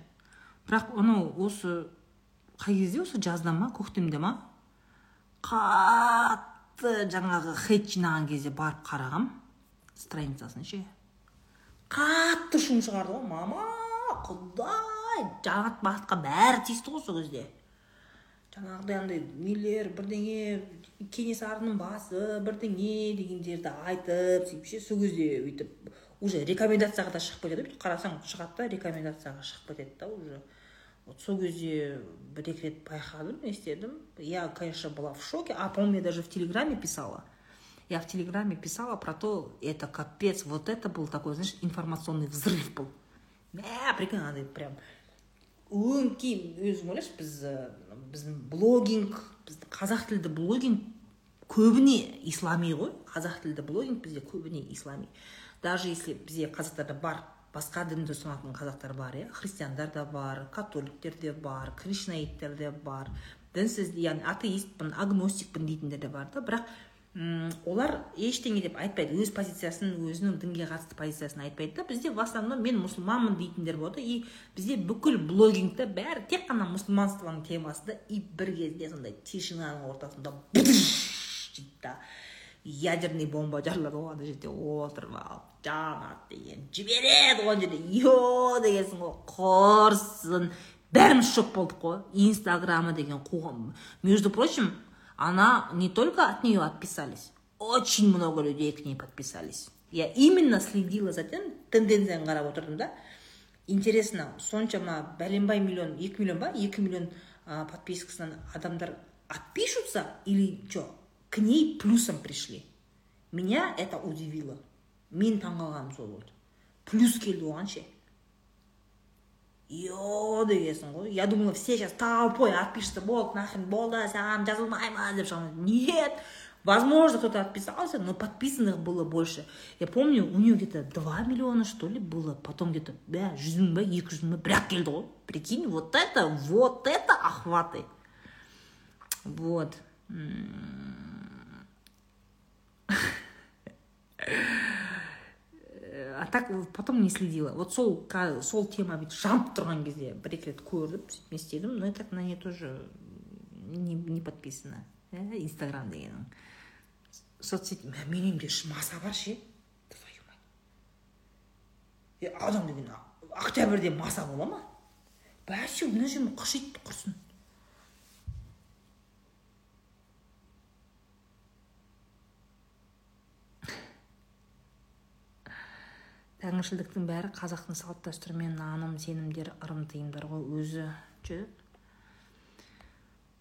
Бірақ анау осы қай кезде осы жазда ма көктемде ма? Қатты жаңағы хейт жинаған кезде барып қарағам. Страницасын ше. Қатты шум шығарды ғой. Мама құдай жанат бақытқа бәрі тиісті ғой сол кезде. Жаңағыдай андай нелер бірдеңе кенесарының басы бірдеңе дегендерді айтып сөйтіп ше сол кезде өйтіп уже рекомендацияға да шығып кетеді бүйтіп қарасаң шығады да рекомендацияға шығып кетеді да уже. Вот сол кезде бір екі рет байқадым естідім. Я конечно была в шоке а по моему я даже в телеграме писала. Я в телеграме писала про то это капец вот это был такой знаешь информационный взрыв был. Мә прикинь андай прям өңкей өзің ойлашы біз біздің блогинг біздің қазақ тілді блогинг көбіне ислами ғой. Қазақ тілді блогинг бізде көбіне ислами. Даже если бізде қазақтарда бар басқа дінді ұстанатын қазақтар бар иә? Христиандар да бар католиктер де бар кришнаиттер де бар. Дінсіз яғни атеистпін агностикпін дейтіндер де бар да. Бірақ олар ештеңе деп айтпайды. Өз позициясын өзінің дінге қатысты позициясын айтпайды да. Бізде в основном мен мұсылманмын дейтіндер болады. И бізде бүкіл блогингта бәрі тек қана мұсылманствоның темасында и бір кезде сондай тишинаның ортасында дейді да. Ядерный бомба жарылады. Ғой ана жерде отырып алып жанат деген. Жібереді ғой ана жерде. Е дегенсің ғой. Құрсын. Бәріміз шок болдық қой. Инстаграмы деген қоғам. Между прочим она не только от нее отписались очень много людей к ней подписались. Я именно следила за тем тенденцияны қарап отырдым да. Интересно соншама бәленбай миллион екі миллион ба? Екі миллион ә, подпискасынан адамдар отпишутся или что к ней плюсом пришли. Меня это удивило. Мен таңғалғаным сол болды. Плюс келді оған ше. е дегенсің ғой я думала все сейчас толпой отпишутся болды нахрен болды саған жазылмаймын деп шығамын нет возможно кто то отписался но подписанных было больше я помню у нее где то два миллиона что ли было потом где то бә жүз мың ба екі жүз мың ба бір ақ келді ғой прикинь вот это вот это охваты вот [laughs] а так потом не следила. Вот сол сол тема бүйтіп жанып тұрған кезде бір екі рет көріп сөйтіп не істедім но так на нее тоже не, не подписано ә, инстаграм дегенің. Соцсети менің үйімде маса бар ше? Твою мать. Адам деген октябрьде маса бола ма? Вообще мына жерім қышиды құрсын. тәңіршілдіктің бәрі қазақтың салт дәстүрі мен наным сенімдер ырым тыйымдар ғой. Өзі жүр.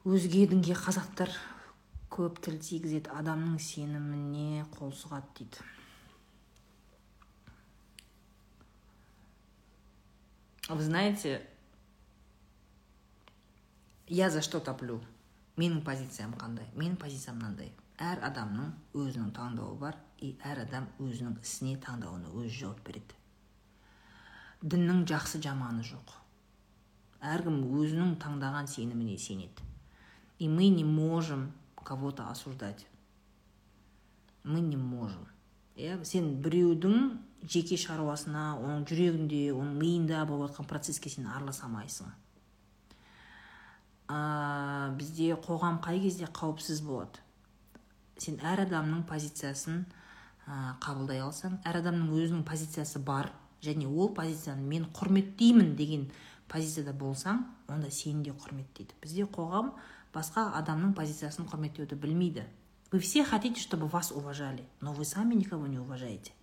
өзге дінге қазақтар көп тіл тигізеді адамның сеніміне қол сұғады дейді. Вы знаете я за что топлю? Менің позициям қандай? Менің позициям мынандай. Әр адамның өзінің таңдауы бар и әр адам өзінің ісіне таңдауына өзі жауап береді. Діннің жақсы жаманы жоқ. Әркім өзінің таңдаған сеніміне сенеді. И мы не можем кого-то осуждать. Мы не можем. Иә сен біреудің жеке шаруасына оның жүрегінде оның миында болып жатқан процеске сен араласа алмайсың бізде қоғам қай кезде қауіпсіз болады? Сен әр адамның позициясын ә, қабылдай алсаң әр адамның өзінің позициясы бар және ол позицияны мен құрметтеймін деген позицияда болсаң онда сені де құрметтейді. Бізде қоғам басқа адамның позициясын құрметтеуді білмейді. Вы все хотите чтобы вас уважали но вы сами никого не уважаете.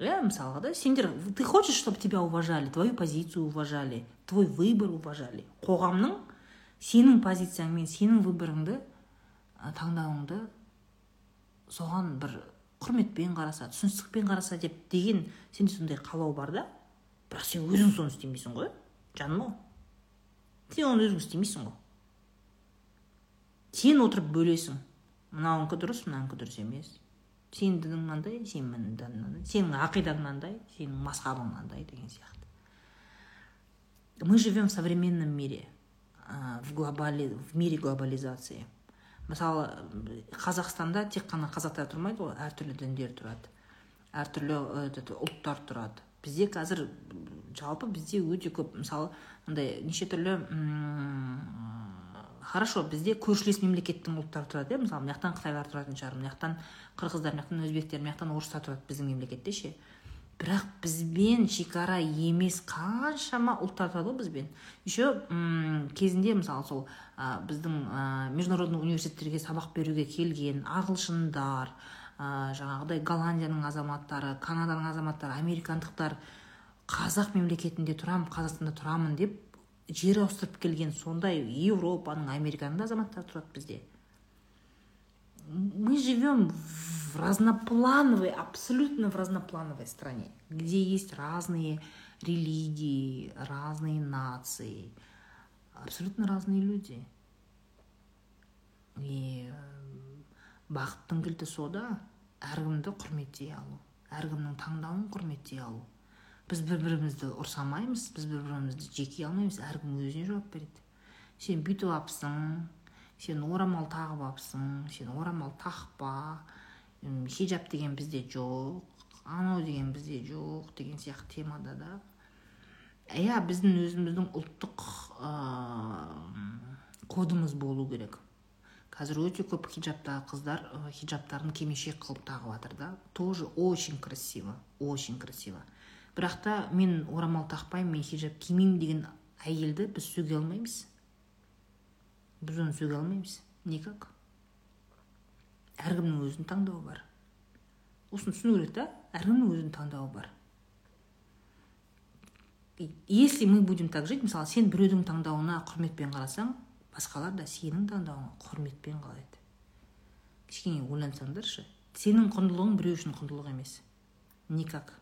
Иә мысалға да сендер ты хочешь чтобы тебя уважали твою позицию уважали твой выбор уважали. Қоғамның сенің позицияң сенің выборыңды таңдауыңды соған бір құрметпен қараса түсіністікпен қараса деп деген сенде сондай қалау бар да? бірақ сен өзің соны істемейсің ғой жаным ау. Сен оны өзің істемейсің ғой. Сен отырып бөлесің. Мынауынікі дұрыс мынауынікі дұрыс емес. Сенің дінің мынандай сенің мынандай сенің ақидаң мынандай сенің мазхабың мынандай деген сияқты. Мы живем в современном мире в, глобали... в мире глобализации. Мысалы қазақстанда тек қана қазақтар тұрмайды ғой әртүрлі діндер тұрады. Әртүрлі ұлттар тұрады. Бізде қазір жалпы бізде өте көп мысалы мындай неше түрлі хорошо бізде көршілес мемлекеттің ұлттары тұрады иә? Мысалы мына жақтан қытайлар тұратын шығар мына жақтан қырғыздар мына жақтан өзбектер мына жақтан орыстар тұрады біздің мемлекетте ше? Бірақ бізбен шекара емес қаншама ұлттар тұрады ғой бізбен. Еще кезінде мысалы сол ә, біздің ә, международный университеттерге сабақ беруге келген ағылшындар ә, жаңағыдай голландияның азаматтары канаданың азаматтары американдықтар қазақ мемлекетінде тұрамын қазақстанда тұрамын деп жер ауыстырып келген сондай еуропаның американың да азаматтары тұрады бізде. Мы живем в разноплановой абсолютно в разноплановой стране где есть разные религии разные нации абсолютно разные люди. И бақыттың кілті сода әркімді құрметтей алу әркімнің таңдауын құрметтей алу. Біз бір бірімізді ұрса алмаймыз біз бір бірімізді жеке алмаймыз әркім өзіне жауап береді. Сен бүйтіп алыпсың сен орамал тағып алыпсың сен орамал тақпа хиджаб деген бізде жоқ анау деген бізде жоқ деген сияқты темада да. Иә біздің өзіміздің ұлттық ә, кодымыз болу керек. Қазір өте көп хиджабтағы қыздар ә, хиджабтарын кимешек қылып тағып жатыр да. Тоже очень красиво очень красиво. Бірақ та мен орамал тақпаймын мен хиджаб кимеймін деген әйелді біз сөге алмаймыз. Біз оны сөге алмаймыз. Никак. Әркімнің өзінің таңдауы бар. Осыны түсіну керек та әркімнің өзінің таңдауы бар. Если мы будем так жить мысалы сен біреудің таңдауына құрметпен қарасаң басқалар да сенің таңдауыңа құрметпен қарайды кішкене ойлансаңдаршы сенің құндылығың біреу үшін құндылық емес. Никак.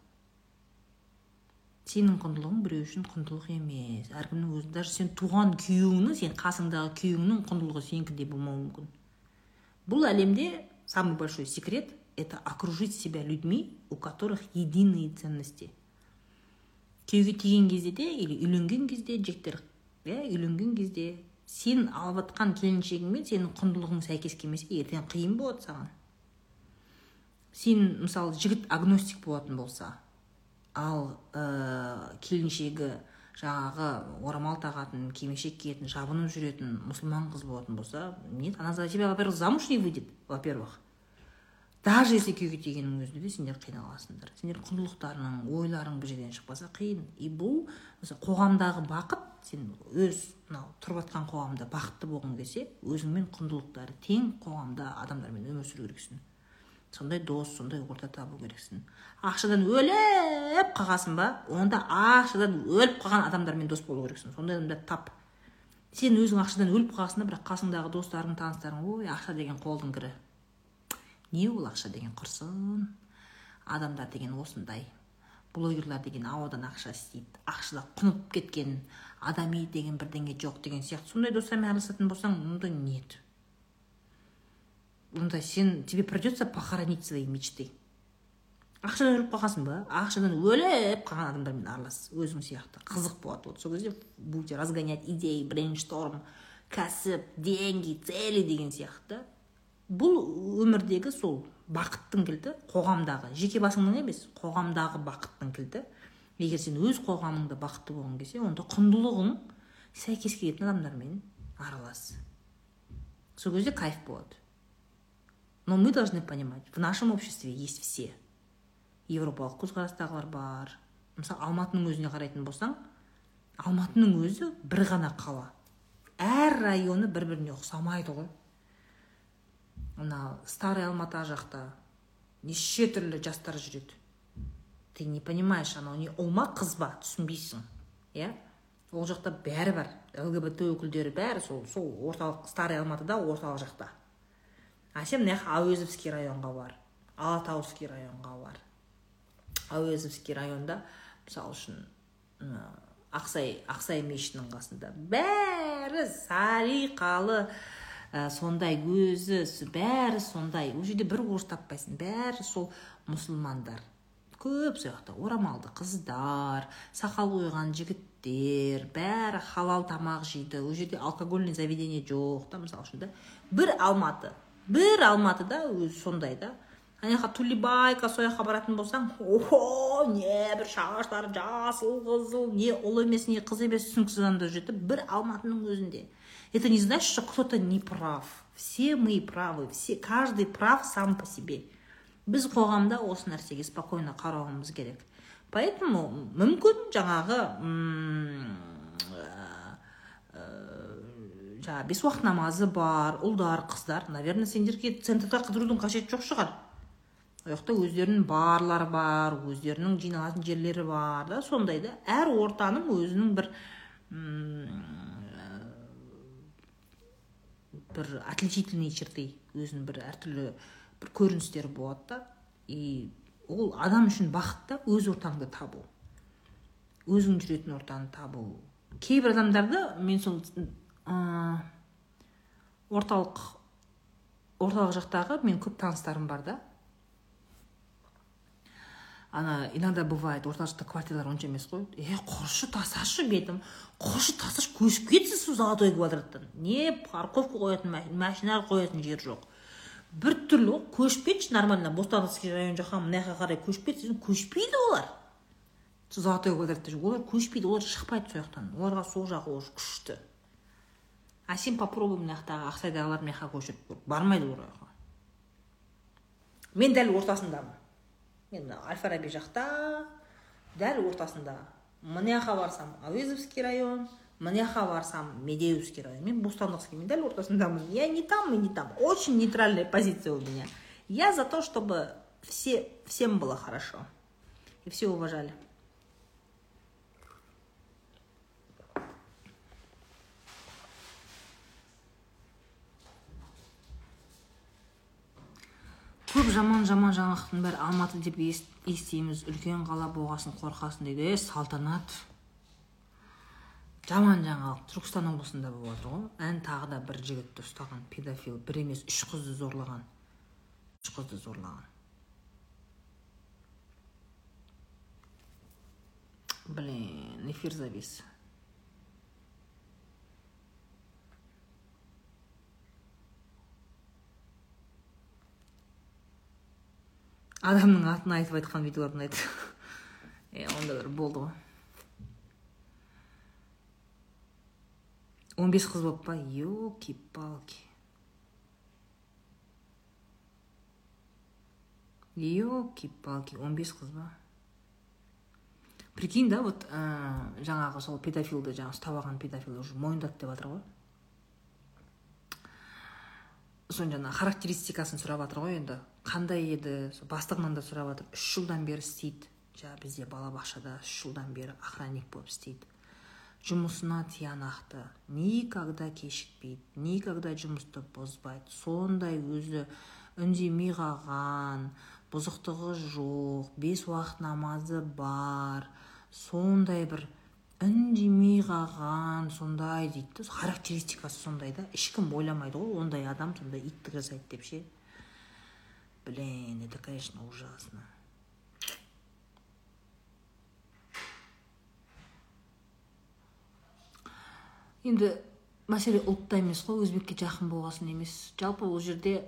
Сенің құндылығың біреу үшін құндылық емес. Әркімнің өзі даже сен туған күйеуіңнің сен қасыңдағы күйеуіңнің құндылығы сенікіндей болмауы мүмкін. Бұл әлемде самый большой секрет это окружить себя людьми у которых единые ценности. Күйеуге тиген кезде де или үйленген кезде жігіттер иә үйленген кезде сен алып жатқан келіншегіңмен сенің құндылығың сәйкес келмесе ертең қиын болады саған. Сен мысалы жігіт агностик болатын болса ал ә, келіншегі жаңағы орамал тағатын кимешек киетін жабынып жүретін мұсылман қыз болатын болса нет она за тебя во первых замуж не выйдет во первых даже если күйеуге тигеннің өзінде де сендер қиналасыңдар. Сендер құндылықтарың ойларың бір жерден шықпаса қиын. И бұл қоғамдағы бақыт сен өз мынау тұрып жатқан қоғамда бақытты болғың келсе өзіңмен құндылықтары тең қоғамда адамдармен өмір сүру керексің. Сондай дос сондай орта табу керексің. Ақшадан өліп қалғансың ба онда ақшадан өліп қалған адамдармен дос болу керексің. Сондай адамдарды тап. Сен өзің ақшадан өліп қалғансың да бірақ қасыңдағы достарың таныстарың ой ақша деген қолдың кірі не ол ақша деген құрсын? Адамдар деген осындай. Блогерлар деген ауадан ақша істейді ақшада құнып кеткен адами деген бірдеңе жоқ деген сияқты. Сондай достармен араласатын болсаң онда нет. Онда сен тебе придется похоронить свои мечты. Ақшадан өліп қалғансың ба? Ақшадан өліп қалған адамдармен аралас өзің сияқты. Қызық болады вот сол кезде будете разгонять идеи брейншторм кәсіп деньги цели деген сияқты. Бұл өмірдегі сол бақыттың кілті қоғамдағы жеке басыңның емес қоғамдағы бақыттың кілті. Егер сен өз қоғамыңда бақытты болғың келсе онда құндылығың сәйкес келетін адамдармен аралас. Сол кезде кайф болады. Но мы должны понимать в нашем обществе есть все. Европалық көзқарастағылар бар. Мысалы алматының өзіне қарайтын болсаң алматының өзі бір ғана қала. Әр районы бір біріне ұқсамайды ғой. Мына старый алматы жақта неше түрлі жастар жүреді. Ты не понимаешь анау не ұл ма қыз ба түсінбейсің иә? Ол жақта бәрі бар. Лгбт өкілдері бәрі сол сол орталық старый алматыда орталық жақта. А сен мына жаққа әуезовский районға бар алатауский районға бар. Әуезовский районда мысалы үшін ақсай ақсай мешітінің қасында. Бәрі салиқалы ә, сондай өзі бәрі сондай. Ол жерде бір орыс таппайсың. Бәрі сол мұсылмандар. Көп сол жақта орамалды қыздар сақал қойған жігіттер бәрі халал тамақ жейді. Ол жерде алкогольный заведение жоқ та мысалы үшін да. Бір алматы. Бір алматыда өзі сондай да. Ана жаққа тулибайка сол жаққа баратын болсаң охо не бір шаштары жасыл қызыл не ұл емес не қыз емес түсініксіз адамдар жүреді бір алматының өзінде. Это не значит что кто то не прав. Все мы правы все каждый прав сам по себе. Біз қоғамда осы нәрсеге спокойно қарауымыз керек. Поэтому мүмкін жаңағы жаңағы бес уақыт намазы бар ұлдар қыздар. Наверное сендерге центрда қыдырудың қажеті жоқ шығар. Ол жақта өздерінің барлары бар өздерінің жиналатын жерлері бар да сондай да. Әр ортаның өзінің бір бір отличительные черты өзінің бір әртүрлі бір көріністері болады да. И ол адам үшін бақыт та өз ортаңды табу. Өзің жүретін ортаны табу. Кейбір адамдарды мен сол ә, орталық орталық жақтағы мен көп таныстарым бар да. Ана иногда бывает орталықта квартиралар онша емес қой. Е құршы тасташы бетім құршы тасташы көшіп кетсін сол золотой квадраттан. Не парковка қоятын машина қоятын жер жоқ. Бір түрлі ғой көшіп кетші нормально. Бостандовский район жаққа мына жаққа қарай көшіп кетсін көшпейді олар. Золотой квадратта олар көшпейді олар шықпайды сол жақтан. Оларға сол жағы уже күшті. А сен попробуй мына жақтағы ақсайдағылар мына жаққа көшіріп бармайды олар жаққа мен дәл ортасындамын мен әл фараби жақта дәл ортасында. Мына жаққа барсам әуезовский район мына жаққа барсам медеевский район. Мен бостандовский мен дәл ортасындамын. Я не там и не там. Очень нейтральная позиция у меня. Я за то чтобы все всем было хорошо. И все уважали көп жаман жаман жаңалықтың бәрі алматы деп естиміз. Үлкен қала болғасын қорқасың дейді. Е салтанат. Жаман жаңалық. Түркістан облысында болып жатыр ғой. Ән тағы да бір жігітті ұстаған педофил. Бір емес үш қызды зорлаған. Үш қызды зорлаған. Блин эфир завис. Адамның атын айтып айтқан видеолар ұнайды. [laughs] Е ондайлар болды ғой. Он бес қыз болып па? Елки палки. Елки палки. Он бес қыз ба? Прикинь да вот ә, жаңағы сол педофилді жаңағы ұстап алған педофил уже мойындады деп жатыр ғой. Соның жаңағы характеристикасын сұрап жатыр ғой енді. Қандай еді? Бастығынан да сұрап жатыр үш жылдан бері істейді. Жаңағы бізде балабақшада үш жылдан бері охранник болып істейді. Жұмысына тиянақты. Никогда кешікпейді никогда жұмысты бұзбайды. Сондай өзі үндемей қалған бұзықтығы жоқ бес уақыт намазы бар. Сондай бір үндемей қалған сондай дейді. Характеристикасы сондай да. Ешкім ойламайды ғой ондай адам сондай иттік жасайды деп ше? Блин это конечно ужасно. Енді мәселе ұлтта емес қой өзбекке жақын болғасын емес жалпы ол жерде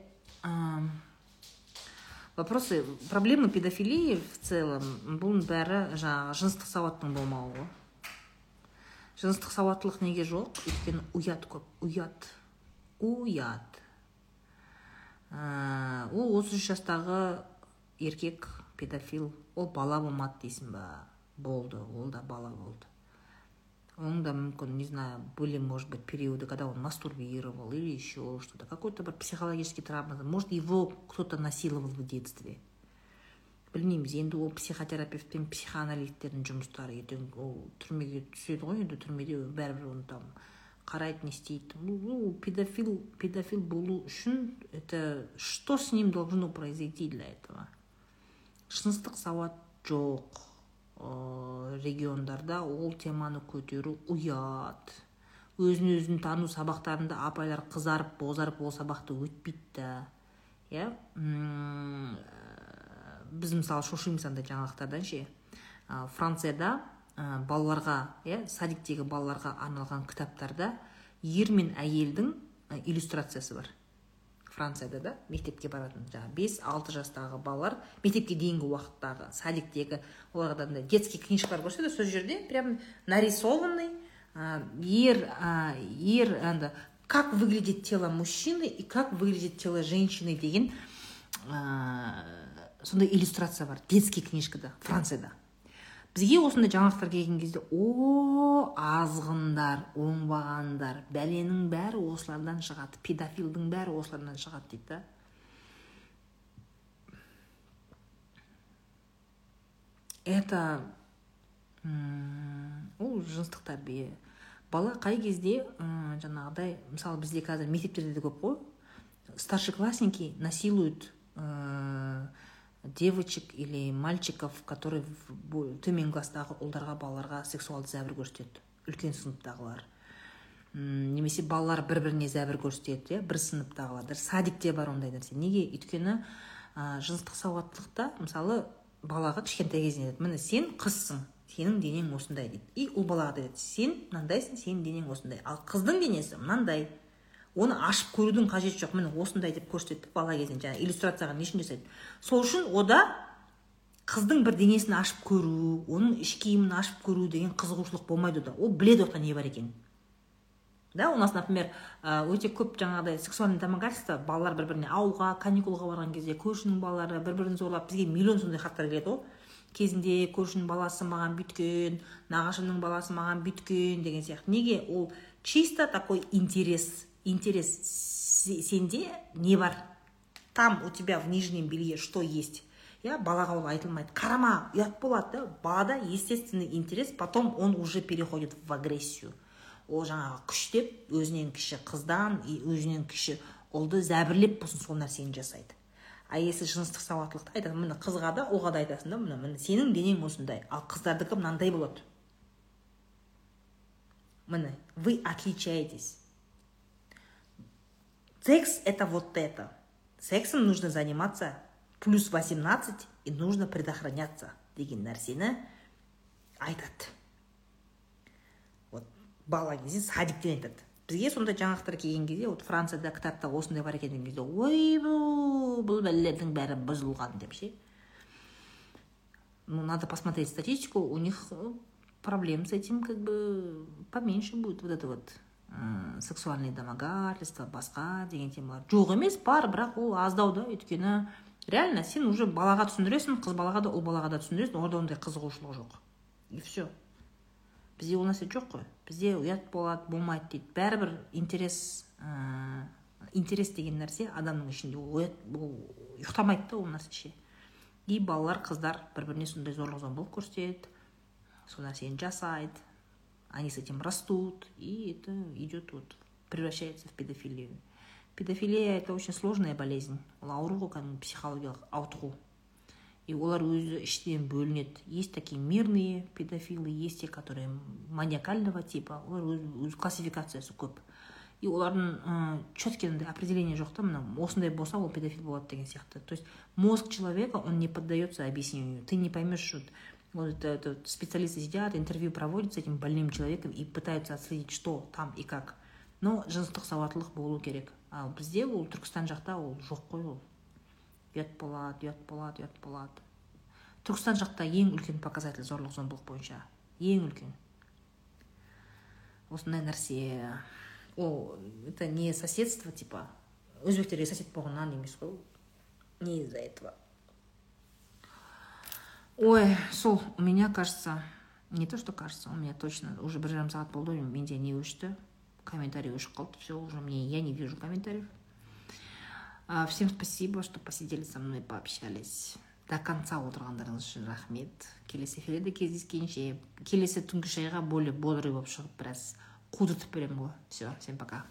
вопросы проблемы педофилии в целом бұның бәрі жаңағы жыныстық сауаттың болмауы. Ғой жыныстық сауаттылық неге жоқ өйткені ұят көп ұят ұят ә, ол 33 жастағы еркек педофил. Ол бала болмады дейсің ба? Болды ол да бала болды. Он да мүмкін не знаю были может быть периоды когда он мастурбировал или еще что то какой то бір психологический травма. Может его кто то насиловал в детстве. Білмейміз енді ол психотерапевт пен психоаналитиктердің жұмыстары. Ертең ол түрмеге түседі ғой енді түрмеде бәрібір оны там қарайды не істейді. Ну педофил педофил болу үшін это что с ним должно произойти для этого? Жыныстық сауат жоқ ә, региондарда ол теманы көтеру ұят. Өзін өзін тану сабақтарында апайлар қызарып бозарып ол сабақты өтпейді иә? Біз мысалы шошимыз андай жаңалықтардан ше. Францияда ә, балаларға иә садиктегі балаларға арналған кітаптарда ер мен әйелдің иллюстрациясы бар. Францияда да мектепке баратын жаңағы бес алты жастағы балалар мектепке дейінгі уақыттағы садиктегі оларға андай детский книжкалар көрсетеді сол жерде прям нарисованный ер ер анда как выглядит тело мужчины и как выглядит тело женщины деген сондай иллюстрация бар. Детский книжкада францияда. Бізге осындай жаңалықтар келген кезде о азғындар оңбағандар бәленің бәрі осылардан шығады педофилдің бәрі осылардан шығады дейді да. Это ол жыныстық тәрбие бала қай кезде жаңағыдай мысалы бізде қазір мектептерде де көп қой. Старшеклассники насилуют девочек или мальчиков которые төмен класстағы ұлдарға балаларға сексуалды зәбір көрсетеді. Үлкен сыныптағылар. Немесе балалар бір біріне зәбір көрсетеді иә бір сыныптағылар. Садикте бар ондай нәрсе. Неге? Өйткені ә, жыныстық сауаттылықта мысалы балаға кішкентай кезінен айтады міне сен қызсың сенің денең осындай дейді. И ұл балаға да сен мынандайсың сенің денең осындай ал қыздың денесі мынандай. Оны ашып көрудің қажеті жоқ. Міне осындай деп көрсетеді бала кезінен. Жаңағы иллюстрацияға не үшін жасайды? Сол үшін ода қыздың бір денесін ашып көру оның іш киімін ашып көру деген қызығушылық болмайды ода. Ол біледі ода не бар екенін. Да у нас например өте көп жаңағыдай сексуальный домогательство. Балалар бір біріне ауылға каникулға барған кезде көршінің балалары бір бірін зорлап бізге миллион сондай хаттар келеді ғой кезінде көршінің баласы маған бүйткен нағашымның баласы маған бүйткен деген сияқты. Неге? Ол чисто такой интерес. Интерес сенде не бар. Там у тебя в нижнем белье что есть? Иә балаға ол айтылмайды қарама ұят болады да. Балада естественный интерес потом он уже переходит в агрессию. Ол жаңағы күштеп өзінен кіші қыздан өзінен кіші ұлды зәбірлеп болсын сол нәрсені жасайды. А если жыныстық сауаттылықты айтады міне қызға да ұлға да айтасың да міне міне сенің денең осындай ал қыздардікі мынандай болады. Міне вы отличаетесь. Секс – это вот это. Сексом нужно заниматься. Плюс 18 и нужно предохраняться. Деген нәрсені айтады вот бала кезде садиктен айтады бізге сондай жаңалықтар келген кезде вот францияда кітапта осындай бар екен деген кезде ойбу бұл бәлелердің бәрі бұзылған деп ше ну надо посмотреть статистику у них проблем с этим как бы поменьше будет. Вот это вот. Ә, сексуальный домогательство басқа деген темалар жоқ емес бар бірақ ол аздау да өйткені реально сен уже балаға түсіндіресің қыз балаға да ұл балаға да түсіндіресің оларда ондай қызығушылық жоқ. И все бізде ол нәрсе жоқ қой. Бізде ұят болады болмайды дейді. Бәрібір интерес ә, интерес деген нәрсе адамның ішінде. Ол ұят ол ұйықтамайды да ол нәрсе. Ше и балалар қыздар бір біріне сондай зорлық зомбылық көрсетеді. Сол нәрсені жасайды. они с этим растут, и это идет вот, превращается в педофилию. Педофилия – это очень сложная болезнь. ол ауру ғой кәдімгі психологиялық ауытқу и олар өзі іштен бөлінеді есть такие мирные педофилы есть те которые маниакального типа олар өз классификациясы көп и олардың ә, четкий андай определение жоқ та мына осындай болса ол педофил болады деген сияқты то есть мозг человека он не поддается объяснению ты не поймешь вот это, специалисты сидят интервью проводят с этим больным человеком и пытаются отследить что там и как. Но жыныстық сауаттылық болу керек. Ал бізде ол түркістан жақта ол жоқ қой ол. Ұят болады ұят болады ұят болады. Түркістан жақта ең үлкен показатель зорлық зомбылық бойынша. Ең үлкен. Осындай нәрсе. Ол это не соседство типа өзбектерге сосед болғаннан емес қой не из за этого. Ой сол у меня кажется не то что кажется у меня точно уже бір жарым сағат болды менде не өшті комментарий өшіп қалды все уже мне я не вижу комментариев. А, всем спасибо что посидели со мной пообщались. До конца отырғандарыңыз үшін рахмет келесі эфирде кездескенше келесі түнгі шайға более бодрый болып шығып біраз қудыртып беремін ғой все всем пока.